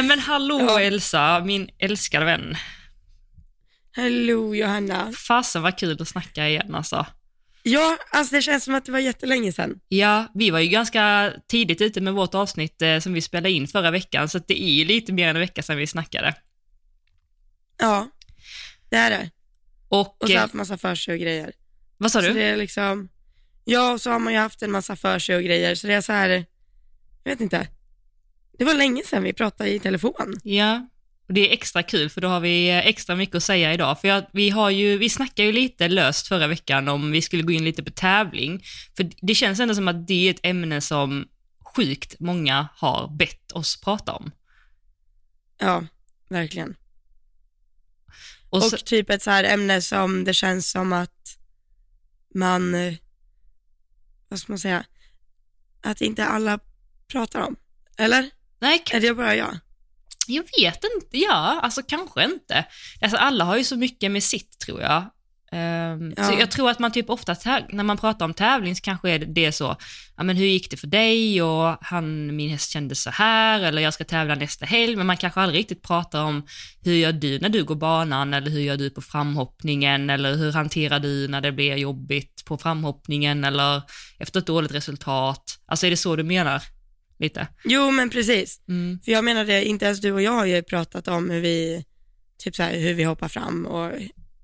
Nej men hallå Ja. Elsa, min älskade vän. Hallå Johanna. Fasen vad kul att snacka igen alltså. Ja, alltså det känns som att det var jättelänge sedan. Ja, vi var ju ganska tidigt ute med vårt avsnitt eh, som vi spelade in förra veckan, så det är ju lite mer än en vecka sedan vi snackade. Ja, det är det. Och, Och så eh, haft massa för sig och grejer. vad sa Så du? det är liksom, ja och så har man ju haft en massa för sig och grejer, så det är så här, jag vet inte. Det var länge sedan vi pratade i telefon. Ja, och det är extra kul för då har vi eh, extra mycket att säga idag. För jag, vi, har ju, vi snackade ju lite löst förra veckan om vi skulle gå in lite på tävling. För det känns ändå som att det är ett ämne som sjukt många har bett oss prata om. Ja, verkligen. Och, Och så, typ ett så här ämne som det känns som att man, eh, vad ska man säga, att inte alla pratar om. Eller? Nej, Är det bara jag? Jag vet inte, ja, alltså kanske inte. Alltså alla har ju så mycket med sitt tror jag. Så Ja. jag tror att man typ ofta, när man pratar om tävling så kanske är det- det är så, ja men hur gick det för dig och han, min häst kände så här, eller jag ska tävla nästa helg, men man kanske aldrig riktigt pratar om hur gör du när du går banan, eller hur gör du på framhoppningen, eller hur hanterar du när det blir jobbigt på framhoppningen, eller efter ett dåligt resultat. Alltså är det så du menar? Lite? Jo, men precis. Mm. För jag menar det, inte ens du och jag har ju pratat om hur vi, typ så här, hur vi hoppar fram och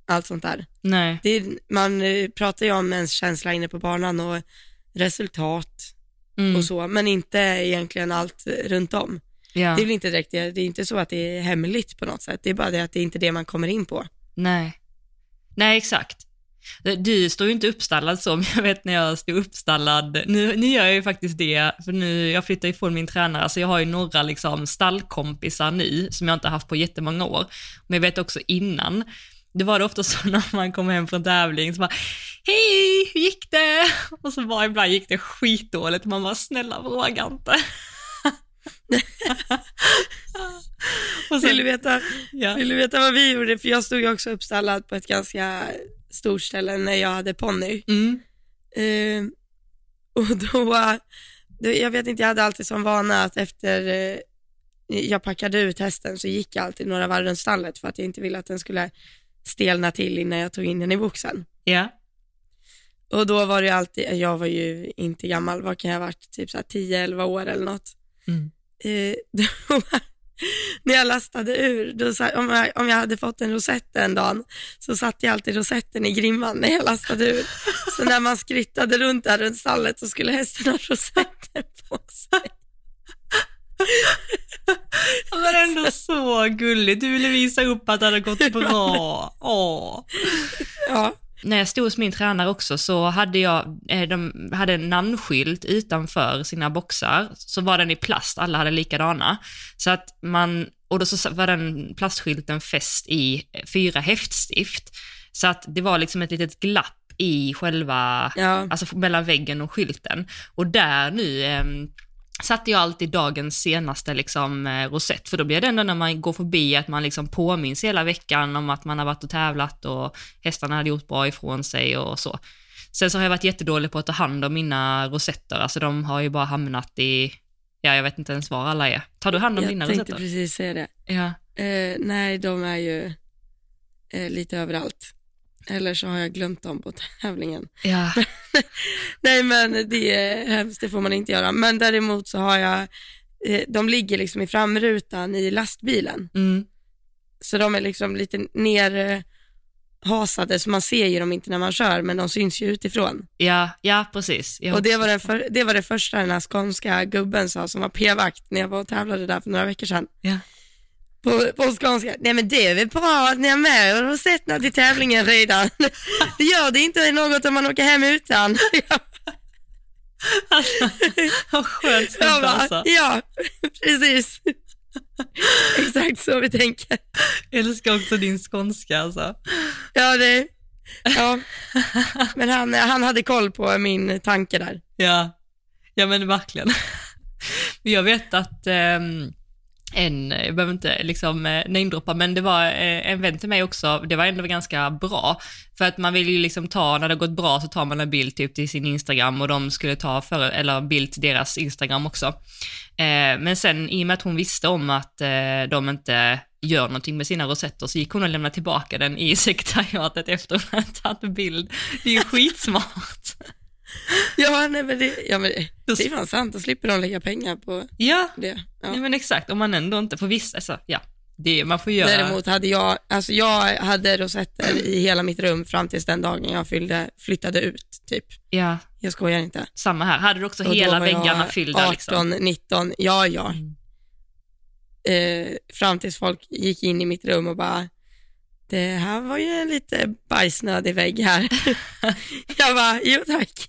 allt sånt där. Nej. Det man eh, pratar ju om ens känsla inne på banan och resultat Mm. och så, men inte egentligen allt runt om. Ja. Det är väl inte direkt det, det är inte så att det är hemligt på något sätt, det är bara det att det är inte det man kommer in på. Nej. Nej, exakt. Du står ju inte uppstallad så, men jag vet när jag stod uppstallad, nu, nu gör jag ju faktiskt det, för nu, jag flyttar ifrån min tränare, så jag har ju några liksom stallkompisar nu, som jag inte haft på jättemånga år. Men jag vet också innan, det var det ofta så när man kom hem från tävling, så bara Hej, hur gick det? Och så bara ibland gick det skitdåligt, man bara snälla fråga inte. och Vill du, veta, ja. vill du veta vad vi gjorde? För jag stod ju också uppstallad på ett ganska stort ställe när jag hade ponny. Mm. Eh, och då, då, jag vet inte, jag hade alltid som vana att efter eh, jag packade ut hästen så gick jag alltid några varv runt stallet för att jag inte ville att den skulle stelna till innan jag tog in den i boxen. Ja. Och då var det alltid, jag var ju inte gammal, vad kan jag ha varit, typ så här 10-11 år eller något. Mm. Eh, då, när jag lastade ur, då, om, jag, om jag hade fått en rosett den dagen, så satte jag alltid rosetten i grimman när jag lastade ur. Så när man skrittade runt där runt stallet så skulle hästen ha rosetten på sig. Det var ändå så gulligt. Du ville visa upp att det hade gått bra. Åh. Ja, När jag stod hos min tränare också så hade jag, eh, de hade en namnskylt utanför sina boxar, så var den i plast, alla hade likadana. Så att man, och då så var den plastskylten fäst i fyra häftstift. Så att det var liksom ett litet glapp i själva, ja, alltså mellan väggen och skylten. Och där nu eh, satte jag alltid dagens senaste liksom, eh, rosett, för då blir det ändå när man går förbi att man liksom påminns hela veckan om att man har varit och tävlat och hästarna hade gjort bra ifrån sig och så. Sen så har jag varit jättedålig på att ta hand om mina rosetter, alltså de har ju bara hamnat i, ja jag vet inte ens var alla är. Tar du hand om jag dina tänkte rosetter? precis säga det. Ja. Eh, nej, de är ju eh, lite överallt. Eller så har jag glömt dem på tävlingen. Ja. Nej men det är hemskt, det får man inte göra. Men däremot så har jag, eh, de ligger liksom i framrutan i lastbilen. Mm. Så de är liksom lite ner hasade så man ser ju dem inte när man kör men de syns ju utifrån. Ja, ja precis. Jag Och det var, för, det var det första den här skånska gubben sa som var p-vakt när jag var och tävlade där för några veckor sedan. Ja. På, på skånska, nej men det är väl bra att ni är med och har sett något i tävlingen redan. Det gör det inte något om man åker hem utan. Vad skönt bara, alltså. ja, precis. Exakt så vi tänker. Jag älskar också din skånska alltså. Ja, det, ja. Men han, han hade koll på min tanke där. Ja, ja men verkligen. Jag vet att ehm, en, jag behöver inte liksom eh, namedroppa, men det var eh, en vän till mig också, det var ändå ganska bra. För att man vill ju liksom ta, när det har gått bra så tar man en bild typ till sin Instagram och de skulle ta för, eller bild till deras Instagram också. Eh, men sen i och med att hon visste om att eh, de inte gör någonting med sina rosetter så gick hon och lämnade tillbaka den i sekretariatet efter hon hade tagit bild. Det är ju skitsmart. Ja, nej, men det, ja, men det, det är fan sant, då slipper de lägga pengar på Ja, det. Ja. nej, men exakt, om man ändå inte får vissa, alltså, ja, det, man får göra... Däremot hade jag, alltså jag hade rosetter i hela mitt rum fram tills den dagen jag fyllde, flyttade ut, typ. Ja, Jag skojar inte. samma här. Hade du också Och hela väggarna fyllda 18, liksom? 19, ja ja. Mm. Eh, fram tills folk gick in i mitt rum och bara, det här var ju en lite bajsnödig vägg här. jag bara, jo tack.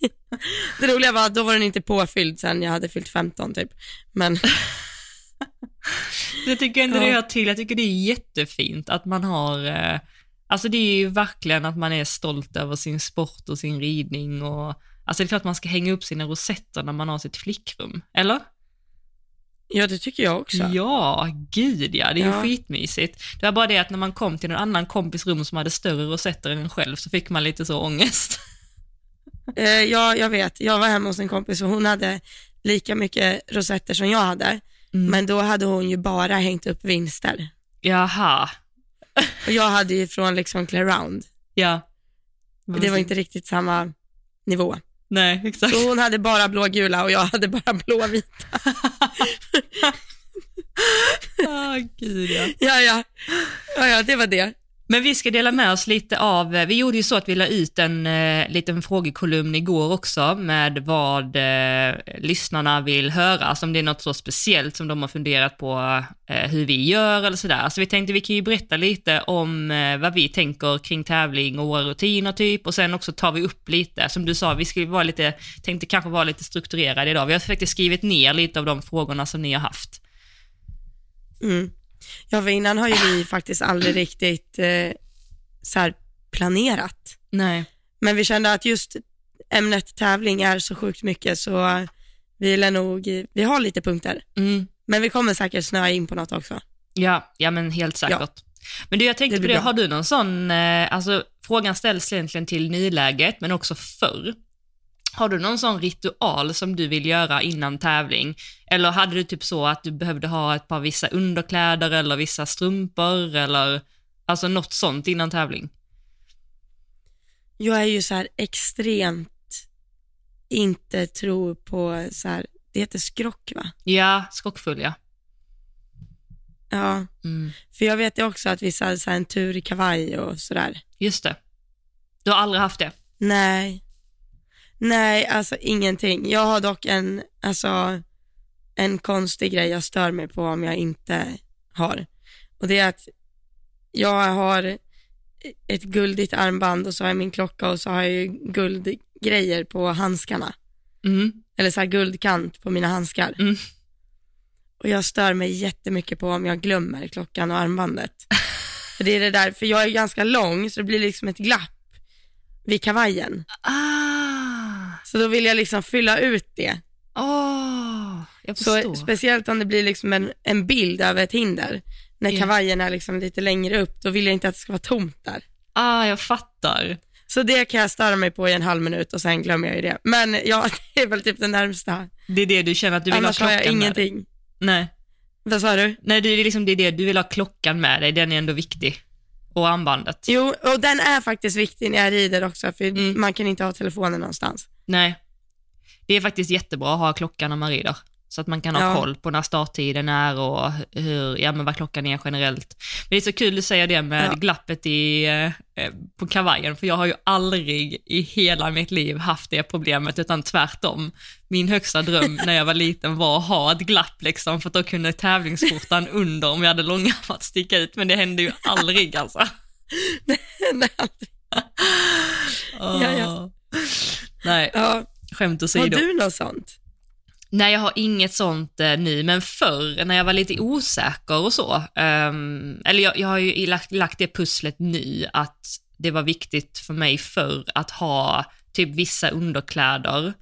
Det roliga var att då var den inte påfylld sen jag hade fyllt 15 typ. Men Jag tycker inte Ja. det hör till, jag tycker det är jättefint att man har, eh, alltså det är ju verkligen att man är stolt över sin sport och sin ridning och, alltså det är klart man ska hänga upp sina rosetter när man har sitt flickrum, eller? Ja, det tycker jag också. Ja, gud ja, det är Ja. ju skitmysigt. Det var bara det att när man kom till en annan kompis rum som hade större rosetter än en själv så fick man lite så ångest. Eh, ja, jag vet. Jag var hemma hos en kompis och hon hade lika mycket rosetter som jag hade. Mm. Men då hade hon ju bara hängt upp vinster. Jaha, Och jag hade ju från liksom Clear Round. ja. Det var inte riktigt samma nivå. Nej, exakt. Så hon hade bara blågula och jag hade bara blåvita. Ah, gud ja. Ja, ja. Ja, ja, det var det. Men vi ska dela med oss lite av, eh, vi gjorde ju så att vi la ut en eh, liten frågekolumn igår också med vad eh, lyssnarna vill höra, alltså om det är något så speciellt som de har funderat på eh, hur vi gör eller sådär. Så vi tänkte vi kan ju berätta lite om eh, vad vi tänker kring tävling och våra rutiner typ och sen också tar vi upp lite, som du sa, vi skulle vara lite, tänkte kanske vara lite strukturerade idag. Vi har faktiskt skrivit ner lite av de frågorna som ni har haft. Mm. Ja, för innan har ju vi faktiskt aldrig riktigt eh, så här planerat. Nej. Men vi kände att just ämnet tävling är så sjukt mycket så vi lär nog, vi har lite punkter. Mm. Men vi kommer säkert snöa in på något också. Ja, ja men helt säkert. Men du, jag tänkte Det på det, bra. har du någon sån, eh, alltså frågan ställs egentligen till nuläget, men också förr. Har du någon sån ritual som du vill göra innan tävling? Eller hade du typ så att du behövde ha ett par vissa underkläder eller vissa strumpor eller alltså något sånt innan tävling? Jag är ju så här extremt inte tror på så här, det heter skrock va? Ja, skockfull ja. Ja, Mm. för jag vet ju också att vissa hade så en tur i kavaj och sådär. Just det. Du har aldrig haft det? Nej, nej alltså ingenting. Jag har dock en, alltså en konstig grej jag stör mig på om jag inte har. Och det är att jag har ett guldigt armband och så har jag min klocka och så har jag ju guldgrejer på handskarna. Mm. Eller så här guldkant på mina handskar. Mm. Och jag stör mig jättemycket på om jag glömmer klockan och armbandet. för det är det där, för jag är ganska lång så det blir liksom ett glapp vid kavajen. Ah, Så då vill jag liksom fylla ut det. åh, jag Så speciellt om det blir liksom en, en bild över ett hinder. När kavajen är liksom lite längre upp, då vill jag inte att det ska vara tomt där. ah, jag fattar. Så det kan jag störa mig på i en halv minut och sen glömmer jag ju det. Men ja, det är väl typ det närmsta. Det är det du känner att du vill Annars ha har klockan jag med dig? ingenting. Nej. Vad sa du? Nej, det är liksom det, är det du vill ha klockan med dig, den är ändå viktig. Och armbandet. Jo, och den är faktiskt viktig när jag rider också, för Mm. man kan inte ha telefonen någonstans. Nej. Det är faktiskt jättebra att ha klockan när man rider. Så att man kan ha Ja. koll på när starttiden är och hur, ja men vad klockan är generellt. Men det är så kul du säger det med Ja. glappet i, eh, på kavajen, för jag har ju aldrig i hela mitt liv haft det problemet, utan tvärtom. Min högsta dröm när jag var liten var att ha ett glapp liksom, för att då kunde tävlingsskjortan under, om jag hade långärmat, sticka ut, men det hände ju aldrig alltså. Nej, aldrig. Ja, ja. Nej, ja. skämt Har åsido. du något sånt? Nej, jag har inget sånt eh, nu, men förr när jag var lite osäker och så, ehm, eller jag, jag har ju lagt, lagt det pusslet nu, att det var viktigt för mig förr att ha typ vissa underkläder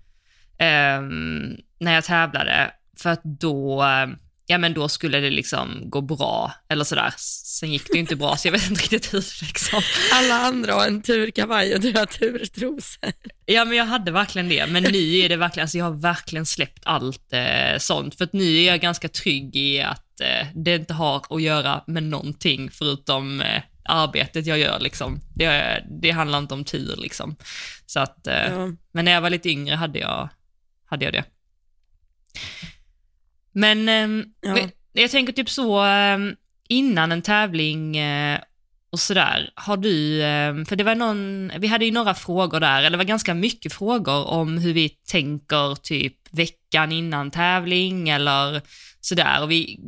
ehm, när jag tävlade, för att då, eh, ja men då skulle det liksom gå bra, eller sådär. Sen gick det ju inte bra, så jag vet inte riktigt hur liksom. Alla andra har en turkavaj och du har turtrosor. Ja men jag hade verkligen det, men nu är det verkligen, alltså jag har verkligen släppt allt eh, sånt, för att nu är jag ganska trygg i att eh, det inte har att göra med någonting förutom eh, arbetet jag gör liksom. Det, det handlar inte om tur liksom. Så att, eh, Ja. men när jag var lite yngre hade jag, hade jag det. Men ehm, Ja. jag, tänker typ så ehm, innan en tävling eh, och sådär, har du, ehm, för det var någon, vi hade ju några frågor där, eller det var ganska mycket frågor om hur vi tänker typ veckan innan tävling eller sådär. Och vi,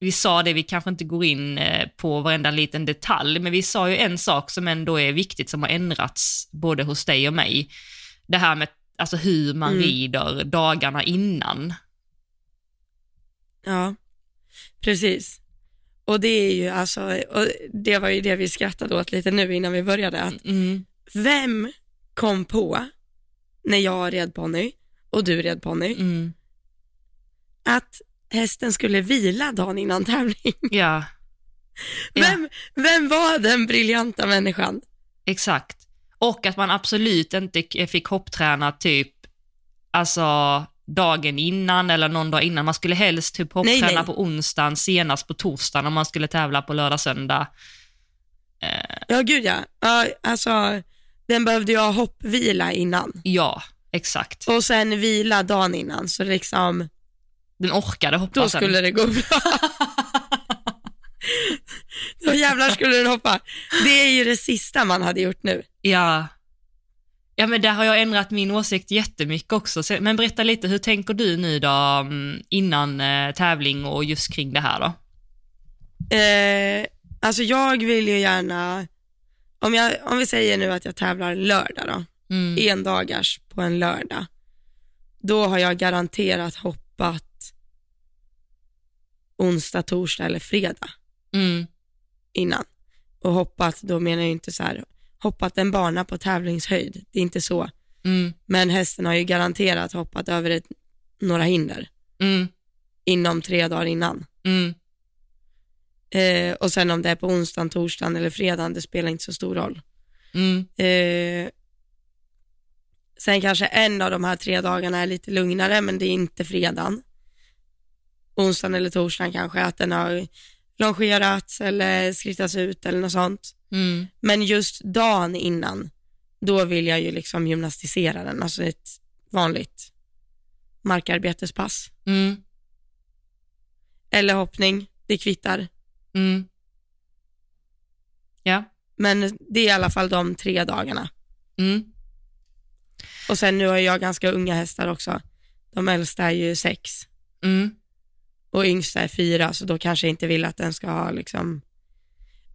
vi sa det, vi kanske inte går in eh, på varenda liten detalj, men vi sa ju en sak som ändå är viktigt som har ändrats både hos dig och mig. Det här med alltså hur man Mm. rider dagarna innan. Ja, precis. Och det är ju alltså, och det var ju det vi skrattade åt lite nu innan vi började, att Mm. vem kom på, när jag red ponny och du red ponny, Mm. att hästen skulle vila dagen innan tävling? Ja, Ja. Vem, vem var den briljanta människan? exakt. Och att man absolut inte fick hoppträna typ, alltså dagen innan eller någon dag innan. Man skulle helst typ Nej, hoppträna nej. på onsdagen, senast på torsdagen om man skulle tävla på lördag, söndag. Ja, gud ja. ja alltså, den behövde ju ha hoppvila innan Ja, exakt. och sen vila dagen innan, så liksom, Den orkade hoppa då sen. skulle det gå bra. Då jävlar skulle den hoppa. Det är ju det sista man hade gjort nu. Ja. Ja, men där har jag ändrat min åsikt jättemycket också. Så- Men berätta lite, hur tänker du nu då mm, innan eh, tävling och just kring det här då? Eh, alltså jag vill ju gärna, om, jag, om vi säger nu att jag tävlar lördag då, Mm. en dagars på en lördag, då har jag garanterat hoppat onsdag, torsdag eller fredag Mm. innan. Och hoppat, då menar jag inte så här, hoppat en bana på tävlingshöjd, det är inte så. Mm. Men hästen har ju garanterat hoppat över ett, några hinder Mm. inom tre dagar innan. Mm. Eh, och sen om det är på onsdagen, torsdagen eller fredagen, det spelar inte så stor roll. Mm. Eh, sen kanske en av de här tre dagarna är lite lugnare, men det är inte fredagen. Onsdagen eller torsdagen kanske, att den har longerats eller skrittats ut eller något sånt. Mm. Men just dagen innan, då vill jag ju liksom gymnastisera den, alltså ett vanligt markarbetespass. Mm. Eller hoppning, det kvittar. Mm. Ja. Men det är i alla fall de tre dagarna. Mm. Och sen nu har jag ganska unga hästar också. De äldsta är ju sex Mm. och yngsta är fyra, så då kanske jag inte vill att den ska ha liksom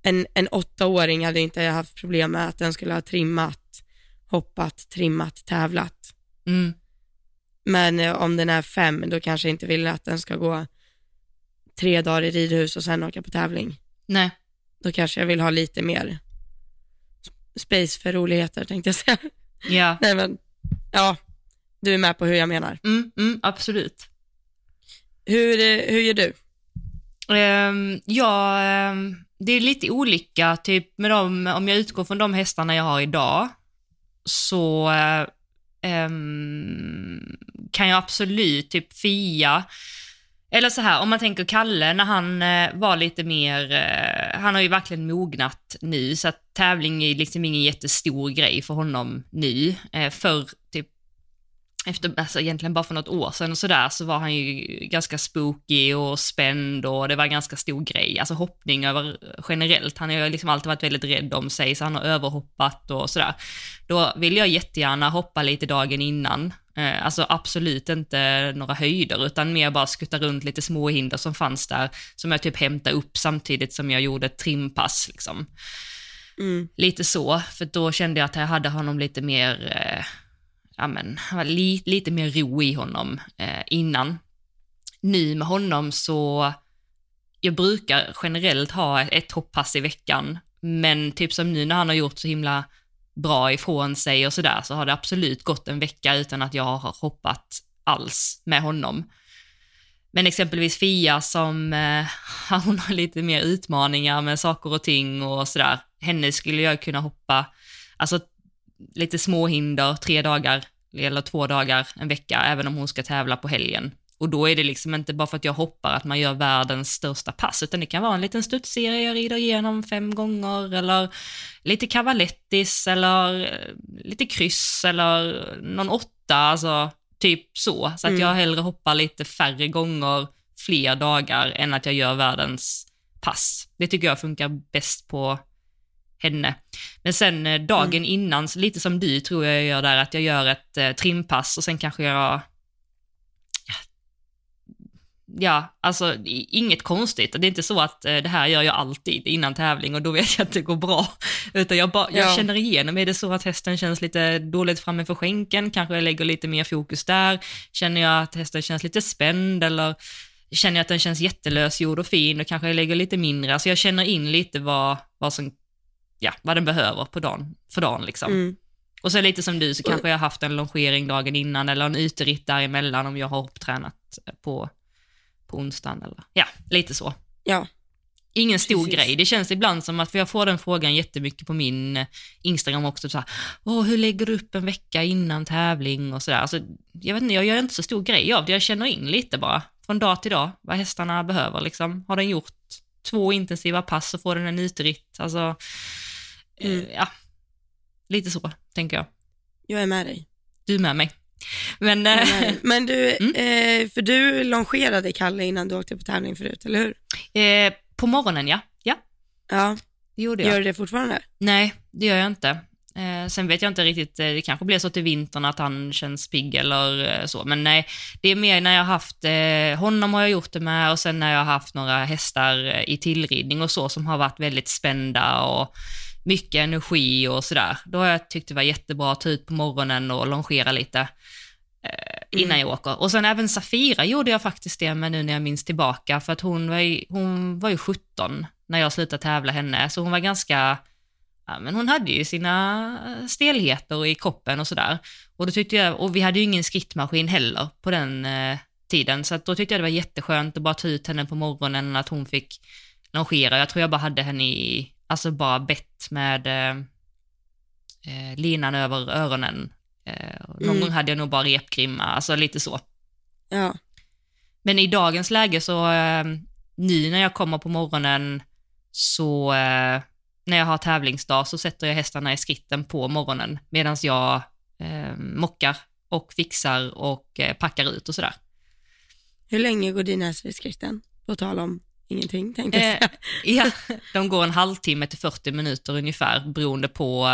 en, en åttaåring hade inte jag haft problem med att den skulle ha trimmat, hoppat, trimmat, tävlat. Mm. Men eh, om den är fem, då kanske jag inte vill att den ska gå tre dagar i ridhus och sen åka på tävling. Nej. Då kanske jag vill ha lite mer space för roligheter tänkte jag säga. Ja. Nej men, ja, du är med på hur jag menar. Mm. Mm. Absolut. Hur, eh, hur gör du? Um, ja, ehm, det är lite olika, typ med dem, om jag utgår från de hästarna jag har idag, så eh, ehm, kan jag absolut typ fia, eller så här, om man tänker Kalle när han eh, var lite mer, eh, han har ju verkligen mognat nu, så att tävling är liksom ingen jättestor grej för honom nu. Eh, förr, typ efter, alltså egentligen bara för något år sedan och sådär, så var han ju ganska spooky och spänd och det var en ganska stor grej. Alltså hoppning över generellt. Han har ju liksom alltid varit väldigt rädd om sig, så han har överhoppat och sådär. Då vill jag jättegärna hoppa lite dagen innan. Eh, alltså absolut inte några höjder, utan mer bara skutta runt lite små hinder som fanns där, som jag typ hämtade upp samtidigt som jag gjorde ett trimpass. Liksom. Mm. Lite så, för då kände jag att jag hade honom lite mer, eh, ja men, han var li, lite mer ro i honom eh, innan. Nu med honom så, jag brukar generellt ha ett hopppass i veckan, men typ som nu när han har gjort så himla bra ifrån sig och sådär, så har det absolut gått en vecka utan att jag har hoppat alls med honom. Men exempelvis Fia som, eh, hon har lite mer utmaningar med saker och ting och sådär. Henne skulle jag kunna hoppa, alltså lite små hinder, tre dagar eller två dagar, en vecka, även om hon ska tävla på helgen. Och då är det liksom inte bara för att jag hoppar att man gör världens största pass, utan det kan vara en liten studsserie jag rider igenom fem gånger, eller lite cavalettis, eller eh, lite kryss, eller någon åtta, alltså typ så. Så att Mm. jag hellre hoppar lite färre gånger, fler dagar, än att jag gör världens pass. Det tycker jag funkar bäst på henne. Men sen eh, dagen innan, så lite som du tror jag gör där, att jag gör ett eh, trimpass och sen kanske jag Ja, alltså inget konstigt. Det är inte så att eh, det här gör jag alltid innan tävling och då vet jag att det går bra. Utan jag, bara, jag Ja. känner igenom, är det så att hästen känns lite dåligt framme för skänken, kanske jag lägger lite mer fokus där. Känner jag att hästen känns lite spänd eller känner jag att den känns jättelösgjord och fin, då kanske jag lägger lite mindre. Alltså jag känner in lite vad, vad som, ja, vad den behöver på dagen, för dagen liksom. Mm. Och så lite som du så kanske jag haft en longering dagen innan eller en uteritt däremellan om jag har hopptränat på, på onsdagen eller ja, lite så. Ja. Ingen stor Precis. grej. Det känns ibland som att, för jag får den frågan jättemycket på min eh, Instagram också, så här, Åh, hur lägger du upp en vecka innan tävling och sådär. Alltså, jag vet inte, jag gör inte så stor grej av det, jag känner in lite bara, från dag till dag, vad hästarna behöver liksom. Har den gjort två intensiva pass så får den en uteritt, alltså, Mm. eh, ja, lite så, tänker jag. Jag är med dig. Du är med mig. Men, eh, med dig. Men du, Mm. eh, för du longerade Kalle innan du åkte på tävling förut, eller hur? eh, på morgonen ja, ja, Ja, det gjorde jag. gör du det fortfarande? Nej, det gör jag inte. Eh, sen vet jag inte riktigt, eh, det kanske blir så till vintern att han känns pigg eller så, men nej, det är mer när jag har haft, eh, honom har jag gjort det med och sen när jag har haft några hästar i tillridning och så som har varit väldigt spända och mycket energi och sådär. Då har jag tyckt det var jättebra att ta ut på morgonen och longera lite eh, innan Mm. jag åker. Och sen även Safira gjorde jag faktiskt det med nu när jag minns tillbaka, för att hon var ju, hon var ju 17 när jag slutade tävla henne, så hon var ganska ja, men hon hade ju sina stelheter i kroppen och sådär. Och då tyckte jag, och vi hade ju ingen skrittmaskin heller på den eh, tiden, så då tyckte jag det var jätteskönt att bara ta ut henne på morgonen, att hon fick longera. Jag tror jag bara hade henne i, alltså bara bett med eh, eh, linan över öronen. Eh, någon Mm. gång hade jag nog bara repgrimma, alltså lite så. Ja. Men i dagens läge så, eh, nu när jag kommer på morgonen, så eh, när jag har tävlingsdag så sätter jag hästarna i skritten på morgonen medan jag eh, mockar och fixar och eh, packar ut och sådär. Hur länge går dina hästar i skritten? På tal om ingenting, tänkte jag Eh, säga. ja, de går en halvtimme till 40 minuter ungefär beroende på,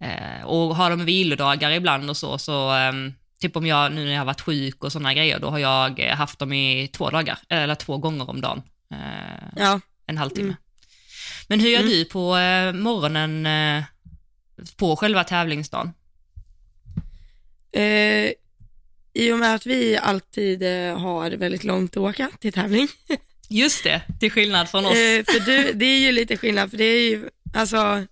eh, och har de vilodagar ibland och så, så eh, typ om jag, nu när jag har varit sjuk och sådana grejer, då har jag eh, haft dem i två dagar, eller två gånger om dagen. Eh, Ja, en halvtimme. Mm. Men hur gör Mm. du på eh, morgonen eh, på själva tävlingsdagen? eh, i och med att vi alltid eh, har väldigt långt att åka till tävling. Just det, till skillnad från oss. Eh, för du, det är ju lite skillnad, för det är ju, alltså,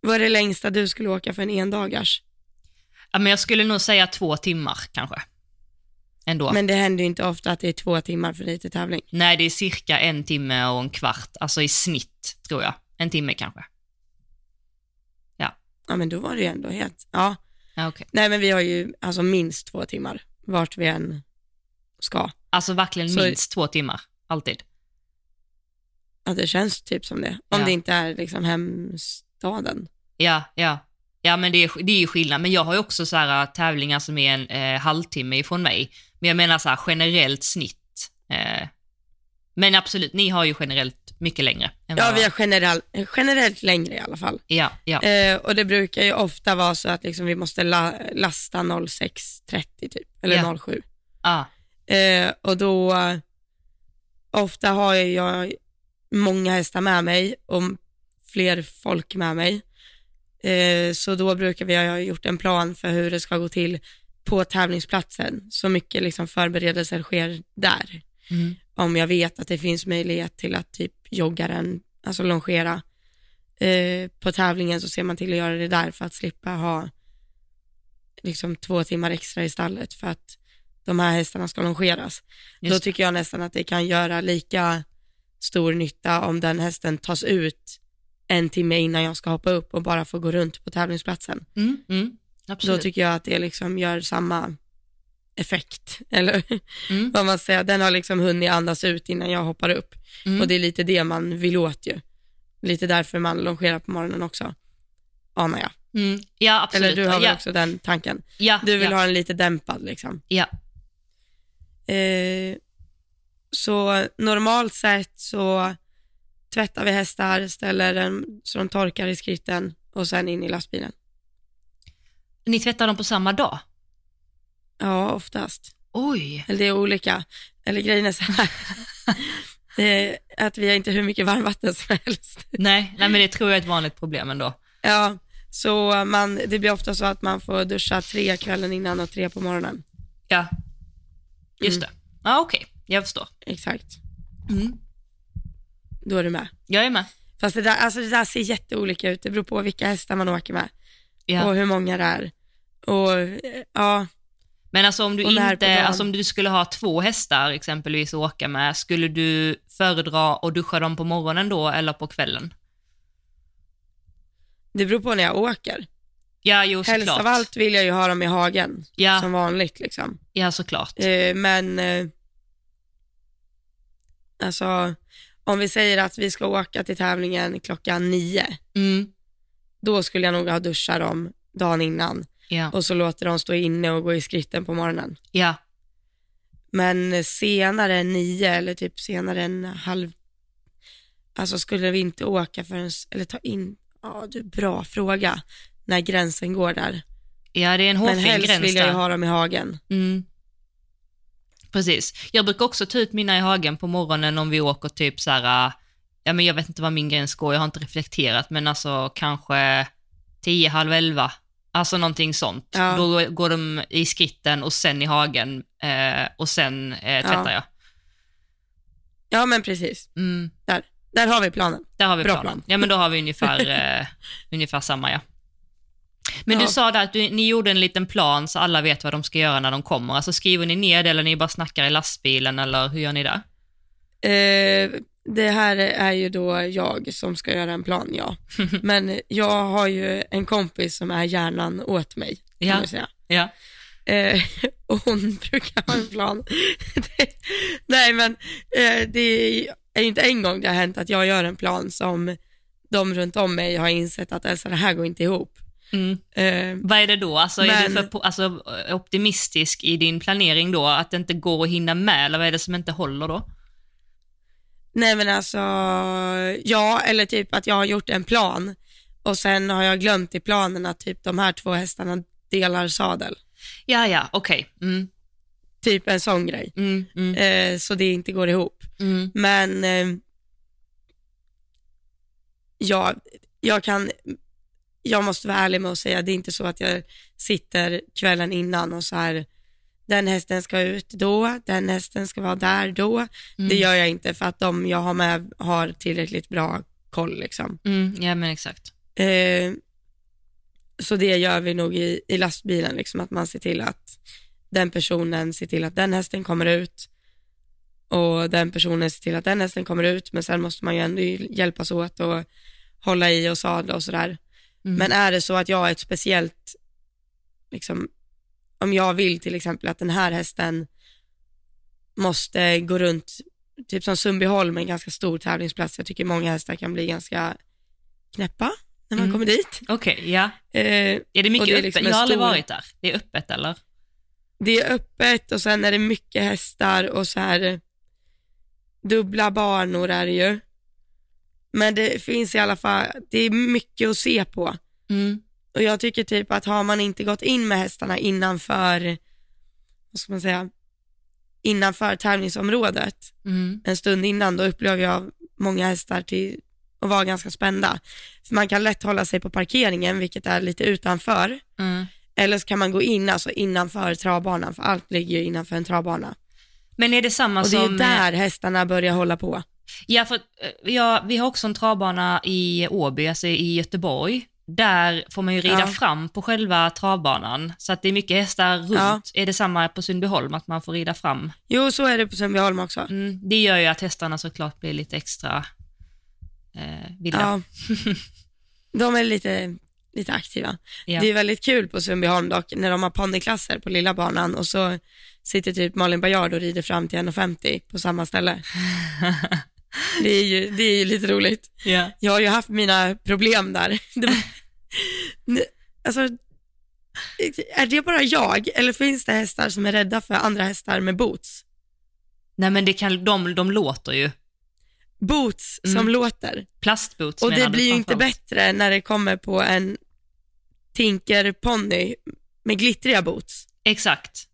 vad är det längsta du skulle åka för en endagars? ja, men jag skulle nog säga två timmar kanske. Ändå. Men det händer ju inte ofta att det är två timmar för dig till tävling. Nej, det är cirka en timme och en kvart, alltså i snitt tror jag. En timme kanske. Ja, men då var det ju ändå helt, ja. Ja, okej. Nej, men vi har ju alltså minst två timmar, vart vi än ska. Alltså verkligen Så- minst två timmar, alltid. Ja, det känns typ som det. Om Ja. det inte är liksom hemstaden. Ja, ja. Ja, men det är, det är ju skillnad. Men jag har ju också så här äh, tävlingar som är en eh, halvtimme ifrån mig. Men jag menar så här generellt snitt. Eh, men absolut, ni har ju generellt mycket längre. Än Ja, vi har generell, generellt längre i alla fall. Ja, ja. Eh, och det brukar ju ofta vara så att liksom vi måste la, lasta 06.30 typ, eller Ja. 07. Ah, Eh, och då, ofta har jag många hästar med mig och fler folk med mig. Eh, så då brukar vi ha gjort en plan för hur det ska gå till på tävlingsplatsen. Så mycket liksom förberedelser sker där. mm, Om jag vet att det finns möjlighet till att typ jogga den, alltså longera eh, på tävlingen så ser man till att göra det där för att slippa ha liksom två timmar extra i stallet för att de här hästarna ska longeras. Då Just det. tycker jag nästan att det kan göra lika stor nytta om den hästen tas ut en timme innan jag ska hoppa upp och bara få gå runt på tävlingsplatsen. Mm, mm, Då tycker jag att det liksom gör samma effekt, eller Mm. vad man säger, den har liksom hunnit andas ut innan jag hoppar upp. Mm. Och det är lite det man vill åt ju. Lite därför man longerar på morgonen också, anar jag. Mm. Ja, absolut. Eller du har väl ja. också den tanken? ja, Du vill ja. ha den lite dämpad liksom. Ja. Eh, så normalt sett så tvättar vi hästar, ställer den så de torkar i skritten och sen in i lastbilen. Ni tvättar dem på samma dag? Ja, oftast. Oj. Eller det är olika. Eller grejen är så här. är att vi har inte hur mycket varmvatten som helst. Nej, nej, men det tror jag är ett vanligt problem ändå. Ja, så man, det blir ofta så att man får duscha tre kvällen innan och tre på morgonen. Ja, just det. Ja, okej. Jag förstår. Exakt. Mm. Då är du med. Jag är med. Fast det där, alltså det där ser jätteolika ut. Det beror på vilka hästar man åker med Ja. och hur många det är. Och eh, ja, Men alltså om du Och när på inte, dagen? alltså om du skulle ha två hästar exempelvis att åka med, skulle du föredra att duscha dem på morgonen då eller på kvällen? det beror på när jag åker. Ja, jo Helst såklart. av allt vill jag ju ha dem i hagen, Ja, som vanligt liksom. ja såklart. Eh, men eh, alltså, om vi säger att vi ska åka till tävlingen klockan nio, Mm. då skulle jag nog ha duschat dem dagen innan Ja, och så låter de stå inne och gå i skritten på morgonen. ja, Men senare än nio eller typ senare än halv, alltså skulle vi inte åka förrän, eller ta in, ja du, bra fråga, när gränsen går där. ja det är en Men hårfin helst gräns vill jag ju där. ha dem i hagen. Mm. Precis. Jag brukar också ta ut mina i hagen på morgonen om vi åker typ så här, äh, ja men jag vet inte var min gräns går, jag har inte reflekterat, men alltså kanske 10, halv 11, alltså någonting sånt. Ja. Då går- de i skritten och sen i hagen eh, och sen eh, tvättar jag. Ja men precis, Mm. där har vi planen. Där har vi Bra planen. plan. Ja men då har vi ungefär, eh, ungefär samma ja. Men Ja. du sa där att du, ni gjorde en liten plan så alla vet vad de ska göra när de kommer. Alltså skriver ni ner det eller ni bara snackar i lastbilen eller hur gör ni där? Eh, det här är ju då jag som ska göra en plan, ja. Men jag har ju en kompis som är hjärnan åt mig, kan Ja. man säga. Ja. Eh, och hon brukar ha en plan. det, nej men eh, det är inte en gång det har hänt att jag gör en plan som de runt om mig har insett att alltså, det här går inte ihop. Mm. Eh, Vad är det då? Alltså, Är Men- du för alltså, optimistisk i din planering då? Att det inte går att hinna med eller vad är det som inte håller då? nej men alltså, ja eller typ att jag har gjort en plan och sen har jag glömt i planen att typ de här två hästarna delar sadel. Ja, ja, okej. Mm, Typ en sån grej. mm, mm, Eh, så det inte går ihop. mm, Men eh, ja, jag kan, jag måste vara ärlig med att säga, det är inte så att jag sitter kvällen innan och så här, den hästen ska ut då, den hästen ska vara där då. mm, Det gör jag inte för att de jag har med har tillräckligt bra koll liksom. mm, ja, men exakt. Eh, så det gör vi nog i, i lastbilen, liksom, att man ser till att den personen ser till att den hästen kommer ut och den personen ser till att den hästen kommer ut, men sen måste man ju ändå hjälpas åt och hålla i och sadla och sådär. Mm. Men är det så att jag har ett speciellt, liksom, om jag vill till exempel att den här hästen måste gå runt, typ som Sundbyholm, en ganska stor tävlingsplats. Jag tycker många hästar kan bli ganska knäppa när man Mm. kommer dit. Okej, ja. Eh, Är det mycket det är öppet? liksom jag har aldrig stor- varit där. Det är öppet eller? det är öppet och sen är det mycket hästar och så här dubbla banor är det ju. Men det finns i alla fall, det är mycket att se på. Mm. Och jag tycker typ att har man inte gått in med hästarna innanför, vad ska man säga, innanför tävlingsområdet Mm. en stund innan, då upplever jag många hästar till att vara ganska spända. För man kan lätt hålla sig på parkeringen, vilket är lite utanför. Mm. Eller så kan man gå in, alltså innanför travbanan, för allt ligger ju innanför en travbana. Men är det samma Och det är som... där hästarna börjar hålla på. Ja, för eh, ja, vi har också en travbana i Åby, alltså i Göteborg. där får man ju rida Ja. fram på själva travbanan. Så att det är mycket hästar runt. Ja. Är det samma på Sundbyholm, att man får rida fram? Jo, så är det på Sundbyholm också. Mm, det gör ju att hästarna såklart blir lite extra eh, vilda. Ja. De är lite, lite aktiva. Ja. Det är väldigt kul på Sundbyholm dock, när de har ponnyklasser på lilla banan och så sitter typ Malin Bajard och rider fram till 1,50 på samma ställe. Det är ju, det är ju lite roligt. ja. Jag har ju haft mina problem där. Alltså, är det bara jag eller finns det hästar som är rädda för andra hästar med boots? Nej men det kan, de, de låter ju. Boots som Mm. låter. Plastboots Och det blir ju inte bättre när det kommer på en tinkerponny med glittriga boots Exakt.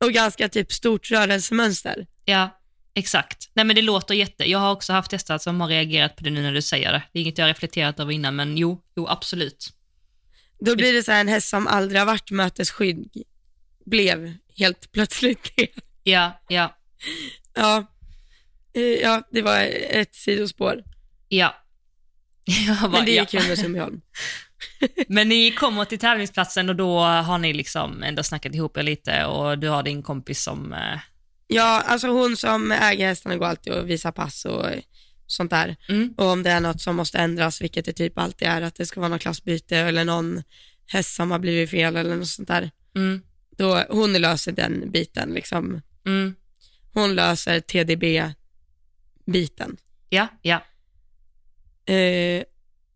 och ganska typ stort rörelsemönster. Ja, exakt. Nej men det låter jätte... Jag har också haft hästar som har reagerat på det nu när du säger det. Det är inget jag har reflekterat över innan, men jo, jo absolut. Då blir det så här en häst som aldrig har varit mötesskydd blev helt plötsligt det. Ja, ja, Ja. Eh, ja, det var ett sidospår. ja. Bara, Men det ja. kul med Sundbyholm. Men ni kommer till tävlingsplatsen och då har ni liksom ändå snackat ihop er lite och du har din kompis som... Ja, alltså hon som äger hästarna går alltid och visar pass och sånt där. Mm, Och om det är något som måste ändras, vilket det typ alltid är, att det ska vara något klassbyte eller någon häst som har blivit fel eller något sånt där. mm, Då hon löser den biten liksom. mm. Hon löser TDB-biten. Ja, ja. Eh,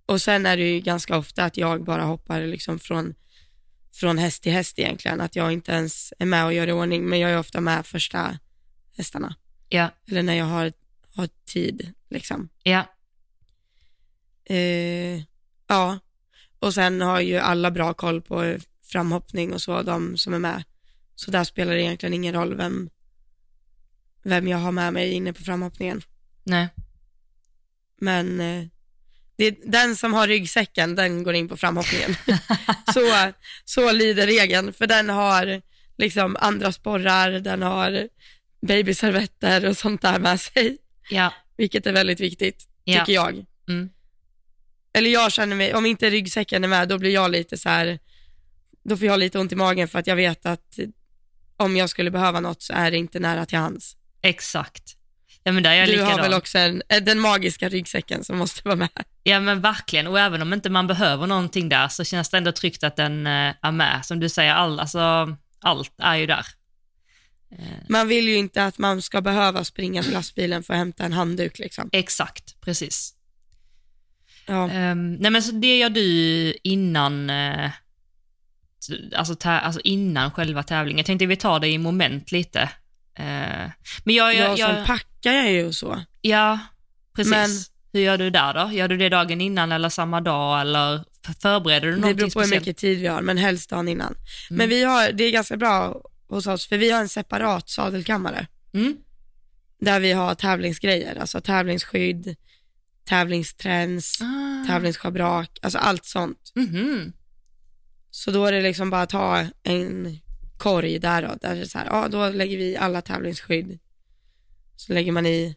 och sen är det ju ganska ofta att jag bara hoppar liksom från, från häst till häst egentligen. Att jag inte ens är med och gör i ordning, men jag är ofta med första hästarna. Ja, Eller när jag har, har tid liksom. ja, Eh, ja, och sen har ju alla bra koll på framhoppning och så, de som är med. Så där spelar det egentligen ingen roll vem, vem jag har med mig inne på framhoppningen. nej. Men eh, det den som har ryggsäcken, den går in på framhoppningen. så, så lyder regeln, för den har liksom andra sporrar, den har babyservetter och sånt där med sig, Ja, vilket är väldigt viktigt, Ja. tycker jag. mm. Eller jag känner mig, om inte ryggsäcken är med, då blir jag lite så här, då får jag lite ont i magen för att jag vet att om jag skulle behöva något så är det inte nära till hands. exakt. Ja men där är jag Du likadan. har väl också en, eh, den magiska ryggsäcken som måste vara med. Ja men verkligen, och även om inte man behöver någonting där så känns det ändå tryggt att den eh, är med. Som du säger, all, alltså, allt är ju där. Man vill ju inte att man ska behöva springa till lastbilen för att hämta en handduk liksom. Exakt, precis. Ja, Ehm, nej men så det gör du innan, eh, alltså, alltså innan själva tävlingen. Jag tänkte vi tar det i moment lite. Eh, men jag, jag, jag, jag, packar jag ju och så. ja, precis. Men- Hur gör du där då? Gör du det dagen innan eller samma dag eller förbereder du Det någonting beror på hur speciellt? mycket tid vi har, men helst dagen innan. Mm. Men vi har, det är ganska bra hos oss, för vi har en separat sadelkammare Mm, där vi har tävlingsgrejer, alltså tävlingsskydd, tävlingsträns, ah, tävlingsschabrak, alltså allt sånt. mhm. Så då är det liksom bara att ta en korg där då, där det så här, ja då lägger vi alla tävlingsskydd. Så lägger man i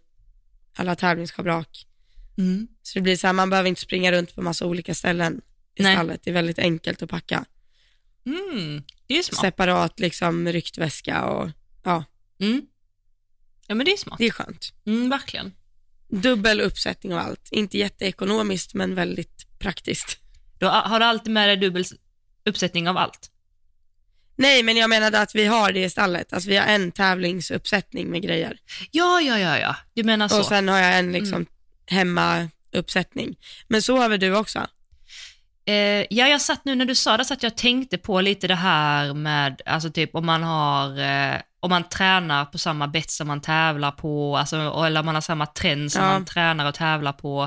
alla tävlingsschabrak. Mm. Så det blir så här, man behöver inte springa runt på massa olika ställen i Nej. stallet. Det är väldigt enkelt att packa. Mm, det är smart. Separat liksom ryktväska och ja, Mm. Ja men det är smart. det är skönt. Mm, verkligen. Dubbel uppsättning av allt. Inte jätteekonomiskt men väldigt praktiskt. Då har du alltid med dig dubbel uppsättning av allt? Nej, men jag menade att vi har det i stallet. Alltså vi har en tävlingsuppsättning med grejer. Ja, ja, ja, ja. Du menar så. Och sen har jag en liksom hemmauppsättning. Men så har väl du också? Eh, ja, jag satt nu när du sa det så att jag tänkte på lite det här med, alltså typ om man har, eh, om man tränar på samma bett som man tävlar på, alltså, eller om man har samma trend som Ja. man tränar och tävlar på.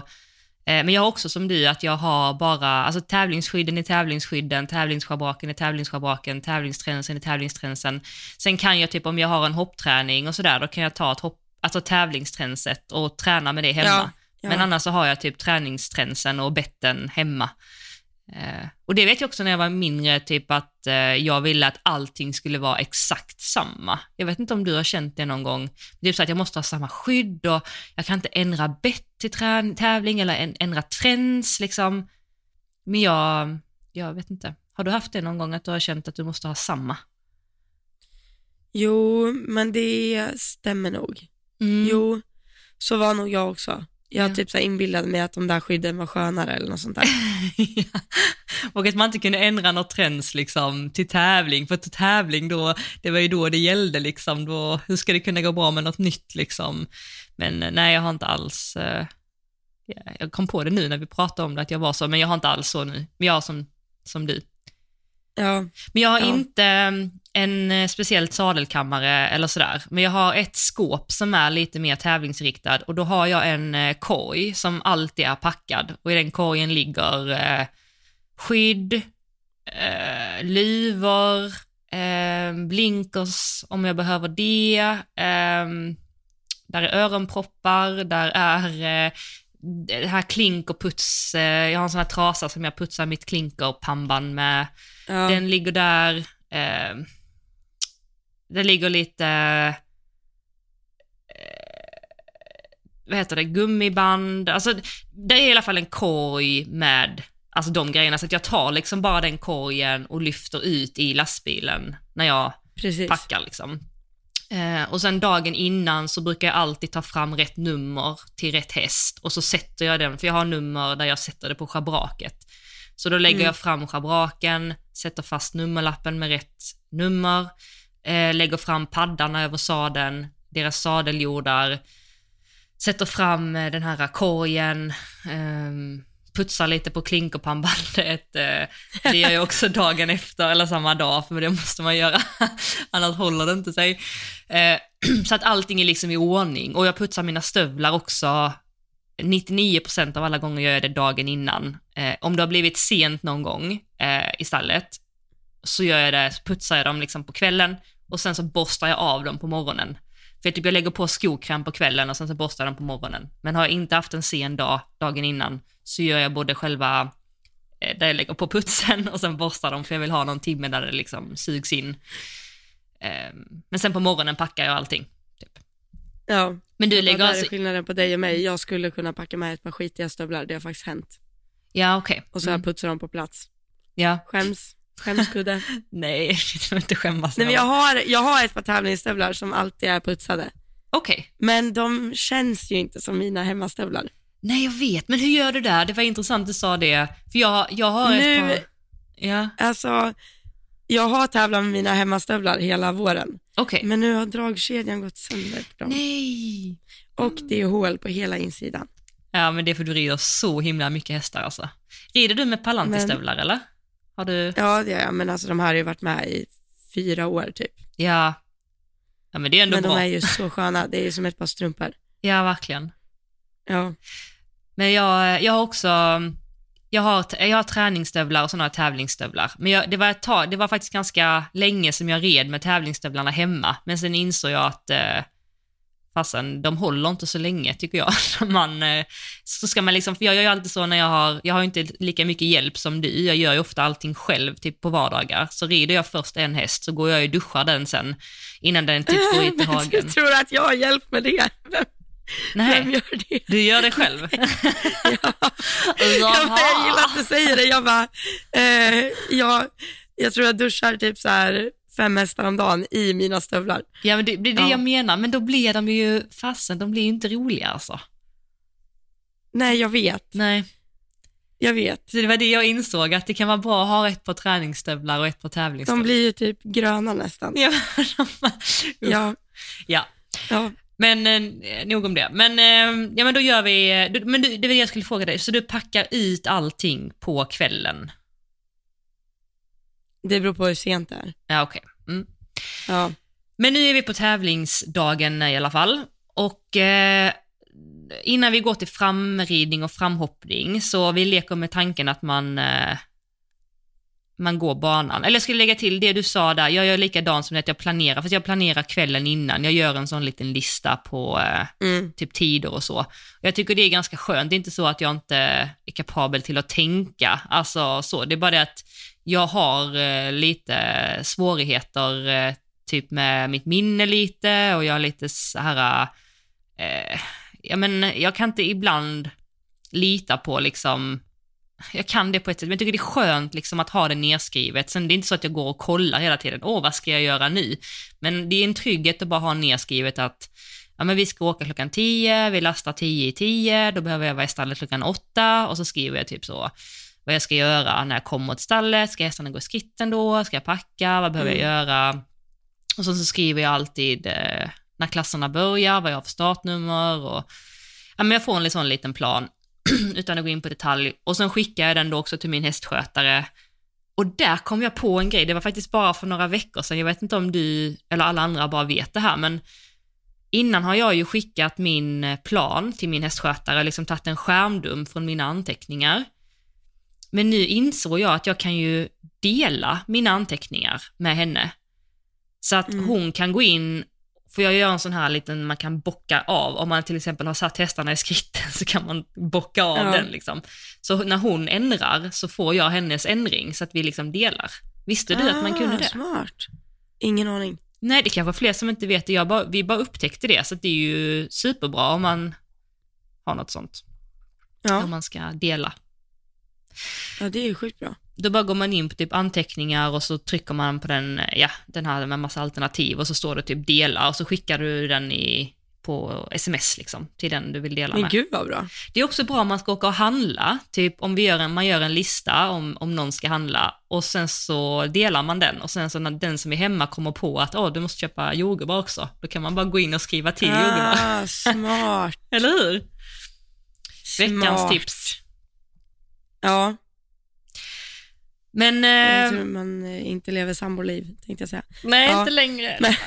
Eh, men jag har också som du att jag har bara, alltså tävlingsskydden i tävlingsskydden, tävlingsschabraken i tävlingsschabraken, tävlingstränsen i tävlingstränsen. Sen kan jag typ om jag har en hoppträning och sådär, då kan jag ta ett hopp, alltså tävlingstränset och träna med det hemma. Ja, ja. Men annars så har jag typ träningstränsen och betten hemma. Eh, och det vet jag också när jag var mindre, typ att eh, jag ville att allting skulle vara exakt samma. Jag vet inte om du har känt det någon gång. Typ så att jag måste ha samma skydd och jag kan inte ändra bett till tävling eller en- ändra trends liksom. Men jag, jag vet inte. Har du haft det någon gång att du har känt att du måste ha samma? Jo, men det stämmer nog. Mm. Jo, så var nog jag också. Jag Ja. typ så inbillade mig att de där skydden var skönare eller något sånt där. Ja. Och att man inte kunde ändra något trends liksom till tävling, för till tävling då, det var ju då det gällde liksom, då, hur ska det kunna gå bra med något nytt liksom? Men eh, nej, jag har inte alls, eh, ja, jag kom på det nu när vi pratade om det, att jag var så, men jag har inte alls så nu, men jag har som, som du. Ja, Men jag har Ja. inte mm, en eh, speciellt sadelkammare eller sådär, men jag har ett skåp som är lite mer tävlingsriktad och då har jag en eh, korg som alltid är packad och i den korgen ligger eh, skydd, eh, luvor, eh, blinkers om jag behöver det, eh, där är öronproppar, där är eh, det här klinkerputs, eh, jag har en sån här trasa som jag putsar mitt klinkerpannband med. Ja. Den ligger där. Eh, det ligger lite, eh, vad heter det, gummiband. Alltså det är i alla fall en korg med alltså de grejerna. Så att jag tar liksom bara den korgen och lyfter ut i lastbilen när jag precis. packar liksom. Eh, och sen dagen innan så brukar jag alltid ta fram rätt nummer till rätt häst och så sätter jag den, för jag har nummer där jag sätter det på schabraket. Så då lägger Mm. jag fram schabraken, sätter fast nummerlappen med rätt nummer, eh, lägger fram paddarna över sadeln, deras sadeljordar, sätter fram eh, den här korgen, ehm, putsar lite på klinkerpannbandet. Eh, det gör jag också dagen efter eller samma dag, för det måste man göra, annars håller det inte sig. Eh, så att allting är liksom i ordning och jag putsar mina stövlar också 99% av alla gånger gör jag det dagen innan. Eh, om det har blivit sent någon gång eh, i stallet så gör jag det, så putsar jag dem liksom på kvällen och sen så borstar jag av dem på morgonen. För jag, typ, jag lägger på skokräm på kvällen och sen så borstar jag dem på morgonen. Men har jag inte haft en sen dag dagen innan så gör jag både själva eh, där jag lägger på putsen och sen borstar dem för jag vill ha någon timme där det liksom sugs in. Eh, men sen på morgonen packar jag allting. Ja, Men du lägger där alltså... är skillnaden på dig och mig. Jag skulle kunna packa med ett par skitiga stövlar, det har faktiskt hänt. Ja, okej. Och så har Mm. putsat dem på plats. Ja. Skäms, skämskudde. Nej, du behöver inte skämmas. Nej, men jag, har, jag har ett par tävlingsstövlar som alltid är putsade. Okej. Men de känns ju inte som mina hemmastövlar. Nej, jag vet, men hur gör du där? Det var intressant du sa det, för jag, jag har Nu- ett par... Ja, Alltså, jag har tävlat med mina hemmastövlar hela våren. okej. Men nu har dragkedjan gått sönder på dem. Nej. Och det är hål på hela insidan. Ja, men det är för du rider så himla mycket hästar alltså. Rider du med Palantir-stövlar eller? Har du? Ja, det gör jag, men alltså de här har ju varit med i fyra år typ. Ja. Ja, men det är ändå Men bra. de är ju så sköna, det är ju som ett par strumpor. Ja, verkligen. Ja, Men jag, jag har också, jag har, jag har träningsstövlar och sådana tävlingsstövlar. Men jag, det, var ett tag, det var faktiskt ganska länge som jag red med tävlingsstövlarna hemma. Men sen insåg jag att eh, fasen, de håller inte så länge tycker jag. man, eh, så ska man liksom, för jag gör ju alltid så när jag har, jag har inte lika mycket hjälp som du, jag gör ju ofta allting själv typ på vardagar. Så rider jag först en häst så går jag och duschar den sen innan den typ går ut i Men du hagen. tror att jag har hjälp med det? Vem, vem Nej, gör det? du gör det själv. Ja. Ja, men jag gillar att du säger det. Jag bara, eh, jag, jag tror jag duschar typ så här fem hästar om dagen i mina stövlar. Ja, men det, det är det Ja. jag menar, men då blir de ju, fasen, de blir ju inte roliga alltså. Nej, jag vet. Nej. Jag vet. Så det var det jag insåg, att det kan vara bra att ha ett par träningsstövlar och ett par tävlingsstövlar. De blir ju typ gröna nästan. Ja, Ja, ja. Men eh, nog om det. Men, eh, ja, men då gör vi, du, men du, det var det jag skulle fråga dig, så du packar ut allting på kvällen? Det beror på hur sent det är. Ja, okej. Mm. Ja. Men nu är vi på tävlingsdagen i alla fall. Och eh, innan vi går till framridning och framhoppning så vi leker med tanken att man, eh, man går banan. Eller jag skulle lägga till det du sa där, jag gör likadant som att jag planerar, fast jag planerar kvällen innan. Jag gör en sån liten lista på eh, Mm. typ tider och så. Jag tycker det är ganska skönt, det är inte så att jag inte är kapabel till att tänka, alltså så, det är bara det att jag har eh, lite svårigheter eh, typ med mitt minne lite och jag har lite så här, eh, ja men jag kan inte ibland lita på liksom jag kan det på ett sätt, men jag tycker det är skönt liksom att ha det nedskrivet. Sen det är inte så att jag går och kollar hela tiden, åh vad ska jag göra nu? Men det är en trygghet att bara ha nedskrivet att ja, men vi ska åka klockan 10, vi lastar 10 i 10, då behöver jag vara i stallet klockan 8 och så skriver jag typ så vad jag ska göra när jag kommer till stallet, ska hästarna gå i skritten då, ska jag packa, vad behöver Mm. jag göra? Och så, så skriver jag alltid eh, när klasserna börjar, vad jag har för startnummer och ja, men jag får en sån liten plan utan att gå in på detalj. Och sen skickar jag den då också till min hästskötare. Och där kom jag på en grej, det var faktiskt bara för några veckor sedan, jag vet inte om du eller alla andra bara vet det här, men innan har jag ju skickat min plan till min hästskötare, liksom tagit en skärmdump från mina anteckningar. Men nu insåg jag att jag kan ju dela mina anteckningar med henne. Så att Mm. hon kan gå in, får jag göra en sån här liten, man kan bocka av, om man till exempel har satt hästarna i skritten så kan man bocka av Ja. den liksom. Så när hon ändrar så får jag hennes ändring så att vi liksom delar. Visste du att man kunde Ah, det? Smart. Ingen aning. Nej, det kanske är fler som inte vet det. Jag bara, vi bara upptäckte det, så det är ju superbra om man har något sånt. Ja, Om man ska dela. Ja det är ju sjukt bra. Då bara går man in på typ anteckningar och så trycker man på den, ja, den här med massa alternativ och så står det typ dela och så skickar du den i, på sms liksom, till den du vill dela Men med. gud vad bra. Det är också bra om man ska åka och handla, typ om vi gör en, man gör en lista om, om någon ska handla och sen så delar man den och sen så när den som är hemma kommer på att åh, du måste köpa jordgubbar också, då kan man bara gå in och skriva till jordgubbar. Ah, smart. Eller hur? Veckans Smart. tips. Ja, Men, jag eh, tror man eh, inte lever samboliv, tänkte jag säga. nej Ja. inte längre. Nej.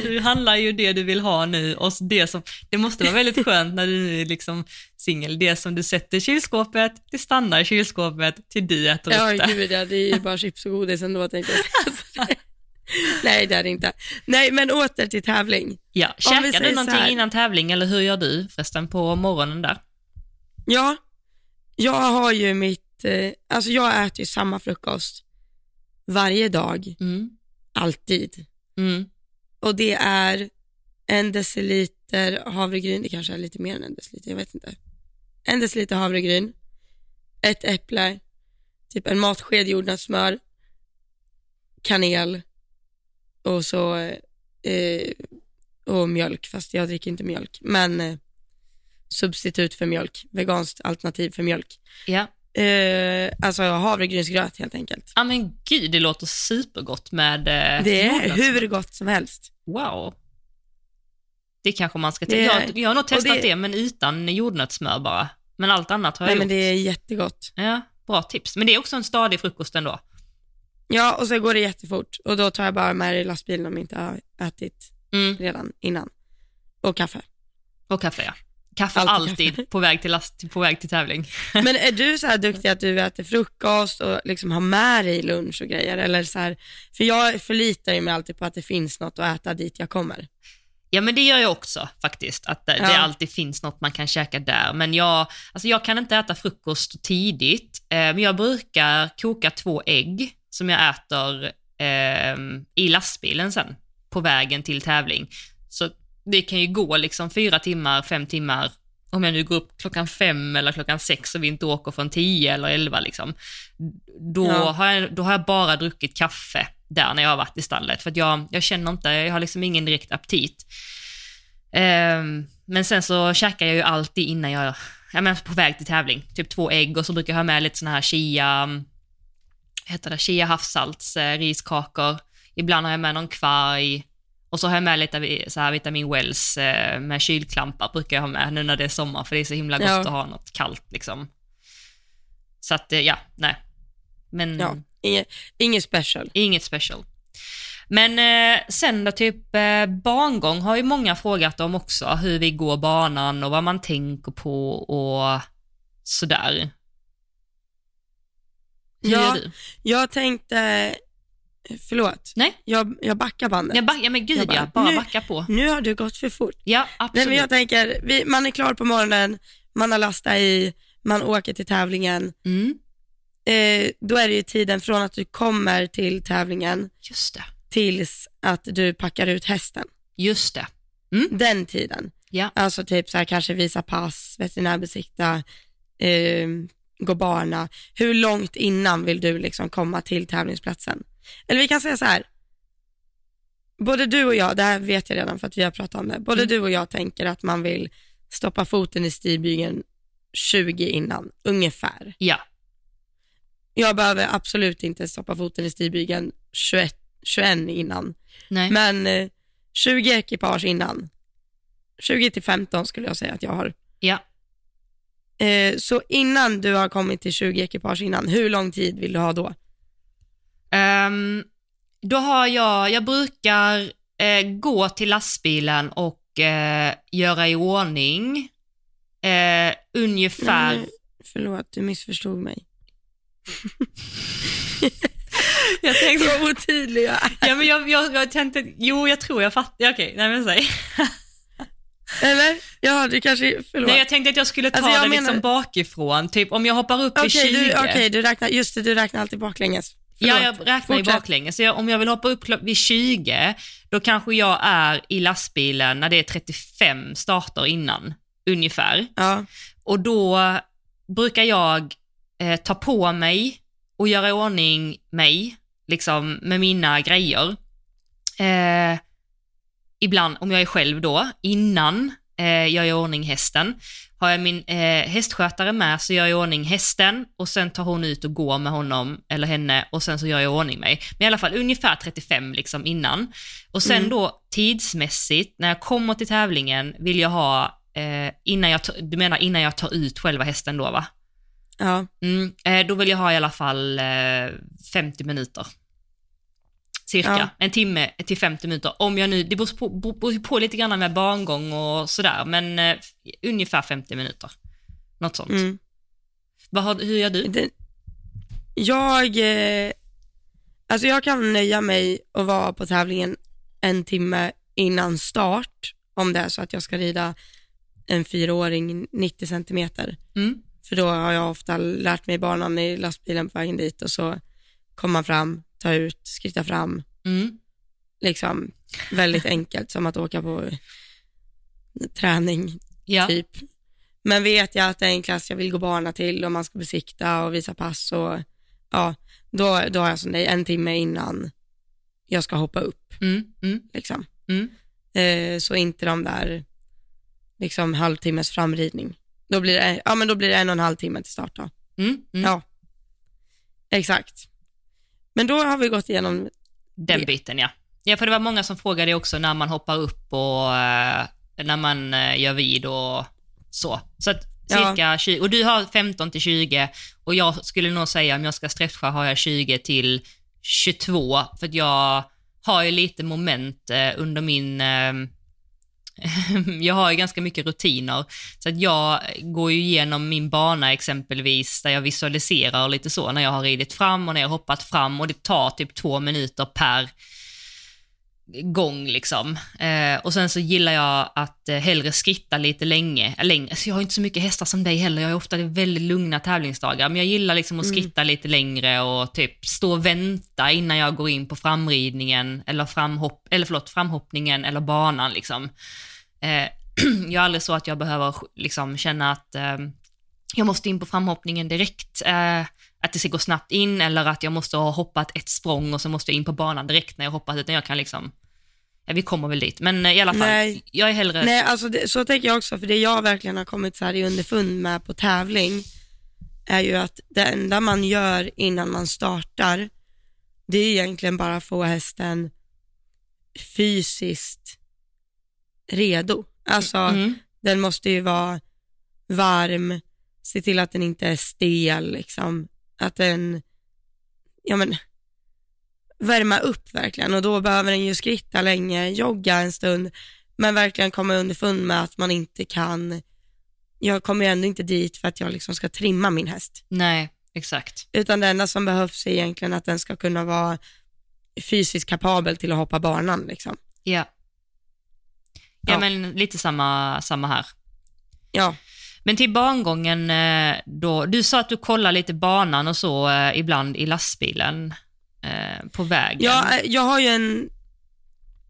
du handlar ju det du vill ha nu och det som, det måste vara väldigt skönt när du nu är liksom singel, det som du sätter i kylskåpet, det stannar i kylskåpet till du äter Ja, upp det. gud ja, det är ju bara chips och godis ändå tänkte jag säga. Nej, det är det inte. Nej, men åter till tävling. Ja, käkar du någonting innan tävling eller hur gör du förresten på morgonen där? Ja, jag har ju mitt, eh, alltså jag äter ju samma frukost varje dag, Mm. alltid. Mm. Och det är en deciliter havregryn, det kanske är lite mer än en deciliter, jag vet inte. En deciliter havregryn, ett äpple, typ en matsked jordnötssmör, kanel och så eh, och mjölk, fast jag dricker inte mjölk. Men eh, substitut för mjölk, veganskt alternativ för mjölk. Ja. Eh, alltså havregrynsgröt helt enkelt. ja, men gud, det låter supergott med eh, Det är hur gott som helst. Wow. Det kanske man ska testa. Jag, jag har nog testat det... det- men utan jordnötssmör bara. Men allt annat har jag Nej gjort. men det är jättegott. Ja, bra tips. Men det är också en stadig frukost ändå. Ja, och så går det jättefort och då tar jag bara med det i lastbilen om jag inte har ätit Mm. redan innan. Och kaffe. Och kaffe, ja. Kaffe Alltid alltid, kaffe. På, väg till last, på väg till tävling. Men är du så här duktig att du äter frukost och liksom har med dig lunch och grejer? Eller så här, för jag förlitar ju mig alltid på att det finns något att äta dit jag kommer. Ja, men det gör jag också faktiskt. Att det, Ja. det alltid finns något man kan käka där. Men jag, alltså jag kan inte äta frukost tidigt, eh, men jag brukar koka två ägg som jag äter eh, i lastbilen sen på vägen till tävling. Så det kan ju gå liksom fyra timmar, fem timmar, om jag nu går upp klockan fem eller klockan sex och vi inte åker från tio eller elva liksom. Då, Ja. har jag, då har jag bara druckit kaffe där när jag har varit i stallet, för att jag, jag känner inte, jag har liksom ingen direkt aptit. Ehm, men sen så käkar jag ju alltid innan jag, jag menar på väg till tävling, typ två ägg och så brukar jag ha med lite såna här chia, heter det, chia havssalts, eh, riskakor. Ibland har jag med någon kvarg och så har jag med lite så här vitamin wells eh, med kylklampar brukar jag ha med nu när det är sommar för det är så himla gott Ja. att ha något kallt liksom. Så att eh, ja, nej. Men Ja, inget, inget special. Inget special. Men eh, sen då typ eh, barngång har ju många frågat om också, hur vi går banan och vad man tänker på och sådär. Hur Ja. gör du? Jag tänkte, förlåt, Nej, jag, jag backar bandet. jag back, ja men gud Jag bara, ja, bara nu- backa på. Nu har du gått för fort. Ja, Nej, absolut. men jag tänker, vi, man är klar på morgonen, man har lastat i, man åker till tävlingen. mm, Eh, då är det ju tiden från att du kommer till tävlingen just det, tills att du packar ut hästen. just det. Den tiden. Ja. Alltså typ så här kanske visa pass, veterinärbesikta, eh, gå bana, hur långt innan vill du liksom komma till tävlingsplatsen? Eller vi kan säga så här, både du och jag, det här vet jag redan för att vi har pratat om det, både Mm. du och jag tänker att man vill stoppa foten i stigbygeln 20 innan, ungefär. Ja. Jag behöver absolut inte stoppa foten i stigbygeln 21, 21 innan, Nej. men eh, 20 ekipage innan. 20 till 15 skulle jag säga att jag har. Ja. Eh, så innan du har kommit till 20 ekipage innan, hur lång tid vill du ha då? Ehm, då har jag, jag brukar eh, gå till lastbilen och eh, göra i ordning eh, ungefär... Nej, förlåt, du missförstod mig. jag tänkte, Så otydlig jag är. ja, men jag, jag, jag tänkte, jo jag tror jag fattar, okej, nej men säg. Eller? Ja, du kanske, förlåt. Nej jag tänkte att jag skulle ta Alltså, jag det menar- liksom bakifrån, typ om jag hoppar upp Okej, i 20. du, okej, du räknar, just det, du räknar alltid baklänges. Ja, Förlåt. jag räknar ju baklänges. Så jag, om jag vill hoppa upp vid 20, då kanske jag är i lastbilen när det är 35 starter innan, ungefär. Ja, Och då brukar jag eh, ta på mig och göra i ordning mig, liksom med mina grejer. Eh, ibland, om jag är själv då, innan eh, jag gör i ordning hästen. Har jag min eh, hästskötare med så gör jag i ordning hästen och sen tar hon ut och går med honom eller henne och sen så gör jag i ordning mig. Men i alla fall ungefär 35 liksom innan. Och sen Mm. då tidsmässigt, när jag kommer till tävlingen vill jag ha, eh, innan jag, du menar innan jag tar ut själva hästen då va? ja, Mm, eh, då vill jag ha i alla fall eh, 50 minuter. Cirka. Ja. En timme till 50 minuter. Om jag nu, det beror på, beror- på lite grann med barngång och sådär, men eh, ungefär 50 minuter. Något sånt. mm. Vad har, hur gör du? Det, jag, eh, alltså jag kan nöja mig och vara på tävlingen en timme innan start, om det är så att jag ska rida en fyraåring 90 centimeter. Mm. För då har jag ofta lärt mig banan i lastbilen på vägen dit och så kommer man fram, ta ut, skritta fram. Mm. Liksom väldigt enkelt som att åka på träning Ja. typ. Men vet jag att det är en klass jag vill gå bana till och man ska besikta och visa pass och ja, då, då har jag som dig en timme innan jag ska hoppa upp Mm. Mm. liksom. Mm. Eh, så inte de där liksom halvtimmes framridning. Då blir det, ja men då blir det en och en halv timme till start då. Mm. Mm. Ja, exakt. Men då har vi gått igenom, Den det. biten ja. Ja, för det var många som frågade också när man hoppar upp och eh, när man eh, gör vid och så. Så att Ja. cirka 20, och du har 15 till 20 och jag skulle nog säga om jag ska stretcha har jag 20 till 22 för att jag har ju lite moment eh, under min eh, jag har ju ganska mycket rutiner, så att jag går ju igenom min bana exempelvis, där jag visualiserar lite så, när jag har ridit fram och när jag har hoppat fram och det tar typ två minuter per gång liksom. Eh, och sen så gillar jag att eh, hellre skritta lite länge, äh, längre. Så jag har inte så mycket hästar som dig heller, jag har ofta väldigt lugna tävlingsdagar, men jag gillar liksom att Mm. skritta lite längre och typ stå och vänta innan jag går in på framridningen, eller, framhopp, eller förlåt, framhoppningen eller banan liksom. Eh, jag är aldrig så att jag behöver liksom känna att eh, jag måste in på framhoppningen direkt, eh, att det ska gå snabbt in eller att jag måste ha hoppat ett språng och så måste jag in på banan direkt när jag hoppat, utan jag kan liksom, ja, vi kommer väl dit, men eh, i alla fall, Nej. jag är hellre, nej alltså det, så tänker jag också, för det jag verkligen har kommit så här i underfund med på tävling är ju att det enda man gör innan man startar, det är egentligen bara att få hästen fysiskt redo. Alltså, mm, den måste ju vara varm, se till att den inte är stel, liksom. Att den, ja men, värma upp verkligen och då behöver den ju skritta länge, jogga en stund, men verkligen komma underfund med att man inte kan, jag kommer ju ändå inte dit för att jag liksom ska trimma min häst, nej, exakt. utan det enda som behövs är egentligen att den ska kunna vara fysiskt kapabel till att hoppa banan. Liksom. Ja. Ja, Ja. men lite samma, samma här. Ja, Men till bangången eh, då, du sa att du kollar lite banan och så eh, ibland i lastbilen eh, på vägen. jag, jag har ju en,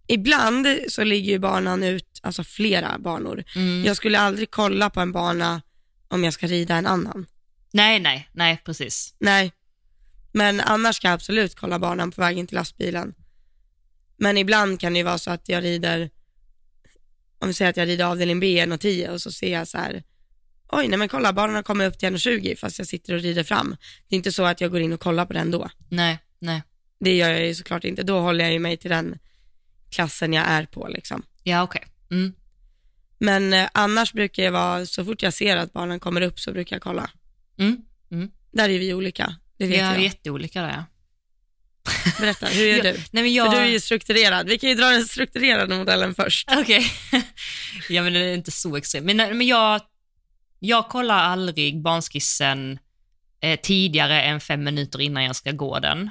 ibland så ligger ju banan ut, alltså flera banor. mm, Jag skulle aldrig kolla på en bana om jag ska rida en annan. Nej, nej, nej, precis. Nej, men annars ska jag absolut kolla banan på vägen till lastbilen. Men ibland kan det ju vara så att jag rider, om vi säger att jag rider avdelning B 1.10 och så ser jag så här, oj nej men kolla banan har kommit upp till 1.20 fast jag sitter och rider fram. Det är inte så att jag går in och kollar på den då. Nej, nej. Det gör jag ju såklart inte, då håller jag ju mig till den klassen jag är på liksom. Ja, okej. Mm. Men eh, annars brukar jag vara, så fort jag ser att barnen kommer upp så brukar jag kolla. Mm. Mm. Där är vi olika, det vet Vi är jag. jätteolika där, ja. Berätta, hur gör du? Nej, men jag... För du är ju strukturerad. Vi kan ju dra den strukturerade modellen först. Okej. ja, men det är inte så extremt. Men, men jag, jag kollar aldrig barnskissen eh, tidigare än fem minuter innan jag ska gå den.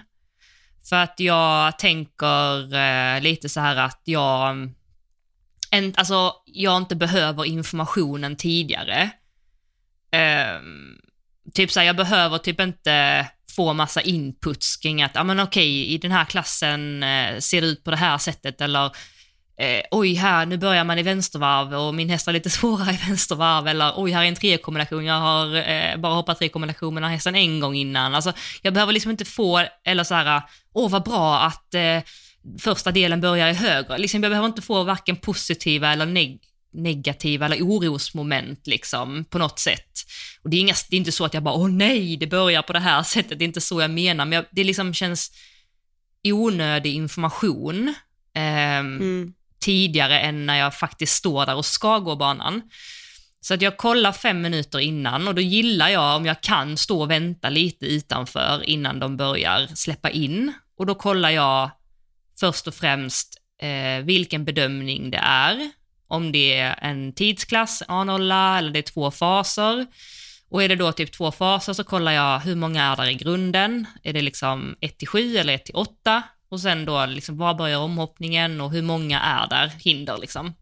För att jag tänker eh, lite så här att jag, en, alltså, jag inte behöver informationen tidigare. Eh, typ så här, jag behöver typ inte få massa inputs kring att, ja men okej, i den här klassen eh, ser det ut på det här sättet eller eh, oj, här, nu börjar man i vänstervarv och min häst har lite svårare i vänstervarv eller oj, här är en trekombination, jag har eh, bara hoppat trekombination med den här hästen en gång innan. Alltså, jag behöver liksom inte få, eller så här, åh vad bra att eh, första delen börjar i höger. Liksom, jag behöver inte få varken positiva eller neg negativa eller orosmoment liksom på något sätt. Och det är, inga, det är inte så att jag bara, åh nej, det börjar på det här sättet, det är inte så jag menar, men jag, det liksom känns onödig information. Um, Mm tidigare än när jag faktiskt står där och ska gå banan. Så att jag kollar fem minuter innan och då gillar jag om jag kan stå och vänta lite utanför innan de börjar släppa in. Och då kollar jag först och främst eh, vilken bedömning det är. Om det är en tidsklass, A0 eller det är två faser. Och är det då typ två faser så kollar jag hur många är där i grunden. Är det liksom 1 till 7 eller 1 till 8? Och sen då liksom var börjar omhoppningen och hur många är där, hinder liksom.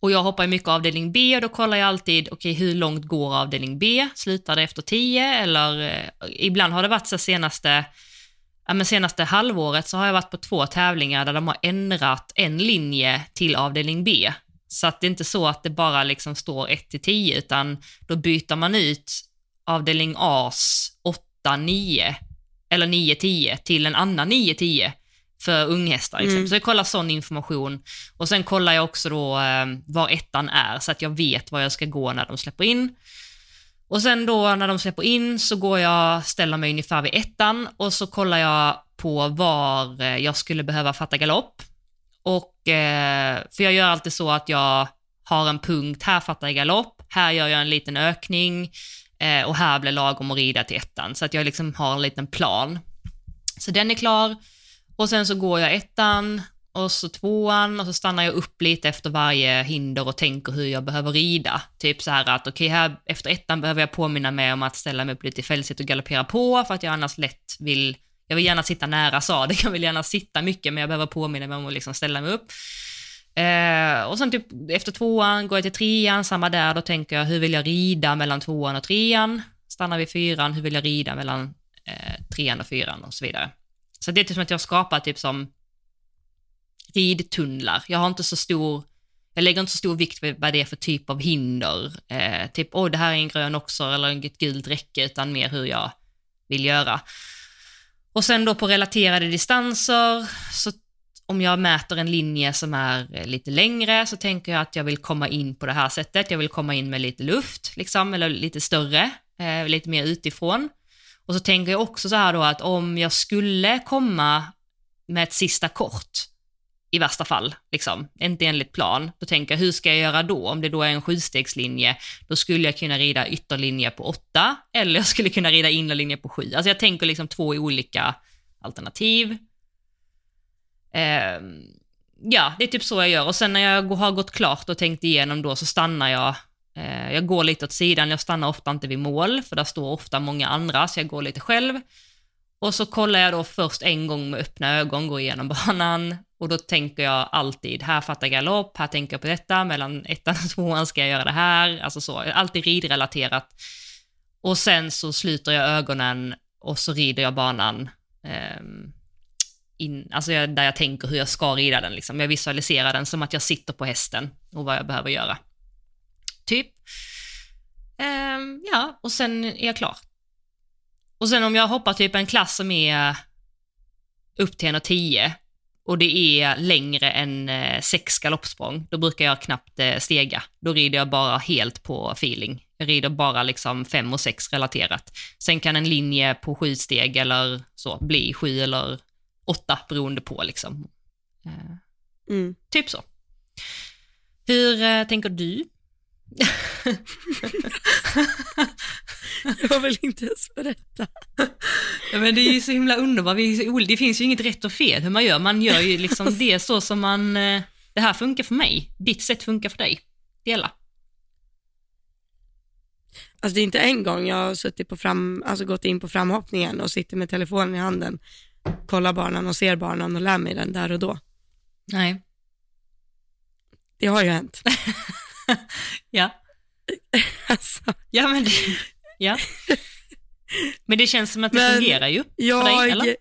Och jag hoppar mycket avdelning B och då kollar jag alltid, okej hur långt går avdelning B? Slutar det efter 10 eller eh, ibland har det varit så senaste, ja men senaste halvåret så har jag varit på två tävlingar där de har ändrat en linje till avdelning B. Så att det är inte så att det bara liksom står 1 till 10 utan då byter man ut avdelning A's 8, 9 eller 9-10 till en annan 9-10 för unghästar. Liksom. Mm. Så jag kollar sån information och sen kollar jag också då eh, var ettan är så att jag vet var jag ska gå när de släpper in. Och sen då när de släpper in så går jag, ställer mig ungefär vid ettan och så kollar jag på var eh, jag skulle behöva fatta galopp. Och, eh, för jag gör alltid så att jag har en punkt, här fattar jag galopp, här gör jag en liten ökning eh, och här blir lagom att rida till ettan. Så att jag liksom har en liten plan. Så den är klar och sen så går jag ettan och så tvåan och så stannar jag upp lite efter varje hinder och tänker hur jag behöver rida. Typ så här att okej, här efter ettan behöver jag påminna mig om att ställa mig upp lite i fälgsitt och galoppera på för att jag annars lätt vill jag vill gärna sitta nära sadeln, jag vill gärna sitta mycket men jag behöver påminna mig om att liksom ställa mig upp. Och sen typ efter tvåan går jag till trean, samma där, då tänker jag hur vill jag rida mellan tvåan och trean? Stannar vid fyran, hur vill jag rida mellan eh, trean och fyran och så vidare. Så det är typ som att jag skapar typ som ridtunnlar. Jag har inte så stor, jag lägger inte så stor vikt vid vad det är för typ av hinder. Eh, typ, oj det här är en grön också eller ett gult räcke, utan mer hur jag vill göra. Och sen då på relaterade distanser, så om jag mäter en linje som är eh, lite längre så tänker jag att jag vill komma in på det här sättet. Jag vill komma in med lite luft, liksom, eller lite större, eh, lite mer utifrån. Och så tänker jag också så här då att om jag skulle komma med ett sista kort, i värsta fall, liksom, inte enligt plan, då tänker jag hur ska jag göra då? Om det då är en sjustegslinje, då skulle jag kunna rida ytterlinje på åtta, eller jag skulle kunna rida innerlinje på sju. Alltså jag tänker liksom två olika alternativ. Eh, ja, det är typ så jag gör. Och sen när jag har gått klart och tänkt igenom då så stannar jag. Eh, jag går lite åt sidan, jag stannar ofta inte vid mål, för där står ofta många andra, så jag går lite själv. Och så kollar jag då först en gång med öppna ögon, går igenom banan och då tänker jag alltid, här fattar jag galopp, här tänker jag på detta, mellan ettan och tvåan ska jag göra det här, alltså så, alltid ridrelaterat. Och sen så sluter jag ögonen och så rider jag banan ehm, in, alltså jag, där jag tänker hur jag ska rida den. Liksom. Jag visualiserar den som att jag sitter på hästen och vad jag behöver göra. Typ. ehm, ja, och sen är jag klar. Och sen om jag hoppar typ en klass som är upp till 1,10 och det är längre än eh, sex galoppsprång, då brukar jag knappt eh, stega. Då rider jag bara helt på feeling. Jag rider bara liksom fem och sex relaterat. Sen kan en linje på sju steg eller så bli sju eller åtta beroende på liksom. Eh, Mm. typ så. Hur eh, tänker du? Jag vill inte ens berätta. Ja, men det är ju så himla underbart. Det finns ju inget rätt och fel hur man gör. Man gör ju liksom det så som man, eh, det här funkar för mig. Ditt sätt funkar för dig. Dela. Alltså det är inte en gång jag har suttit på fram, alltså gått in på framhoppningen och sitter med telefonen i handen, kollar banan och ser banan och lär mig den där och då. Nej. Det har ju hänt. Ja. Alltså, Ja, men det, ja. Men det känns som att det Men fungerar ju för jag... dig, eller?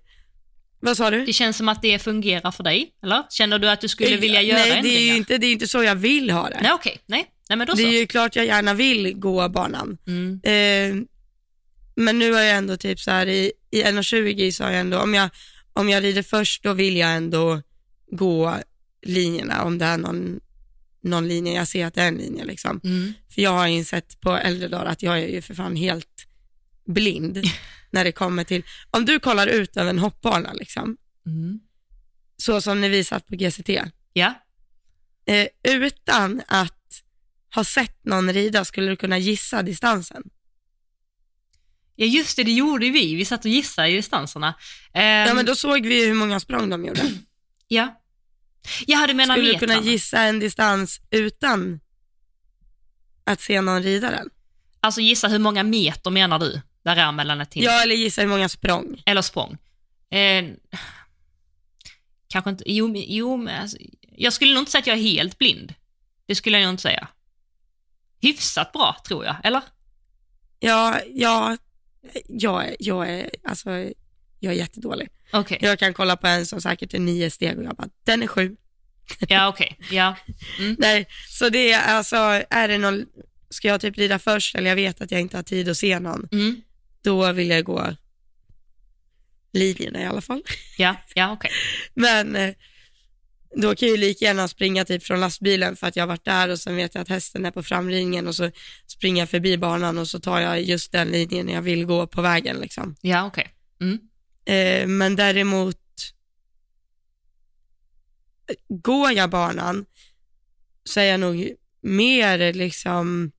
Vad sa du? Det känns som att det fungerar för dig, eller? Känner du att du skulle vilja göra Nej, det ändringar? är ju inte, det är inte så jag vill ha det. Nej, okej. Nej. Nej, men då det så. är ju klart jag gärna vill gå banan. Mm. Eh, men nu har jag ändå typ så här i, i 1,20 så har jag ändå, om jag, om jag rider först då vill jag ändå gå linjerna om det är någon, någon linje, jag ser att det är en linje liksom. Mm. För jag har insett på äldre dagar att jag är ju för fan helt blind när det kommer till, om du kollar ut över en hoppbana liksom, Mm. så som ni visat på GCT, Ja. eh, utan att ha sett någon rida skulle du kunna gissa distansen. Ja, just det, det gjorde vi. Vi satt och gissade i distanserna. Ja Ehm, men då såg vi hur många språng de gjorde. Ja. Ja, du menar Skulle du kunna gissa en distans utan att se någon rida den? Alltså gissa hur många meter menar du? Där är mellan ett hinder. Ja, eller gissa hur många språng. Eller språng. Eh, kanske inte, jo, jo men alltså, jag skulle nog inte säga att jag är helt blind. Det skulle jag nog inte säga. Hyfsat bra, tror jag, eller? Ja, ja, jag, är- jag är, alltså, jag är jättedålig. Okej, Jag kan kolla på en som säkert är nio steg och jag bara, den är sju. ja okej, ja. Nej, så det är alltså, är det någon, ska jag typ rida först eller jag vet att jag inte har tid att se någon, Mm. då vill jag gå linjerna i alla fall. Ja, ja okej. Men eh, då kan jag ju lika gärna springa typ från lastbilen för att jag har varit där och sen vet jag att hästen är på framridningen och så springer jag förbi banan och så tar jag just den linjen jag vill gå på vägen liksom. Ja, okej. Mm. Eh, men däremot, går jag banan så är jag nog mer liksom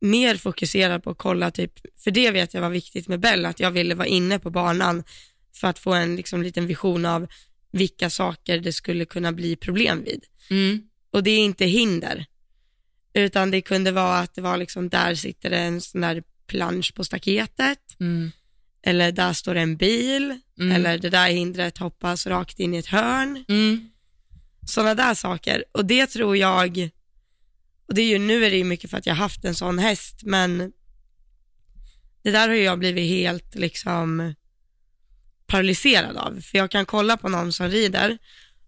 mer fokuserad på att kolla typ, för det vet jag var viktigt med Bell, att jag ville vara inne på banan för att få en liksom, liten vision av vilka saker det skulle kunna bli problem vid. Mm. Och det är inte hinder, utan det kunde vara att det var liksom, där sitter det en sån där plansch på staketet, Mm. eller där står det en bil, Mm. eller det där hindret hoppas rakt in i ett hörn. Mm. Sådana där saker. Och det tror jag, och det är ju, nu är det ju mycket för att jag har haft en sån häst, men det där har jag blivit helt liksom paralyserad av. För jag kan kolla på någon som rider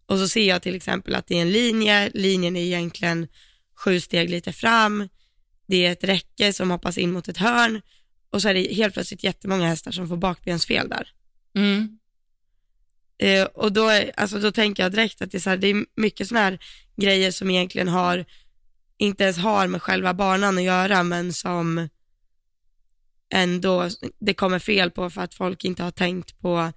och så ser jag till exempel att det är en linje, linjen är egentligen sju steg lite fram, det är ett räcke som hoppas in mot ett hörn och så är det helt plötsligt jättemånga hästar som får bakbensfel där. Mm. Eh, och då, är- alltså, då tänker jag direkt att det är, så här, det är mycket sådana här grejer som egentligen har, inte ens har med själva banan att göra, men som ändå det kommer fel på för att folk inte har tänkt på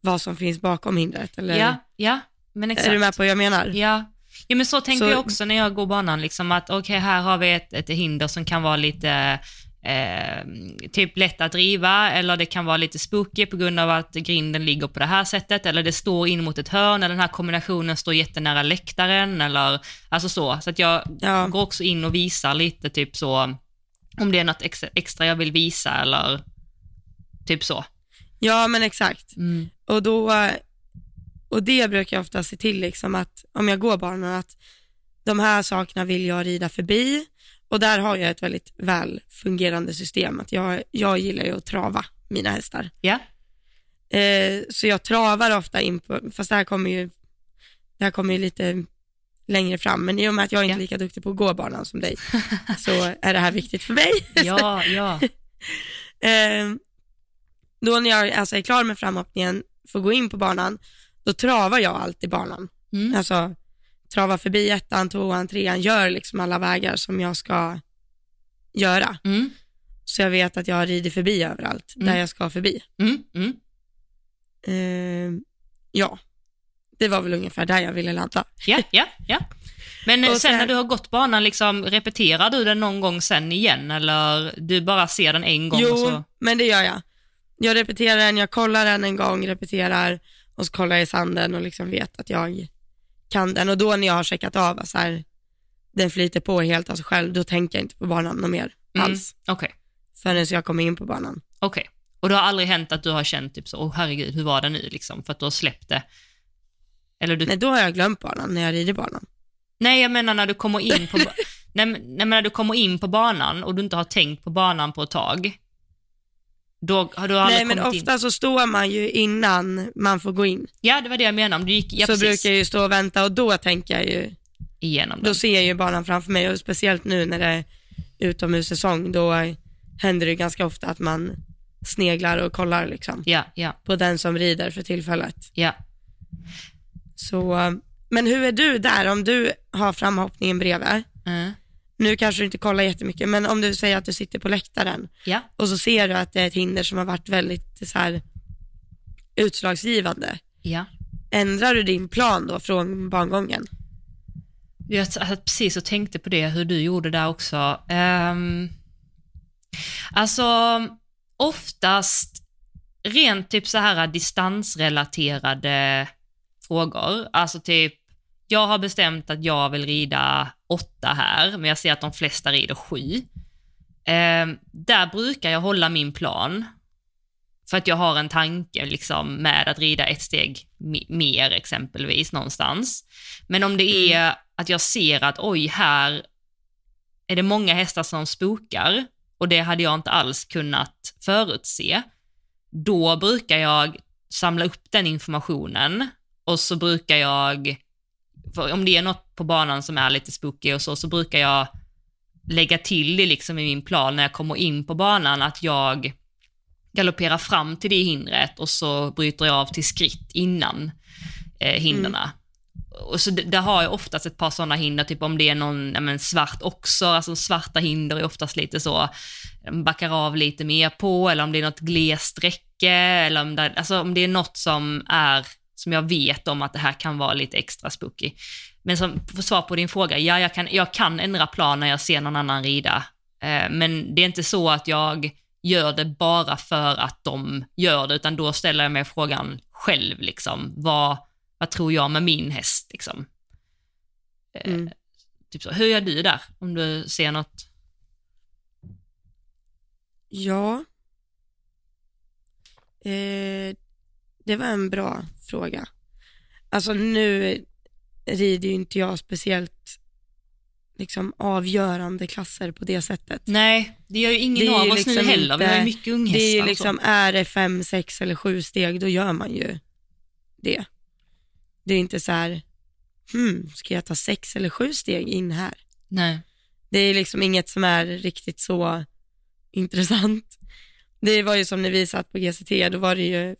vad som finns bakom hindret. Eller, Ja, ja, men exakt. är du med på vad jag menar? Ja. ja, men så tänker Så- jag också när jag går banan, liksom att okej, här har vi ett, ett hinder som kan vara lite eh, typ lätt att driva eller det kan vara lite spooky på grund av att grinden ligger på det här sättet eller det står in mot ett hörn eller den här kombinationen står jättenära läktaren eller alltså så. Så att jag Ja. går också in och visar lite typ så om det är något extra, jag vill visa eller typ så. Ja, men exakt. Mm. Och, då, och det brukar jag ofta se till, liksom att om jag går banan, att de här sakerna vill jag rida förbi. Och där har jag ett väldigt väl fungerande system. Att jag, jag gillar ju att trava mina hästar. Ja. Eh, så jag travar ofta in på, fast det här kommer ju, det här kommer ju lite längre fram, men i och med att jag är inte Ja. lika duktig på att gå banan som dig, så är det här viktigt för mig. Ja, ja. Eh, då när jag alltså, är klar med framhoppningen, får gå in på banan, då travar jag alltid banan. Mm. Alltså travar förbi ettan, tvåan, trean, gör liksom alla vägar som jag ska göra. Mm. Så jag vet att jag rider förbi överallt, Mm. där jag ska förbi. Eh, ja, det var väl ungefär där jag ville landa. Ja, ja, ja. Men eh, Och sen, sen- när du har gått banan, liksom, repeterar du den någon gång sen igen eller du bara ser den en gång Jo, så? men det gör jag. Jag repeterar den, jag kollar den en gång, repeterar och så kollar jag i sanden och liksom vet att jag kan den. Och då när jag har checkat av så här, den flyter på helt av sig själv, då tänker jag inte på banan något mer Mm. alls Okej, förrän jag kommer in på banan. okej. Och det har aldrig hänt att du har känt typ så, åh herregud, hur var det nu liksom? För att du har släppt det? Eller du... Nej, då har jag glömt banan när jag rider banan. Nej, jag menar när du kommer in på... nej, nej, när du kommer in på banan och du inte har tänkt på banan på ett tag, då har du aldrig Nej, men kommit in... ofta så står man ju innan man får gå in. Ja, det var det jag menade. Om du gick ja, så precis, brukar jag ju stå och vänta och då tänker jag ju, igenom då den. ser jag ju banan framför mig och speciellt nu när det är utomhussäsong, då händer det ganska ofta att man sneglar och kollar liksom Ja, ja, på den som rider för tillfället. ja. Så, men hur är du där om du har framhoppningen bredvid? Mm. Nu kanske du inte kollar jättemycket, men om du säger att du sitter på läktaren Ja, och så ser du att det är ett hinder som har varit väldigt så här, utslagsgivande. ja. Ändrar du din plan då från bangången? Jag satt precis och tänkte på det, hur du gjorde där också. Um, alltså, oftast rent typ så här distansrelaterade frågor. Alltså typ, jag har bestämt att jag vill rida åtta här, men jag ser att de flesta rider sju. Ehm, där brukar jag hålla min plan. För att jag har en tanke liksom med att rida ett steg me- mer exempelvis någonstans. Men om det är att jag ser att oj, här är det många hästar som spokar och det hade jag inte alls kunnat förutse, då brukar jag samla upp den informationen och så brukar jag, om det är något på banan som är lite spooky och så, så brukar jag lägga till det liksom i min plan när jag kommer in på banan, att jag galopperar fram till det hindret och så bryter jag av till skritt innan eh, hindrena. Och så där har jag oftast ett par sådana hinder, typ om det är någon ja, men svart också, alltså svarta hinder är oftast lite så, de backar av lite mer på, eller om det är något glest räcke, eller om det, alltså om det är något som är, som jag vet om att det här kan vara lite extra spooky. Men som svar på din fråga, ja jag kan, jag kan ändra plan när jag ser någon annan rida, eh, men det är inte så att jag gör det bara för att de gör det, utan då ställer jag mig frågan själv, liksom, vad, vad tror jag med min häst? Liksom? Eh, Mm. typ så. Hur gör du där, om du ser något? Ja. Eh, det var en bra fråga. Alltså nu rider ju inte jag speciellt liksom avgörande klasser på det sättet. Nej, det gör ju ingen Det av oss nu liksom heller. Vi har ju inte- mycket unghästar. Det är ju liksom, är det fem, sex eller sju steg, då gör man ju det. Det är inte så här, hmm, ska jag ta sex eller sju steg in här? Nej. Det är liksom inget som är riktigt så intressant. Det var ju som när vi satt på GCT, då var det ju,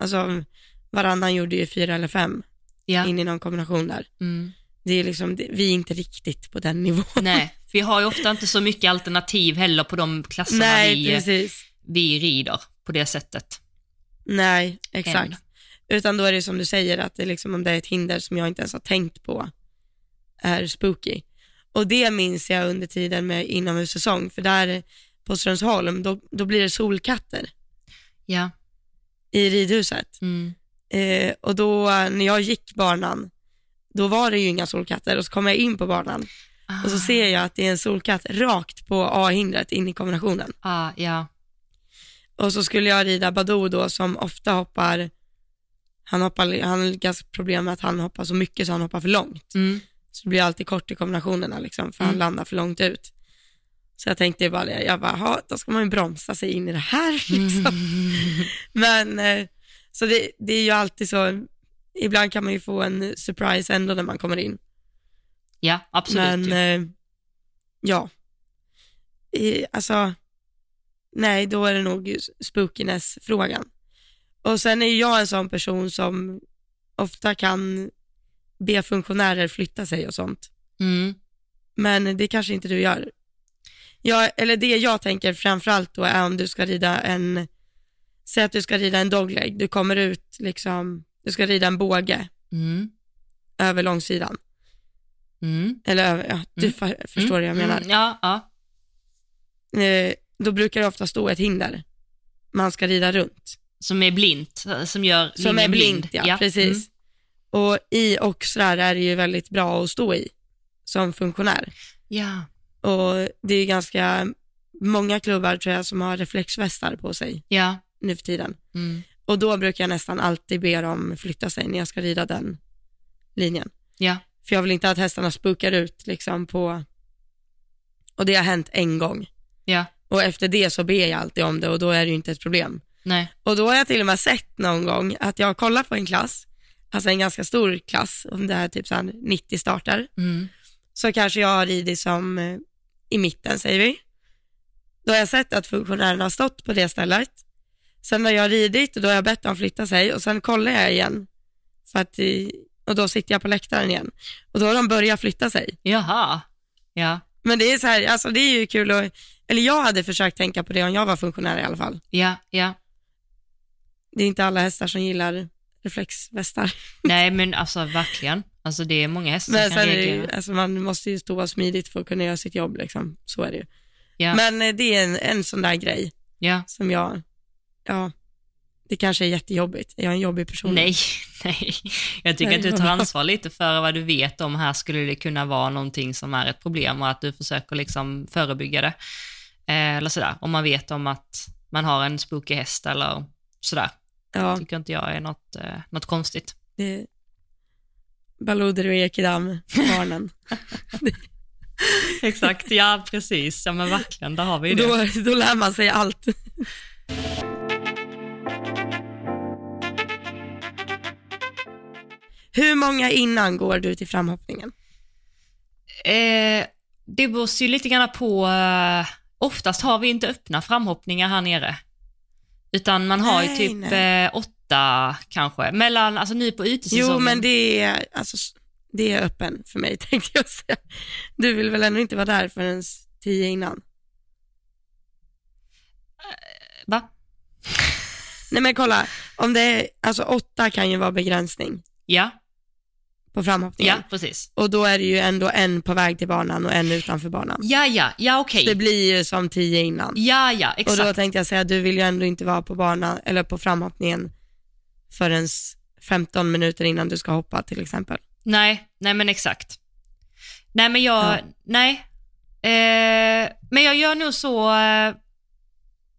alltså varannan gjorde ju fyra eller fem Ja. in i någon kombination där. Mm. Det är liksom, vi är inte riktigt på den nivån. Nej, vi har ju ofta inte så mycket alternativ heller på de klasserna Nej, vi, precis. vi rider på det sättet. Nej, exakt. Än. Utan då är det som du säger, att det liksom, om det är ett hinder som jag inte ens har tänkt på, är spooky. Och det minns jag under tiden med inomhussäsong, för där på Strömsholm, då, då blir det solkatter Ja. I ridhuset. Mm. Eh, och då när jag gick banan, då var det ju inga solkatter och så kom jag in på banan och så ser jag att det är en solkatt rakt på A-hindret in i kombinationen. Ah, ja. Och så skulle jag rida Badou då som ofta hoppar, han, hoppar, han har ganska problem med att han hoppar så mycket så han hoppar för långt. Mm. Så det blir alltid kort i kombinationerna liksom, för Mm. han landar för långt ut. Så jag tänkte bara det, jag bara, "Ha, då ska man ju bromsa sig in i det här liksom. Mm. Men, eh, så det, det är ju alltid så, ibland kan man ju få en surprise ändå när man kommer in. Ja, absolut. Men ju. eh, ja, I, alltså nej då är det nog spookiness-frågan. Och sen är jag en sån person som ofta kan be funktionärer flytta sig och sånt. Mm. Men det kanske inte du gör. Jag, eller det jag tänker framförallt då är om du ska rida en, säg att du ska rida en dogleg, du kommer ut liksom, du ska rida en båge Mm. över långsidan. Mm. Eller över, ja, du Mm. fa- förstår vad jag menar. Mm. Ja, ja. Eh, då brukar det ofta stå ett hinder man ska rida runt. Som är blint, som gör Som är blint, ja, precis. Mm. Och i oxrar är det ju väldigt bra att stå i som funktionär. Ja. Och det är ganska många klubbar tror jag som har reflexvästar på sig Ja. nu för tiden. Mm. Och då brukar jag nästan alltid be dem flytta sig när jag ska rida den linjen. Ja. För jag vill inte att hästarna spukar ut liksom på, och det har hänt en gång. Ja. Och efter det så ber jag alltid om det och då är det ju inte ett problem. Nej. Och då har jag till och med sett någon gång att jag kollar på en klass, alltså en ganska stor klass, om det är typ så här 90 startar, Mm. så kanske jag har ridit som i mitten säger vi. Då har jag sett att funktionärerna har stått på det stället. Sen har jag ridit och då har jag bett dem flytta sig och sen kollar jag igen. För att, och då sitter jag på läktaren igen. Och då har de börjat flytta sig. Jaha. Ja. Men det är så här, alltså det är ju kul att, eller jag hade försökt tänka på det om jag var funktionär i alla fall. Ja, ja. Det är inte alla hästar som gillar reflexvästar. Nej, men alltså verkligen. Alltså det är många hästar Men som kan det ju, reagera. alltså man måste ju stå smidigt för att kunna göra sitt jobb liksom. Så är det ju. Ja. Men eh, det är en, en sån där grej ja. som jag, ja, det kanske är jättejobbigt. Jag är en jobbig person. Nej, nej. Jag tycker Nej, att du tar ansvar lite för vad du vet om här skulle det kunna vara någonting som är ett problem och att du försöker liksom förebygga det. Eh, eller sådär, om man vet om att man har en spooky häst eller sådär. Ja, Tycker inte jag är något, eh, något konstigt. det Balooder och Ekedam, barnen. Exakt, ja precis. Ja men verkligen, där har vi det. då, då lär man sig allt. Hur många innan går du till framhoppningen? Eh, det beror ju lite grann på, eh, oftast har vi inte öppna framhoppningar här nere. Utan man har ju Nej, typ nej. eh, åtta kanske, mellan, alltså nu på utesäsongen. Jo, men det är, alltså, det är öppen för mig tänkte jag säga. Du vill väl ändå inte vara där förrän tio innan? Va? Nej men kolla, om det är, alltså åtta kan ju vara begränsning Ja, på framhoppningen. ja precis. Och då är det ju ändå en på väg till banan och en utanför banan. Ja, ja, ja okej. Det blir ju som tio innan. Ja, ja, Och exakt. då tänkte jag säga, du vill ju ändå inte vara på banan eller på framhoppningen förrän 15 minuter innan du ska hoppa till exempel. Nej, nej men exakt. Nej men jag, Ja. nej. Eh, men jag gör nog så, eh,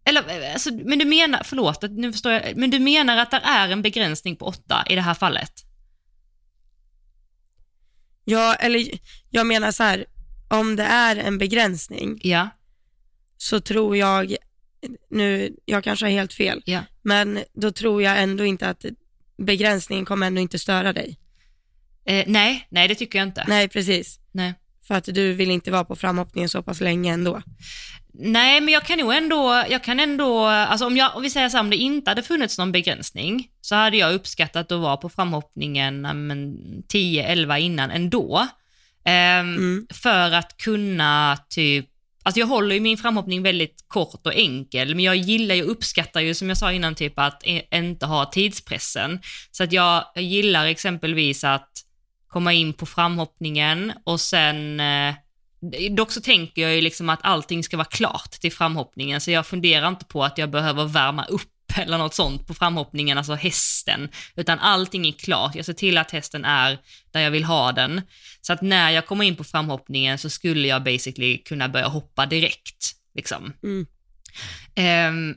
eller eh, alltså, men du menar, förlåt, att nu förstår jag, men du menar att det är en begränsning på åtta i det här fallet? Ja, eller jag menar så här, om det är en begränsning Ja, så tror jag, nu, jag kanske har helt fel, ja. men då tror jag ändå inte att begränsningen kommer ändå inte störa dig. Eh, nej, nej det tycker jag inte. Nej, precis. Nej. För att du vill inte vara på framhoppningen så pass länge ändå. Nej, men jag kan nog ändå, jag kan ändå, alltså om, jag, om vi säger så här, om det inte hade funnits någon begränsning, så hade jag uppskattat att vara på framhoppningen ja, men, 10-11 innan ändå. Ehm, Mm. För att kunna typ, alltså jag håller ju min framhoppning väldigt kort och enkel, men jag gillar ju, uppskattar ju som jag sa innan, typ att e, inte ha tidspressen. Så att jag, jag gillar exempelvis att komma in på framhoppningen och sen eh, Dock så tänker jag ju liksom att allting ska vara klart till framhoppningen, så jag funderar inte på att jag behöver värma upp eller något sånt på framhoppningen, alltså hästen, utan allting är klart. Jag ser till att hästen är där jag vill ha den. Så att när jag kommer in på framhoppningen så skulle jag basically kunna börja hoppa direkt. Liksom. Mm. Ehm,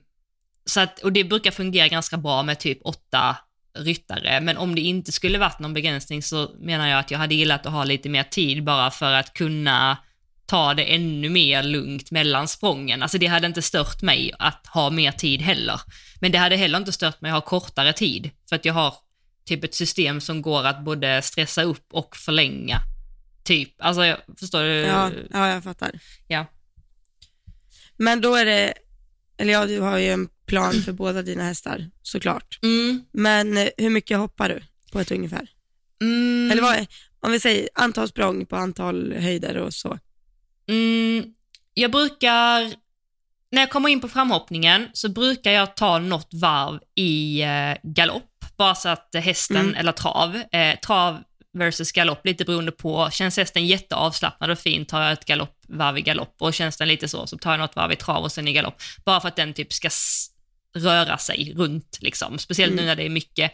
så att, och det brukar fungera ganska bra med typ åtta ryttare, men om det inte skulle varit någon begränsning så menar jag att jag hade gillat att ha lite mer tid bara för att kunna ta det ännu mer lugnt mellan sprången. Alltså det hade inte stört mig att ha mer tid heller. Men det hade heller inte stört mig att ha kortare tid, för att jag har typ ett system som går att både stressa upp och förlänga typ. Alltså, jag, förstår du? Ja, ja, jag fattar. Ja. Men då är det, eller ja, du har ju en plan för båda dina hästar såklart. Mm. Men eh, hur mycket hoppar du på ett ungefär? Mm. Eller vad är, om vi säger antal språng på antal höjder och så. Mm, jag brukar, när jag kommer in på framhoppningen så brukar jag ta något varv i eh, galopp, bara så att hästen, Mm. eller trav, eh, trav versus galopp, lite beroende på, känns hästen jätteavslappnad och fin tar jag ett galoppvarv i galopp och känns den lite så, så tar jag något varv i trav och sen i galopp, bara för att den typ ska röra sig runt liksom, speciellt nu Mm. när det är mycket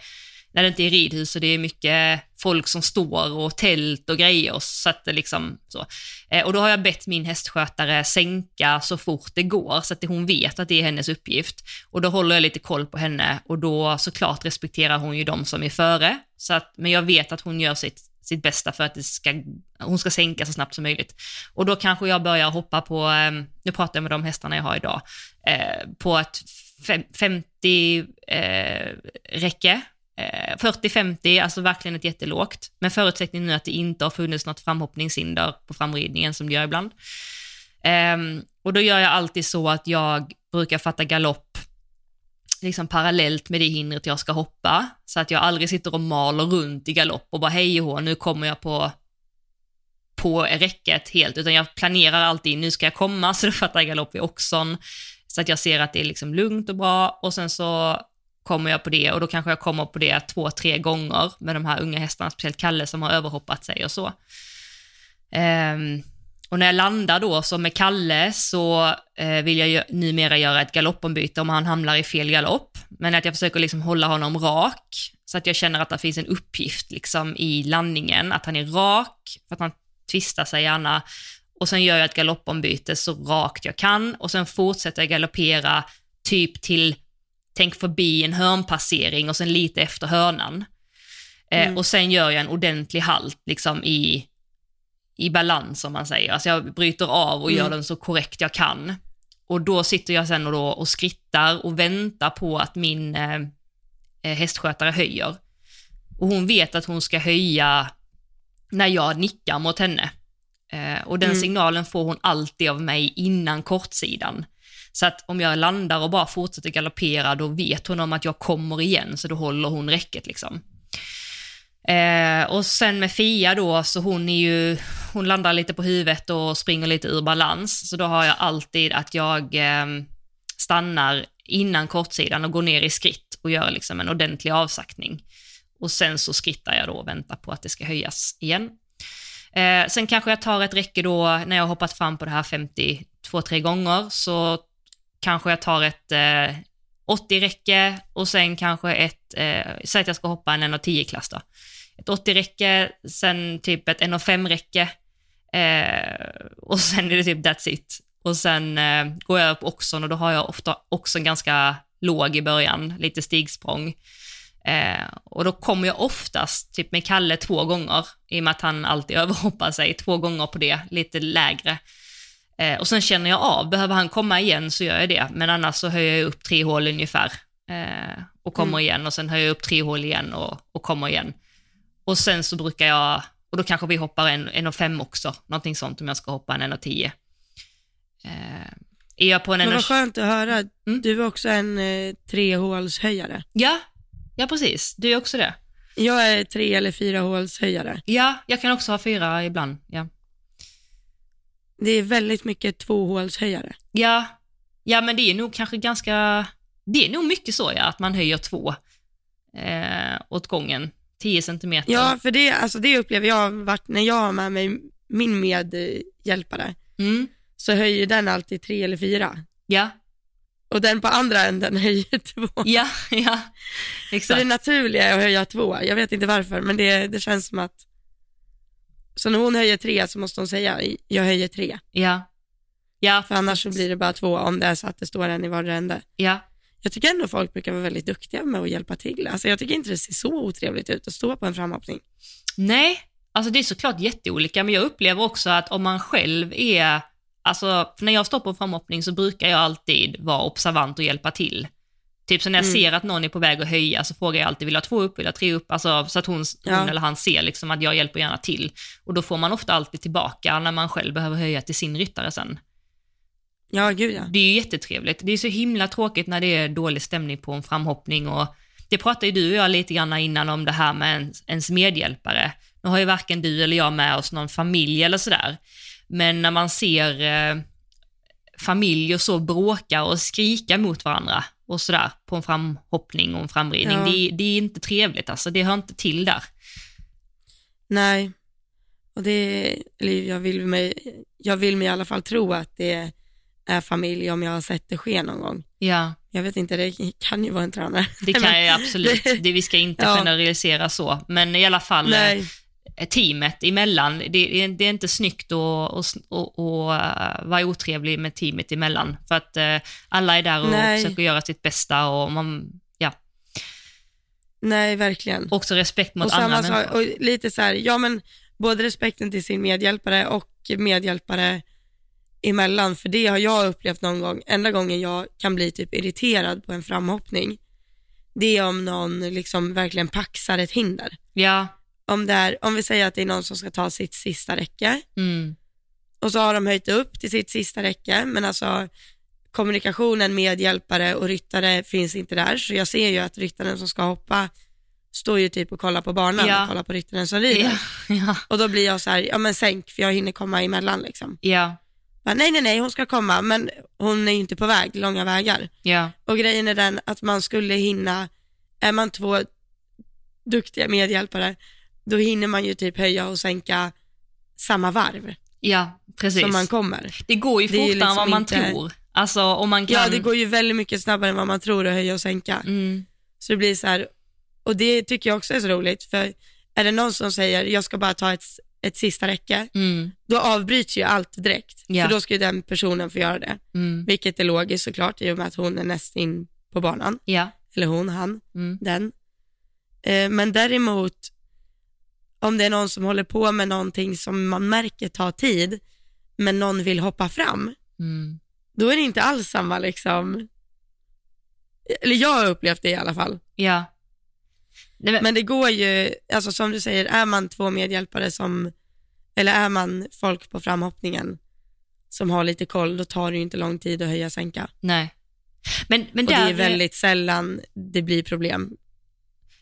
när det inte är ridhus och det är mycket folk som står och tält och grejer. Så att det liksom så. Eh, och då har jag bett min hästskötare sänka så fort det går, så att hon vet att det är hennes uppgift. Och då håller jag lite koll på henne och då såklart respekterar hon ju de som är före. Så att, men jag vet att hon gör sitt, sitt bästa för att det ska, hon ska sänka så snabbt som möjligt. Och då kanske jag börjar hoppa på, ehm, nu pratar jag med de hästarna jag har idag, eh, på ett 50 eh, räcke Eh, 40-50, alltså verkligen ett jättelågt. Men förutsättningen nu att det inte har funnits något framhoppningshinder på framridningen som det gör ibland. Um, och då gör jag alltid så att jag brukar fatta galopp liksom parallellt med det hindret jag ska hoppa, så att jag aldrig sitter och maler runt i galopp och bara hej och hå, nu kommer jag på på räcket helt, utan jag planerar alltid, nu ska jag komma, så då fattar jag galopp vid oxon, så att jag ser att det är liksom lugnt och bra, och sen så kommer jag på det och då kanske jag kommer på det två, tre gånger med de här unga hästarna, speciellt Kalle som har överhoppat sig och så. Um, och när jag landar då, så med Kalle, så eh, vill jag ju numera göra ett galoppombyte om han hamnar i fel galopp, men att jag försöker liksom hålla honom rak, så att jag känner att det finns en uppgift liksom i landningen, att han är rak, för att han tvistar sig gärna, och sen gör jag ett galoppombyte så rakt jag kan, och sen fortsätter jag galoppera typ till tänk förbi en hörnpassering och sen lite efter hörnan. Eh, Mm. och sen gör jag en ordentlig halt liksom i, i balans om man säger. Alltså jag bryter av och Mm. gör den så korrekt jag kan. Och då sitter jag sen och, då och skrittar och väntar på att min eh, eh, hästskötare höjer. Och hon vet att hon ska höja när jag nickar mot henne. Eh, och den Mm. signalen får hon alltid av mig innan kortsidan. Så att om jag landar och bara fortsätter galoppera, då vet hon om att jag kommer igen, så då håller hon räcket liksom. Eh, och sen med Fia då, så hon är ju, hon landar lite på huvudet och springer lite ur balans, så då har jag alltid att jag eh, stannar innan kortsidan och går ner i skritt och gör liksom en ordentlig avsaktning. Och sen så skrittar jag då och väntar på att det ska höjas igen. Eh, sen kanske jag tar ett räcke då, när jag har hoppat fram på det här 50 två, tre gånger, så kanske jag tar ett eh, 80-räcke och sen kanske ett, eh, säg att jag ska hoppa en 1,10-klass då. Ett 80-räcke, sen typ ett 1,5-räcke eh, och sen är det typ that's it. Och sen eh, går jag upp också och då har jag ofta också en ganska låg i början, lite stigsprång. Eh, och då kommer jag oftast typ med Kalle två gånger, i och med att han alltid överhoppar sig, två gånger på det, lite lägre. Eh, och sen känner jag av, behöver han komma igen så gör jag det, men annars så höjer jag upp tre hål ungefär eh, och kommer Mm. igen och sen höjer jag upp tre hål igen och, och kommer igen. Och sen så brukar jag, och då kanske vi hoppar en, en och fem också, någonting sånt om jag ska hoppa en en och tio. Eh, är jag på en Men en vad och... skönt att höra. Mm. Du är också en eh, trehålshöjare. Ja, ja precis, du är också det. Jag är tre eller fyrahålshöjare. Ja, jag kan också ha fyra ibland. Ja, Det är väldigt mycket tvåhålshöjare. ja, ja men det är nog kanske ganska, det är nog mycket så ja, att man höjer två eh, åt gången, 10 centimeter. Ja, för det, alltså det upplever jag vart, när jag har med mig min medhjälpare, Mm, så höjer den alltid tre eller fyra. ja, Och den på andra änden höjer två. ja, ja, Så exakt. det naturliga är att höja två. Jag vet inte varför, men det, det känns som att så när hon höjer tre så måste hon säga, jag höjer tre. Ja, ja, För annars så blir det bara två om det är så att det står en i vardera ände. ja, Jag tycker ändå folk brukar vara väldigt duktiga med att hjälpa till. Alltså jag tycker inte det ser så otrevligt ut att stå på en framhoppning. Nej, alltså det är såklart jätteolika, men jag upplever också att om man själv är, alltså när jag står på en framhoppning så brukar jag alltid vara observant och hjälpa till. Typ så när jag Mm. ser att någon är på väg att höja så frågar jag alltid, vill jag ha två upp, vill jag ha tre upp? Alltså, så att hon, Ja. hon eller han ser liksom att jag hjälper gärna till. Och då får man ofta alltid tillbaka när man själv behöver höja till sin ryttare sen. Ja, gud ja. Det är ju jättetrevligt. Det är så himla tråkigt när det är dålig stämning på en framhoppning och det pratade ju du och jag lite grann innan om det här med ens, ens medhjälpare. Nu har ju varken du eller jag med oss någon familj eller sådär, men när man ser eh, familjer så bråka och skrika mot varandra och sådär på en framhoppning och en framridning, Ja. det, det är inte trevligt alltså, det hör inte till där. Nej, och det, eller jag vill mig, jag vill mig i alla fall tro att det är familj om jag har sett det ske någon gång. Ja, Jag vet inte, det kan ju vara en tränare. det kan jag absolut, det, vi ska inte generalisera så, men i alla fall eh, Nej, teamet emellan. Det, det, är inte snyggt att eh, vara otrevlig med teamet emellan. För att eh, alla är där och Nej. försöker göra sitt bästa och man, ja, nej verkligen. också respekt mot och andra människor. och lite så här, ja men både respekten till sin medhjälpare och medhjälpare emellan, för det har jag upplevt någon gång, enda gången jag kan bli typ irriterad på en framhoppning, det är om någon liksom verkligen paxar ett hinder. Ja, Om, det är, om vi säger att det är någon som ska ta sitt sista räcke mm, och så har de höjt upp till sitt sista räcke, men alltså kommunikationen med hjälpare och ryttare finns inte där, så jag ser ju att ryttaren som ska hoppa står ju typ och kollar på banan Ja. och kollar på ryttaren som rider. ja, ja, Och då blir jag så här, ja men sänk för jag hinner komma emellan liksom. ja, Men, nej, nej, nej, hon ska komma, men hon är ju inte på väg, långa vägar. ja, Och grejen är den att man skulle hinna, är man två duktiga medhjälpare, då hinner man ju typ höja och sänka samma varv ja, precis. som man kommer. det går ju fortare än vad liksom man inte- tror. Alltså om man kan... Ja, det går ju väldigt mycket snabbare än vad man tror att höja och sänka. Mm, Så det blir så här, och det tycker jag också är så roligt, för är det någon som säger, jag ska bara ta ett, ett sista räcke, mm, då avbryts ju allt direkt. Ja. För då ska ju den personen få göra det. mm, Vilket är logiskt såklart i och med att hon är näst in på banan. ja, Eller hon, han, mm, den. Eh, men däremot, om det är någon som håller på med någonting som man märker tar tid, men någon vill hoppa fram, mm, då är det inte alls samma liksom, eller jag har upplevt det i alla fall. ja. Nej, men, Men det går ju, alltså som du säger, är man två medhjälpare som, eller är man folk på framhoppningen som har lite koll, då tar det ju inte lång tid att höja och sänka. nej. Men, men Och det där, är väldigt sällan det blir problem.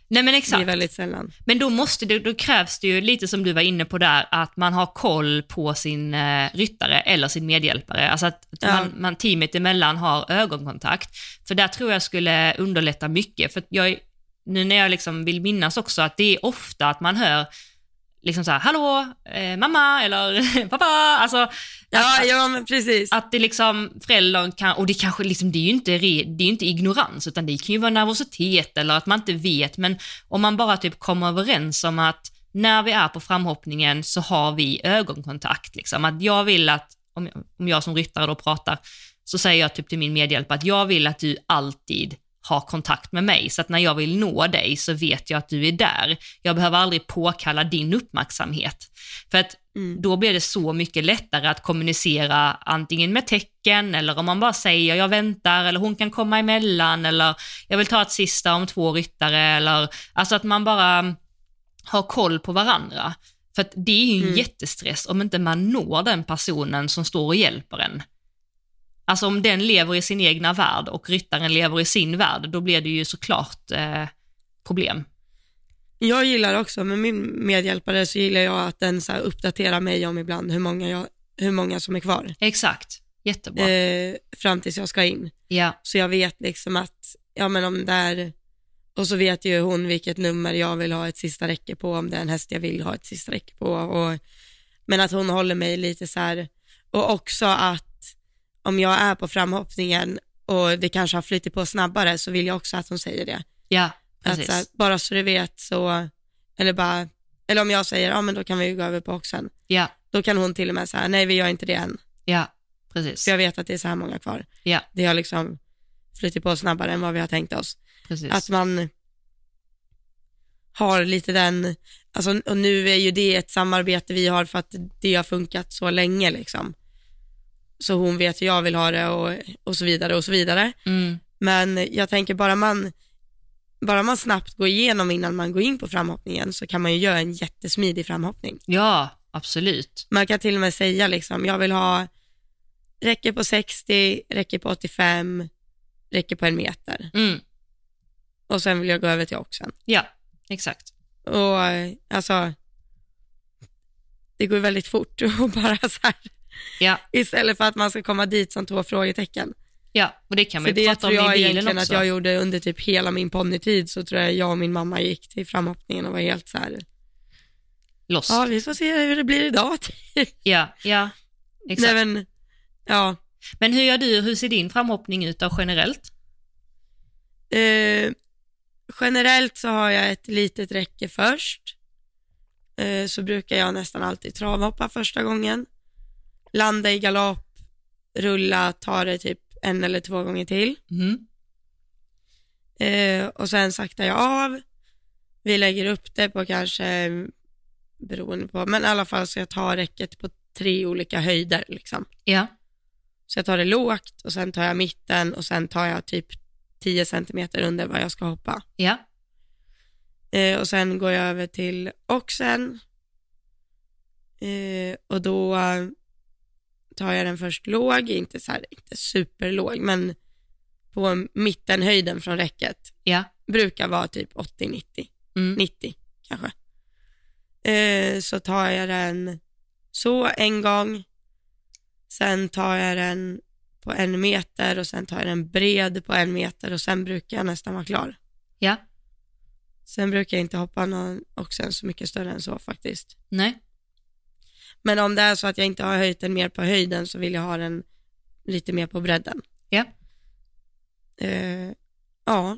Nej men Det är exakt. väldigt sällan. Men då, måste det, då krävs det ju lite som du var inne på där, att man har koll på sin eh, ryttare eller sin medhjälpare. Alltså att Ja. man, man teamet emellan har ögonkontakt. För där tror jag skulle underlätta mycket. För jag, nu när jag liksom vill minnas också att det är ofta att man hör liksom så här, hallå, eh, mamma eller pappa, alltså att, ja men precis. att det liksom föräldern kan, och det kanske liksom, det är ju inte, det är inte ignorans, utan det kan ju vara nervositet eller att man inte vet, men om man bara typ kommer överens om att när vi är på framhoppningen så har vi ögonkontakt, liksom. att jag vill att, om jag, om jag som ryttare då pratar, så säger jag typ till min medhjälpare att jag vill att du alltid har kontakt med mig, så att när jag vill nå dig så vet jag att du är där. Jag behöver aldrig påkalla din uppmärksamhet. För att Mm. då blir det så mycket lättare att kommunicera antingen med tecken eller om man bara säger jag väntar eller hon kan komma emellan eller jag vill ta ett sista om två ryttare eller alltså att man bara har koll på varandra. För att det är ju en Mm. jättestress om inte man når den personen som står och hjälper en. Alltså om den lever i sin egna värld och ryttaren lever i sin värld, då blir det ju såklart eh, problem. Jag gillar också, med min medhjälpare så gillar jag att den så uppdaterar mig om ibland hur många, jag, hur många som är kvar. Exakt, jättebra. Eh, fram tills jag ska in. Ja, Så jag vet liksom att, ja men om det är, och så vet ju hon vilket nummer jag vill ha ett sista räcke på, om det är en häst jag vill ha ett sista räcke på. Och, men att hon håller mig lite så här, och också att om jag är på framhoppningen och det kanske har flyttit på snabbare så vill jag också att hon säger det. ja, Att precis. så här, bara så du vet så, eller bara, eller om jag säger, ja men då kan vi ju gå över på oxen. Ja, Då kan hon till och med säga, nej vi gör inte det än. ja, precis. För jag vet att det är så här många kvar. Ja, Det har liksom flyttit på snabbare än vad vi har tänkt oss. precis. Att man har lite den, alltså, och nu är ju det ett samarbete vi har för att det har funkat så länge liksom. Så hon vet hur jag vill ha det och, och så vidare och så vidare. Mm, Men jag tänker bara man, bara man snabbt går igenom innan man går in på framhoppningen så kan man ju göra en jättesmidig framhoppning. Ja, absolut. Man kan till och med säga liksom, jag vill ha räcker på 60, räcker på 85, räcker på en meter. Mm. Och sen vill jag gå över till oxen. Ja, exakt. Och alltså, det går väldigt fort och bara så här, Ja, istället för att man ska komma dit som två frågetecken. ja. och det kan man För ju det prata tror om jag i bilen egentligen också. att jag gjorde under typ hela min ponnytid, så tror jag jag och min mamma gick till framhoppningen och var helt så här, Lost. ja vi får se hur det blir idag. Ja, ja. Exakt. Nej, men, ja, Men hur gör du, hur ser din framhoppning ut då generellt? Eh, generellt så har jag ett litet räcke först. Eh, så brukar jag nästan alltid travhoppa första gången. Landa i galopp, rulla, ta det typ en eller två gånger till. Mm. Eh, och sen saktar jag av. Vi lägger upp det på kanske, beroende på, men i alla fall så jag tar räcket på tre olika höjder liksom. Ja, Så jag tar det lågt och sen tar jag mitten och sen tar jag typ 10 centimeter under vad jag ska hoppa. ja, Eh, och sen går jag över till oxen. Eh, och då tar jag den först låg, inte, så här, inte superlåg, men på mittenhöjden från räcket. ja. Brukar vara typ 80-90, Mm. 90 kanske. Eh, så tar jag den så en gång. Sen tar jag den på en meter och sen tar jag den bred på en meter och sen brukar jag nästan vara klar. Ja, Sen brukar jag inte hoppa någon oxen så mycket större än så faktiskt. nej. Men om det är så att jag inte har höjt den mer på höjden så vill jag ha den lite mer på bredden. Ja, Eh, ja.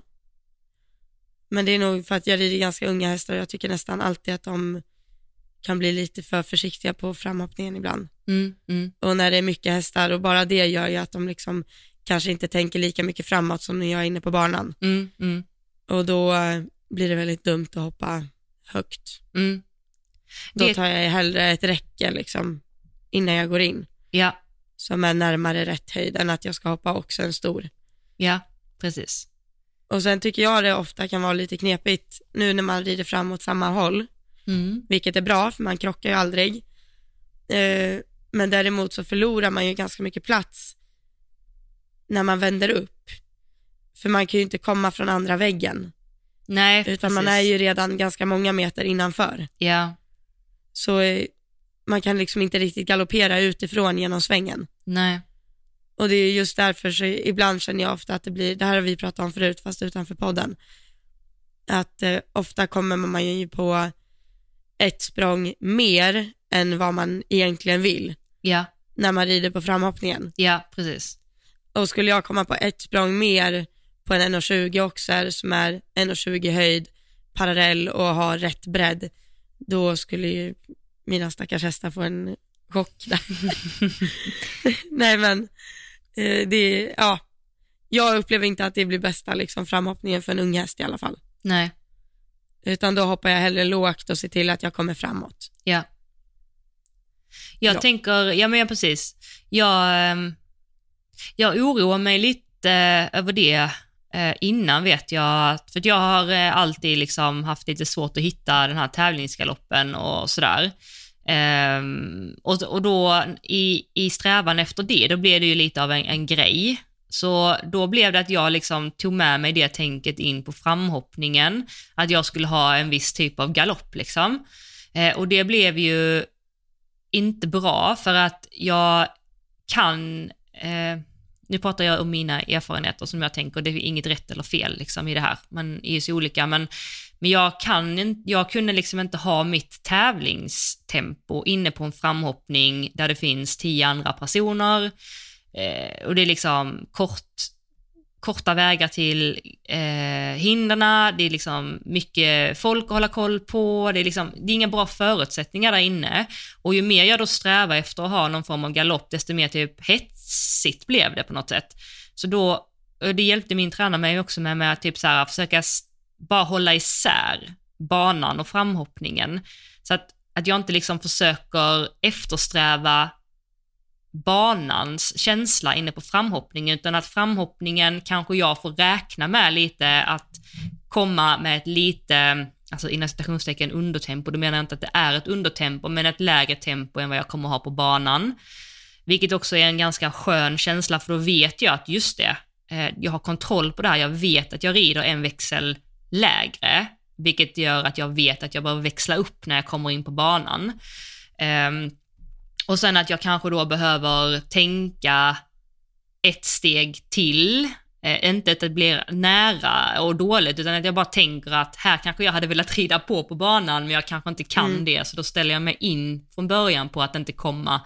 Men det är nog för att jag rider ganska unga hästar och jag tycker nästan alltid att de kan bli lite för försiktiga på framhoppningen ibland. mm, mm. Och när det är mycket hästar och bara det gör ju att de liksom kanske inte tänker lika mycket framåt som när jag är inne på banan. Mm, mm, Och då eh, blir det väldigt dumt att hoppa högt. Då Det- tar jag hellre ett räcke liksom innan jag går in Ja, som är närmare rätt höjd än att jag ska hoppa också en stor. ja, precis. Och sen tycker jag det ofta kan vara lite knepigt nu när man rider fram åt samma håll, Mm. vilket är bra för man krockar ju aldrig. Eh, men däremot så förlorar man ju ganska mycket plats när man vänder upp. För man kan ju inte komma från andra väggen, Nej, utan man precis. är ju redan ganska många meter innanför. Ja, Så eh, man kan liksom inte riktigt galoppera utifrån genom svängen. nej. Och det är just därför så ibland känner jag ofta att det blir, det här har vi pratat om förut fast utanför podden, att eh, ofta kommer man ju på ett språng mer än vad man egentligen vill Ja, när man rider på framhoppningen. ja, precis. Och skulle jag komma på ett språng mer på en 1,20 oxer som är 1,20 höjd, parallell och har rätt bredd, då skulle ju mina stackars hästar få en chock där. Nej men, eh, det, ja, jag upplever inte att det blir bästa liksom, framhoppningen för en ung häst i alla fall. Nej, Utan då hoppar jag hellre lågt och ser till att jag kommer framåt. ja. Jag Ja. tänker, ja men ja, precis. Jag, ehm, jag oroar mig lite över det eh, innan vet jag, för jag har eh, alltid liksom haft lite svårt att hitta den här tävlingsgaloppen och sådär. Eh, och, och då i, i strävan efter det, då blev det ju lite av en, en grej. Så då blev det att jag liksom tog med mig det tänket in på framhoppningen, att jag skulle ha en viss typ av galopp liksom. Eh, och det blev ju inte bra för att jag kan, eh, nu pratar jag om mina erfarenheter som jag tänker, det är inget rätt eller fel liksom i det här, man är ju så olika, men, men jag, kan, jag kunde liksom inte ha mitt tävlingstempo inne på en framhoppning där det finns tio andra personer. Eh, och det är liksom kort, korta vägar till eh, hinderna, det är liksom mycket folk att hålla koll på, det är, liksom, det är inga bra förutsättningar där inne. Och ju mer jag då strävar efter att ha någon form av galopp, desto mer typ hetsigt blev det på något sätt. Så då, det hjälpte min tränare mig också med, med att typ så här, försöka bara hålla isär banan och framhoppningen. Så att, att jag inte liksom försöker eftersträva banans känsla inne på framhoppningen, utan att framhoppningen kanske jag får räkna med lite att komma med ett lite, alltså inom citationstecken undertempo, då menar jag inte att det är ett undertempo, men ett lägre tempo än vad jag kommer ha på banan. Vilket också är en ganska skön känsla, för då vet jag att just det, eh, jag har kontroll på det här, jag vet att jag rider en växel lägre, vilket gör att jag vet att jag behöver växla upp när jag kommer in på banan. Um, och sen att jag kanske då behöver tänka ett steg till, eh, inte att det blir nära och dåligt, utan att jag bara tänker att här kanske jag hade velat rida på på banan, men jag kanske inte kan mm. det, så då ställer jag mig in från början på att inte komma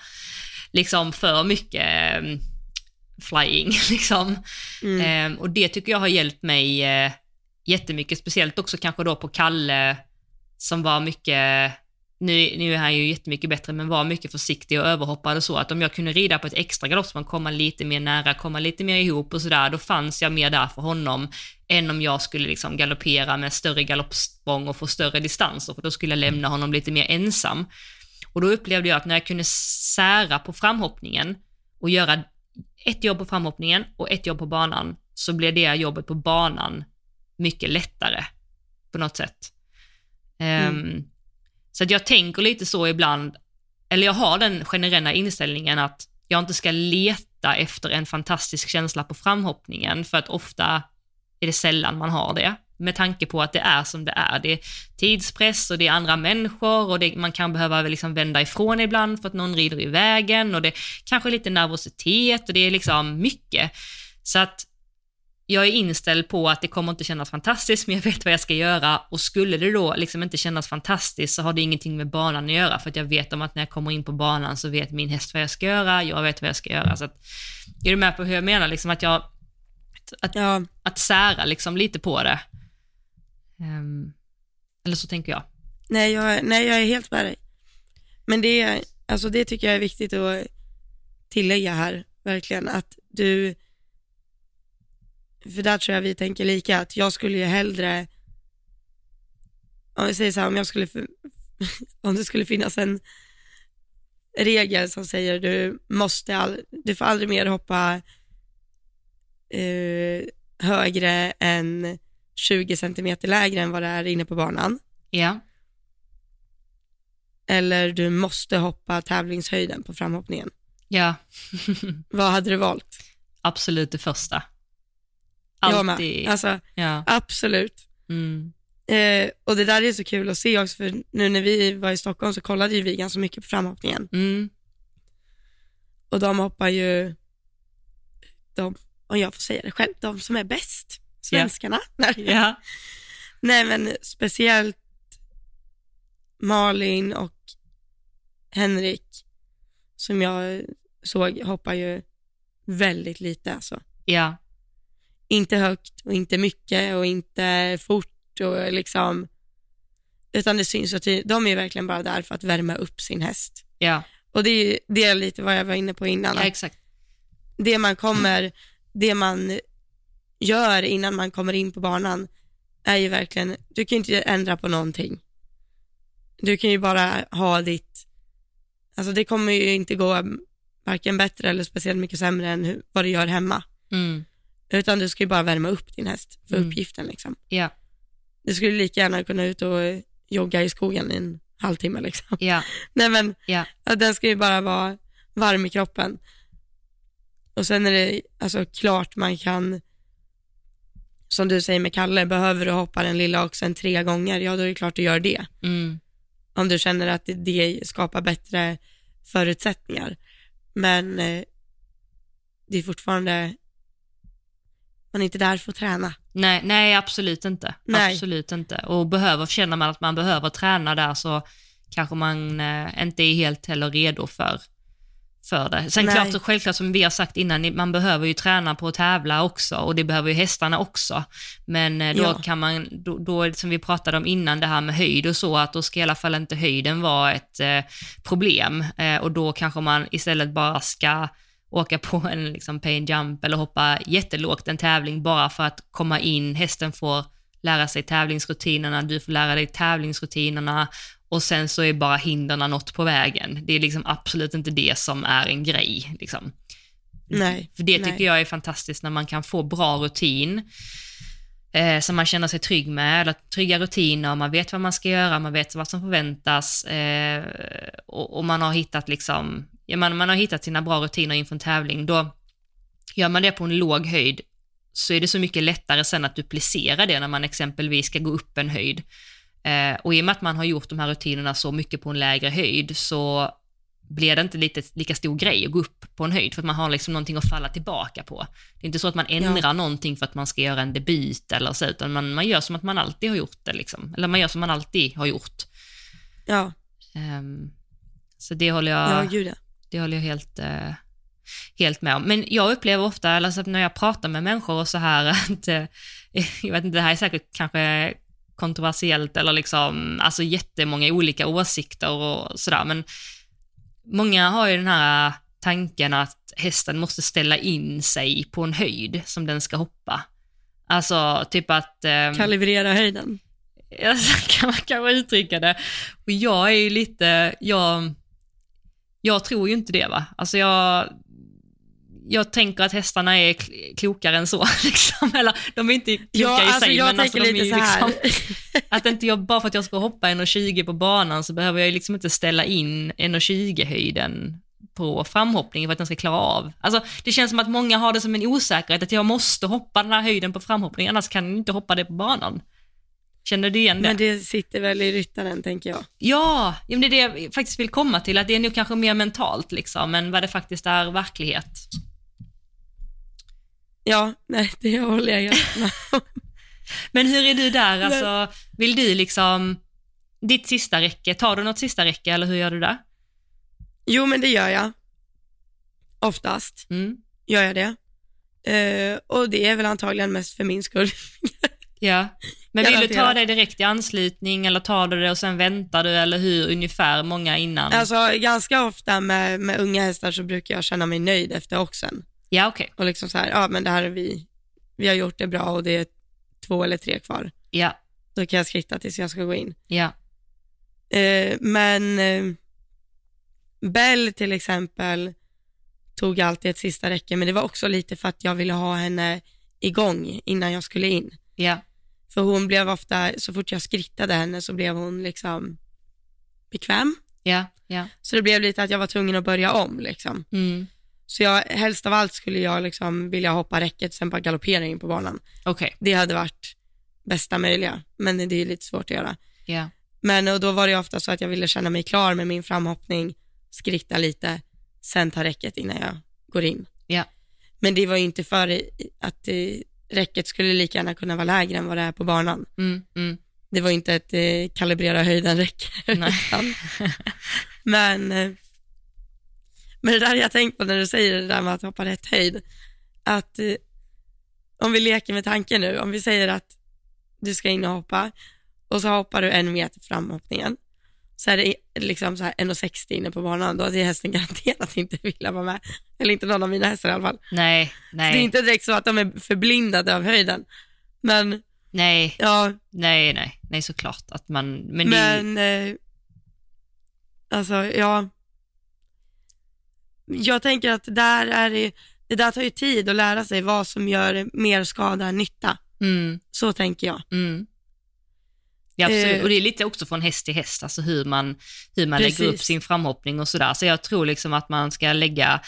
liksom för mycket um, flying. Liksom. Mm. Um, och det tycker jag har hjälpt mig uh, jättemycket, speciellt också kanske då på Kalle, som var mycket nu, nu är han ju jättemycket bättre, men var mycket försiktig och överhoppade så att om jag kunde rida på ett extra galoppsprång, komma lite mer nära, komma lite mer ihop och sådär, då fanns jag mer där för honom än om jag skulle liksom galoppera med större galoppsprång och få större distanser, för då skulle jag lämna honom lite mer ensam. Och då upplevde jag att när jag kunde sära på framhoppningen och göra ett jobb på framhoppningen och ett jobb på banan, så blev det jobbet på banan mycket lättare på något sätt. Mm. Um, så att jag tänker lite så ibland, eller jag har den generella inställningen att jag inte ska leta efter en fantastisk känsla på framhoppningen, för att ofta är det sällan man har det, med tanke på att det är som det är. Det är tidspress och det är andra människor och det, man kan behöva liksom vända ifrån ibland för att någon rider i vägen och det kanske är lite nervositet och det är liksom mycket. Så att jag är inställd på att det kommer inte kännas fantastiskt, men jag vet vad jag ska göra och skulle det då liksom inte kännas fantastiskt så har det ingenting med banan att göra, för att jag vet om att när jag kommer in på banan så vet min häst vad jag ska göra, jag vet vad jag ska göra. Så att, är du med på hur jag menar? Liksom att jag, att, ja. att sära liksom lite på det. Um, eller så tänker jag. Nej jag, nej, jag är helt med dig. Men det, alltså det tycker jag är viktigt att tillägga här, verkligen, att du för där tror jag vi tänker lika, att jag skulle ju hellre, om vi säger så här, om jag skulle, om det skulle finnas en regel som säger du måste, all, du får aldrig mer hoppa eh, högre än 20 centimeter lägre än vad det är inne på banan. Ja. Eller du måste hoppa tävlingshöjden på framhoppningen. Ja. vad hade du valt? Absolut det första. Alltid. Med. Alltså, ja. Absolut. Mm. Eh, och det där är så kul att se också, för nu när vi var i Stockholm så kollade ju vi ganska mycket på framhoppningen. Mm. Och de hoppar ju, de, om jag får säga det själv, de som är bäst, svenskarna. Yeah. yeah. Nej men speciellt Malin och Henrik, som jag såg, hoppar ju väldigt lite alltså. Ja inte högt och inte mycket och inte fort och liksom, utan det syns att de är verkligen bara där för att värma upp sin häst. Ja. Och det är, det är lite vad jag var inne på innan. Ja, exakt. Det man kommer, det man gör innan man kommer in på banan är ju verkligen, du kan inte ändra på någonting. Du kan ju bara ha ditt, alltså det kommer ju inte gå varken bättre eller speciellt mycket sämre än vad du gör hemma. Mm. Utan du ska ju bara värma upp din häst för mm. uppgiften. Liksom. Ja. Du skulle lika gärna kunna ut och jogga i skogen i en halvtimme. Liksom. Ja. Nej men, ja. den ska ju bara vara varm i kroppen. Och sen är det alltså klart man kan, som du säger med Kalle, behöver du hoppa den lilla oxen tre gånger, ja då är det klart du gör det. Mm. Om du känner att det skapar bättre förutsättningar. Men eh, det är fortfarande man är inte där för att träna. Nej, nej absolut inte. Nej. Absolut inte. Och behöver, känner man att man behöver träna där så kanske man eh, inte är helt heller redo för, för det. Sen nej. klart och självklart som vi har sagt innan, man behöver ju träna på att tävla också och det behöver ju hästarna också. Men eh, då ja. kan man, då, då, som vi pratade om innan, det här med höjd och så, att då ska i alla fall inte höjden vara ett eh, problem eh, och då kanske man istället bara ska åka på en liksom pay and jump eller hoppa jättelågt en tävling bara för att komma in, hästen får lära sig tävlingsrutinerna, du får lära dig tävlingsrutinerna och sen så är bara hindren något på vägen. Det är liksom absolut inte det som är en grej. Liksom. Nej. För det tycker nej. jag är fantastiskt när man kan få bra rutin eh, som man känner sig trygg med, eller trygga rutiner, man vet vad man ska göra, man vet vad som förväntas eh, och, och man har hittat liksom, ja, man, man har hittat sina bra rutiner inför en tävling, då gör man det på en låg höjd så är det så mycket lättare sen att duplicera det när man exempelvis ska gå upp en höjd. Eh, och i och med att man har gjort de här rutinerna så mycket på en lägre höjd så blir det inte lite, lika stor grej att gå upp på en höjd för att man har liksom någonting att falla tillbaka på. Det är inte så att man ändrar Ja. någonting för att man ska göra en debut eller så, utan man, man gör som att man alltid har gjort det. Liksom. Eller man gör som man alltid har gjort. Ja, Ehm, så det håller jag, ja gud ja. det håller jag helt, eh, helt med om. Men jag upplever ofta, eller så att när jag pratar med människor och så här, att, eh, jag vet inte, det här är säkert kanske kontroversiellt eller liksom, alltså jättemånga olika åsikter och sådär, men många har ju den här tanken att hästen måste ställa in sig på en höjd som den ska hoppa. Alltså typ att... ehm, Kalibrera höjden. Så kan man kanske uttrycka det. Och jag är ju lite, jag, jag tror ju inte det va. Alltså jag, jag tänker att hästarna är kl- klokare än så. Liksom. Eller de är inte kloka Ja, i alltså sig, jag men alltså, de är ju liksom, att inte jag, bara för att jag ska hoppa 1,20 på banan så behöver jag liksom inte ställa in 1,20-höjden på framhoppningen för att den ska klara av. Alltså, det känns som att många har det som en osäkerhet, att jag måste hoppa den här höjden på framhoppningen, annars kan jag inte hoppa det på banan. Känner du igen det? Men det sitter väl i ryttaren tänker jag. Ja, ja, men det är det jag faktiskt vill komma till, att det är nog kanske mer mentalt liksom, än vad det faktiskt är verklighet. Ja, nej det håller jag om. Men hur är du där, alltså, vill du liksom, ditt sista räcke, tar du något sista räcke eller hur gör du där? Jo, men det gör jag. Oftast Mm. gör jag det. Eh, och det är väl antagligen mest för min skull. Ja, men vill du ta det direkt i anslutning eller tar du det och sen väntar du eller hur ungefär många innan? Alltså ganska ofta med, med unga hästar så brukar jag känna mig nöjd efter oxen. Ja, okej. Och liksom så här, ja men det här är vi, vi har gjort det bra och det är två eller tre kvar. Ja, Då kan jag skritta tills jag ska gå in. ja, Eh, men eh, Bell till exempel tog alltid ett sista räcke, men det var också lite för att jag ville ha henne igång innan jag skulle in. ja, För hon blev ofta, så fort jag skrittade henne så blev hon liksom bekväm. ja, ja. Så det blev lite att jag var tvungen att börja om liksom. Mm. Så jag, helst av allt skulle jag liksom vilja hoppa räcket, sen bara galoppera in på banan. Okej, Det hade varit bästa möjliga, men det är lite svårt att göra. ja, Men och då var det ofta så att jag ville känna mig klar med min framhoppning, skritta lite, sen ta räcket innan jag går in. ja, Men det var ju inte för att eh, räcket skulle lika gärna kunna vara lägre än vad det är på banan. mm, mm. Det var inte ett eh, kalibrera höjden-räcke. Men, eh, men det där har jag tänkt på när du säger det där med att hoppa rätt höjd. Att eh, om vi leker med tanken nu, om vi säger att du ska in och hoppa och så hoppar du en meter framhoppningen. Så är det liksom så här 1,60 inne på banan, då hade hästen garanterat inte vilja vara med. Eller inte någon av mina hästar i alla fall. Nej, Så det är nej, inte direkt så att de är förblindade av höjden. Men nej, ja, nej, nej, nej såklart att man, men, det, Men, eh, alltså ja. Jag tänker att där är det, det där tar ju tid att lära sig vad som gör mer skada än nytta. mm, Så tänker jag. Mm. Ja, absolut. Eh. och det är lite också från häst till häst, alltså hur man, hur man lägger upp sin framhoppning och sådär. Så jag tror liksom att man ska lägga,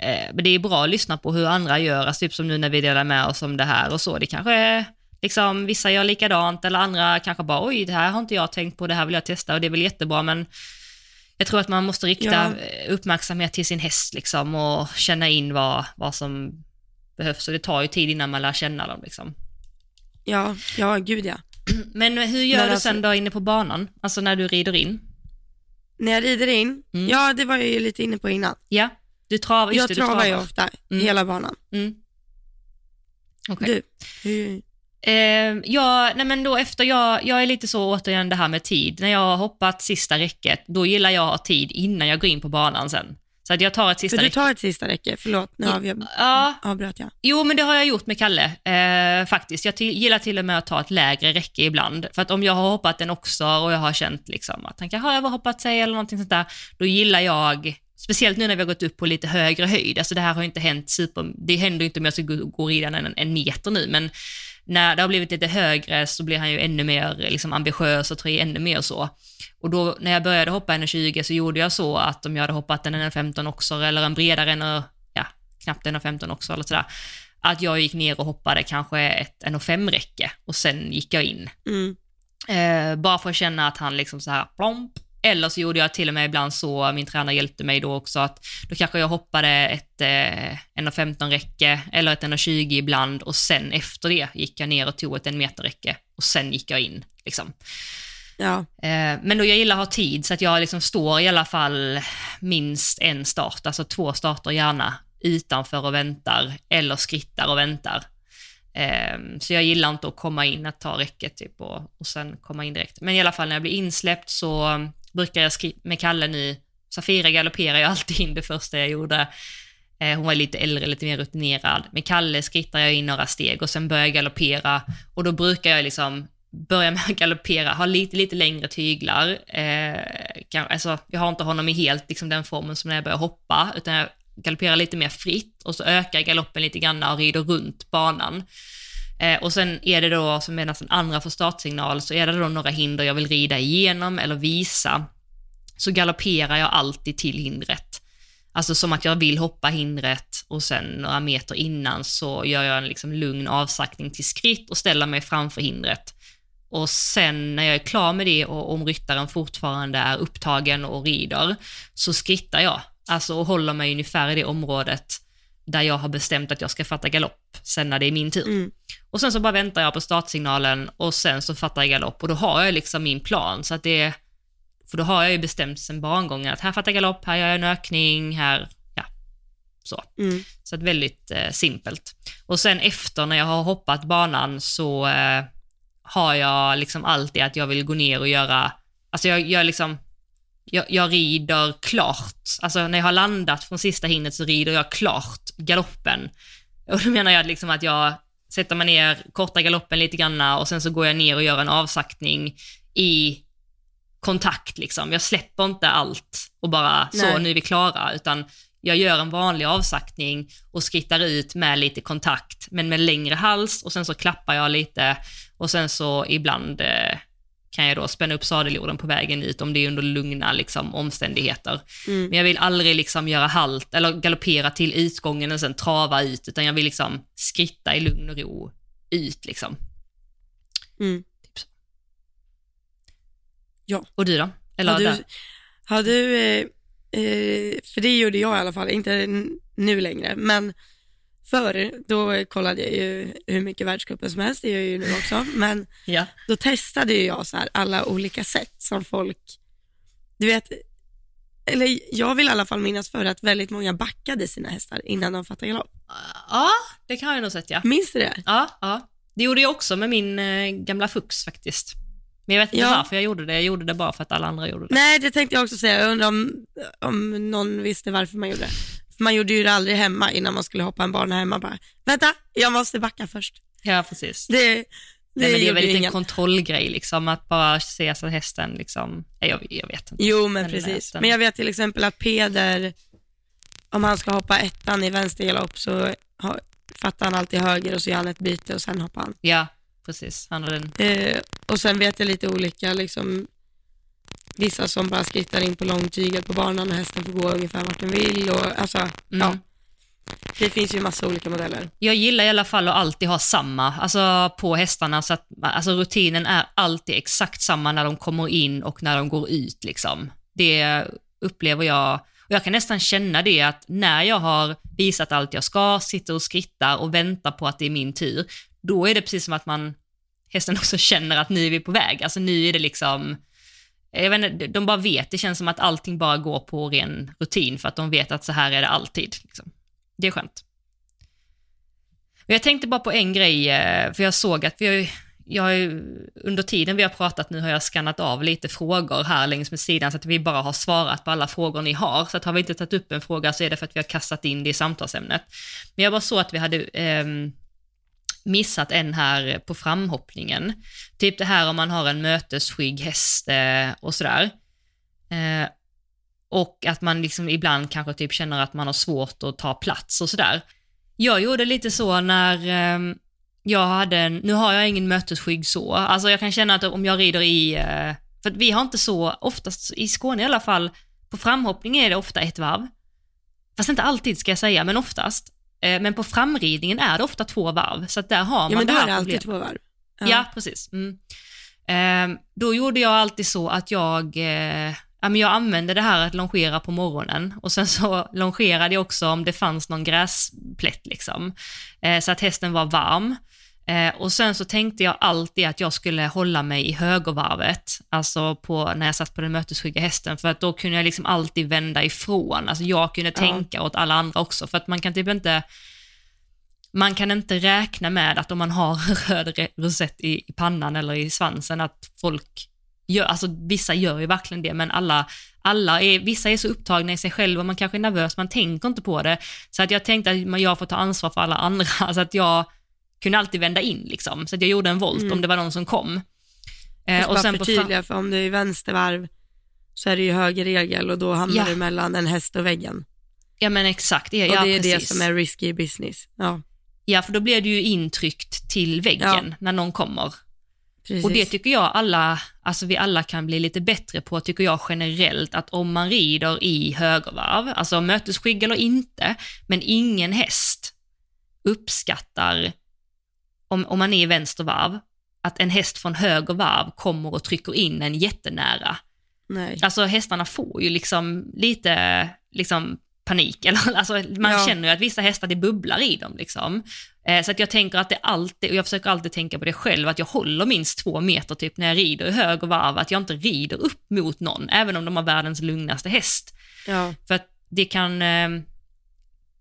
eh, det är bra att lyssna på hur andra gör, alltså typ som nu när vi delar med oss om det här och så. Det kanske är, liksom, vissa gör likadant eller andra kanske bara, oj, det här har inte jag tänkt på, det här vill jag testa och det är väl jättebra, men jag tror att man måste rikta Ja. eh, uppmärksamhet till sin häst liksom och känna in vad, vad som behövs och det tar ju tid innan man lär känna dem liksom. Ja, ja gud ja. Men hur gör Men du alltså- sen då inne på banan? Alltså när du rider in? När jag rider in, Mm. ja det var jag ju lite inne på innan. Ja, du travar, just jag det, du travar ju ofta Mm. hela banan. Mm. Okej. Du, hur, Eh, ja, nej men då efter jag, jag är lite så återigen det här med tid. När jag har hoppat sista räcket, då gillar jag att ha tid innan jag går in på banan sen. Så att jag tar ett sista För du räcke. tar ett sista räcke, förlåt nu av jag, Ja, avbröt jag. Jo, men det har jag gjort med Kalle, eh, faktiskt. Jag till, gillar till och med att ta ett lägre räcke ibland. För att om jag har hoppat den också och jag har känt liksom att han kanske har överhoppat sig eller någonting sånt där, då gillar jag, speciellt nu när vi har gått upp på lite högre höjd, alltså det här har inte hänt super, det händer ju inte om jag ska gå, gå redan en, en meter nu, men när det har blivit lite högre så blir han ju ännu mer liksom, ambitiös och tar i ännu mer så. Och då när jag började hoppa 1,20 så gjorde jag så att om jag hade hoppat en 1,15 också, eller en bredare än ja, knappt 1,15 också, eller sådär, att jag gick ner och hoppade kanske ett 1,5 räcke och sen gick jag in. Mm. Eh, bara för att känna att han liksom så här plomp. Eller så gjorde jag till och med ibland så, min tränare hjälpte mig då också, att då kanske jag hoppade ett eh, 1,15 räcke eller ett 1,20 ibland och sen efter det gick jag ner och tog ett en meter räcke och sen gick jag in. Liksom. Ja, Eh, men då jag gillar att ha tid så att jag liksom står i alla fall minst en start, alltså två starter gärna, utanför och väntar eller skrittar och väntar. Eh, så jag gillar inte att komma in, att ta räcket typ och, och sen komma in direkt. Men i alla fall när jag blir insläppt så brukar jag skriva med Kalle nu, Safira galopperar jag alltid in det första jag gjorde. Eh, hon var lite äldre, lite mer rutinerad. Med Kalle skrittar jag in några steg och sen börjar jag galoppera och då brukar jag liksom börja med att galoppera, ha lite, lite längre tyglar. Eh, kan, alltså, jag har inte honom i helt liksom, den formen som när jag börjar hoppa, utan jag galopperar lite mer fritt och så ökar galoppen lite grann och rider runt banan. Eh, och sen är det då, som är nästan andra för startsignal, så är det då några hinder jag vill rida igenom eller visa. Så galopperar jag alltid till hindret. Alltså som att jag vill hoppa hindret och sen några meter innan så gör jag en liksom lugn avsaktning till skritt och ställer mig framför hindret. Och sen när jag är klar med det och om ryttaren fortfarande är upptagen och rider, så skrittar jag. Alltså och håller mig ungefär i det området där jag har bestämt att jag ska fatta galopp, sen när det är min tur. mm. Och sen så bara väntar jag på startsignalen och sen så fattar jag galopp och då har jag liksom min plan. Så att det, för då har jag ju bestämt sen bangången att här fattar jag galopp, här gör jag en ökning, här, ja, så. Mm. Så att väldigt eh, simpelt. Och sen efter när jag har hoppat banan så eh, har jag liksom alltid att jag vill gå ner och göra, alltså jag, jag liksom, jag, jag rider klart, alltså när jag har landat från sista hindret så rider jag klart galoppen. Och då menar jag liksom att jag sätter mig ner, kortar galoppen lite grann och sen så går jag ner och gör en avsaktning i kontakt liksom. Jag släpper inte allt och bara så, Nej. nu är vi klara, utan jag gör en vanlig avsaktning och skrittar ut med lite kontakt, men med längre hals och sen så klappar jag lite och sen så ibland eh, kan jag då spänna upp sadeljorden på vägen ut om det är under lugna liksom, omständigheter. Mm. Men jag vill aldrig liksom göra halt eller galoppera till utgången och sen trava ut, utan jag vill liksom skritta i lugn och ro ut liksom. Mm. Typ så. Ja. Och du då? Eller har du, där? har du eh, eh, för det gjorde jag i alla fall, inte nu längre, men förr, då kollade jag ju hur mycket världscupen som helst, det gör jag ju nu också, men Ja. då testade ju jag så här alla olika sätt som folk, du vet, eller jag vill i alla fall minnas för att väldigt många backade sina hästar innan de fattade galopp. ja, det kan jag nog sett ja. Minns du det? Ja, ja. Det gjorde jag också med min eh, gamla Fux faktiskt. Men jag vet inte Ja. varför jag gjorde det. Jag gjorde det bara för att alla andra gjorde det. Nej, det tänkte jag också säga. Jag undrar om, om någon visste varför man gjorde det. Man gjorde ju det aldrig hemma innan man skulle hoppa en bana hemma. Bara, vänta, jag måste backa först. Ja, precis. Det, det, Nej, men det är väl lite en ingen. kontrollgrej, liksom, att bara se så att hästen liksom, jag, jag vet inte. Jo, men precis. Men jag vet till exempel att Peder, om han ska hoppa ettan i vänstergalopp så har, fattar han alltid höger och så gör han ett byte och sen hoppar han. Ja, precis. Han har den. Eh, och sen vet jag lite olika, liksom, vissa som bara skrittar in på långtyget på banan och hästen får gå ungefär vart den vill. Och, alltså, Mm. ja, det finns ju massa olika modeller. Jag gillar i alla fall att alltid ha samma, alltså på hästarna, så att alltså, rutinen är alltid exakt samma när de kommer in och när de går ut. Liksom. Det upplever jag, och jag kan nästan känna det att när jag har visat allt jag ska, sitter och skrittar och väntar på att det är min tur, då är det precis som att man, hästen också känner att nu är vi på väg. Alltså nu är det liksom, jag vet inte, de bara vet, det känns som att allting bara går på ren rutin för att de vet att så här är det alltid. Liksom. Det är skönt. Och Jag tänkte bara på en grej, eh, för jag såg att vi har jag har under tiden vi har pratat nu har jag skannat av lite frågor här längs med sidan så att vi bara har svarat på alla frågor ni har. Så att har vi inte tagit upp en fråga så är det för att vi har kastat in det i samtalsämnet. Men jag bara så att vi hade eh, missat en här på framhoppningen. Typ det här om man har en mötesskygg häst eh, och sådär. Eh, och att man liksom ibland kanske typ känner att man har svårt att ta plats och sådär. Jag gjorde lite så när eh, jag hade, en, nu har jag ingen mötesskygg så, alltså jag kan känna att om jag rider i, eh, för vi har inte så, oftast i Skåne i alla fall, på framhoppning är det ofta ett varv. Fast inte alltid ska jag säga, men oftast. Eh, men på framridningen är det ofta två varv, så att där har man Ja, men det här är det alltid problemet. två varv. Ja, precis. Mm. Ehm, då gjorde jag alltid så att jag, eh, ja, jag använde det här att longera på morgonen och sen så longerade jag också om det fanns någon gräsplätt liksom, eh, så att hästen var varm. Eh, och sen så tänkte jag alltid att jag skulle hålla mig i högervarvet, alltså på, när jag satt på den mötesskygga hästen, för att då kunde jag liksom alltid vända ifrån. Alltså jag kunde Ja. tänka åt alla andra också, för att man kan typ inte man kan inte räkna med att om man har röd rosett i, i pannan eller i svansen att folk gör, alltså vissa gör ju verkligen det, men alla, alla är, vissa är så upptagna i sig själva, man kanske är nervös, man tänker inte på det. Så att jag tänkte att jag får ta ansvar för alla andra, så att jag kunde alltid vända in liksom, så att jag gjorde en volt Mm. om det var någon som kom. Eh, Och sen förtydliga, för om du är i vänstervarv så är det ju högerregel och då hamnar Ja. du mellan en häst och väggen. Ja men exakt, ja, Och ja, det är det precis. som är risky business. Ja, Ja, för då blir det ju intryckt till väggen när någon kommer. precis. Och det tycker jag alla, alltså vi alla kan bli lite bättre på, tycker jag generellt, att om man rider i högervarv, alltså mötesskygg eller inte, men ingen häst uppskattar, om, om man är i vänstervarv, att en häst från höger varv kommer och trycker in en jättenära. Nej. Alltså hästarna får ju liksom lite liksom panik, eller alltså man Ja. känner ju att vissa hästar det bubblar i dem liksom. Eh, så att jag tänker att det alltid, och jag försöker alltid tänka på det själv, att jag håller minst två meter typ när jag rider i höger varv, att jag inte rider upp mot någon, även om de har världens lugnaste häst. Ja, För att det kan, eh,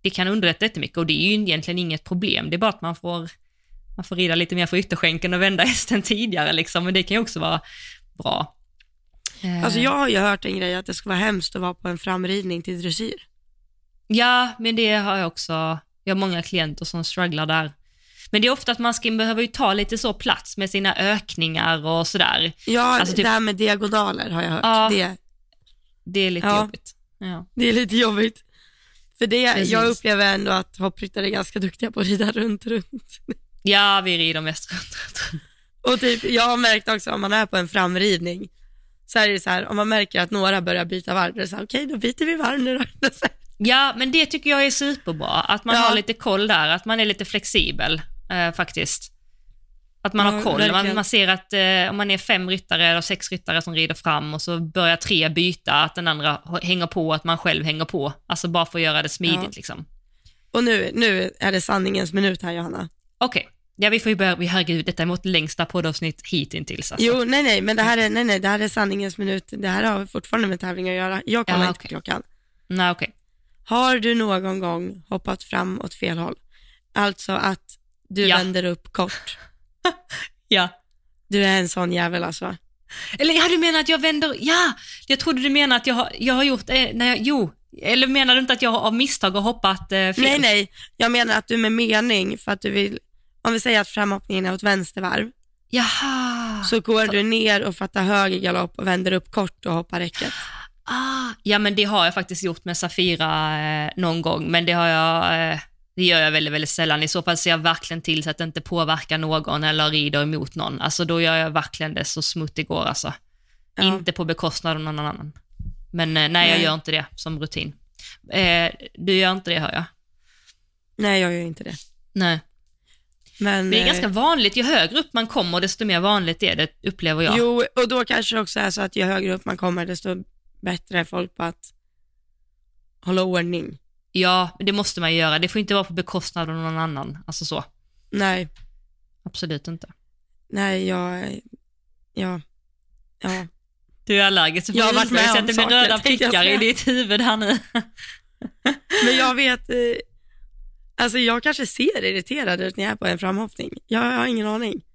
det kan underlätta jättemycket och det är ju egentligen inget problem, det är bara att man får, man får rida lite mer för ytterskänken och vända hästen tidigare liksom, men det kan ju också vara bra. Eh, alltså jag har ju hört en grej att det ska vara hemskt att vara på en framridning till dressyr. Ja, men det har jag också. Jag har många klienter som strugglar där. Men det är ofta att man ska, behöver ju ta lite så plats med sina ökningar och sådär. Ja, Alltså typ- det här med diagonaler har jag hört. Ja. Det, Det är lite Ja. jobbigt. Ja. det är lite jobbigt. För det, Precis. jag upplever ändå att hoppryttare är ganska duktiga på att rida runt, runt. Ja, vi rider mest runt. Och typ, jag har märkt också om man är på en framridning, så är det så här, om man märker att några börjar byta varv, då är det så här, okej då byter vi varv nu då. Ja, men det tycker jag är superbra. Att man Ja. har lite koll där, att man är lite flexibel eh, faktiskt. Att man Ja, har koll. Man, man ser att eh, om man är fem ryttare eller sex ryttare som rider fram och så börjar tre byta, att den andra hänger på, att man själv hänger på. Alltså bara för att göra det smidigt Ja. liksom. Och nu, nu är det sanningens minut här Johanna. Okej, ja vi får ju börja, herregud, detta är vårt längsta poddavsnitt hittills alltså. Jo, nej, nej, men det här är, nej, nej, det här är sanningens minut. Det här har fortfarande med tävling att göra. Jag kollar Jaha, inte på okej. klockan. Nej, okej. Har du någon gång hoppat fram åt fel håll? Alltså att du Ja. vänder upp kort. Ja. Du är en sån jävel alltså. Eller ja, du menar att jag vänder, ja, jag trodde du menade att jag har, jag har gjort, eh, jag- jo, eller menar du inte att jag har av misstag har hoppat eh, fel? Nej, nej, jag menar att du med mening för att du vill, om vi säger att framhoppningen är åt vänstervarv, Jaha. så går du ner och fattar höger galopp och vänder upp kort och hoppar räcket. Ah, ja, men det har jag faktiskt gjort med Safira eh, någon gång, men det har jag, eh, det gör jag väldigt, väldigt sällan. I så fall ser jag verkligen till så att det inte påverkar någon eller rider emot någon. Alltså då gör jag verkligen det så smutt det går alltså. Ja. Inte på bekostnad av någon annan. Men eh, nej, jag Nej. gör inte det som rutin. Eh, du gör inte det hör jag. Nej, jag gör inte det. Nej. Men, Det är eh, ganska vanligt, ju högre upp man kommer desto mer vanligt är det, upplever jag. Jo, och då kanske det också är så att ju högre upp man kommer, desto bättre är folk på att hålla ordning. Ja, det måste man göra. Det får inte vara på bekostnad av någon annan. Alltså så. Nej, Absolut inte. nej, jag, ja, ja. Du är allergisk. Jag har varit med om att det blir saker, röda prickar i ditt huvud här nu. Men jag vet, eh, alltså jag kanske ser irriterad ut när jag är på en framhoppning. Jag, har ingen aning.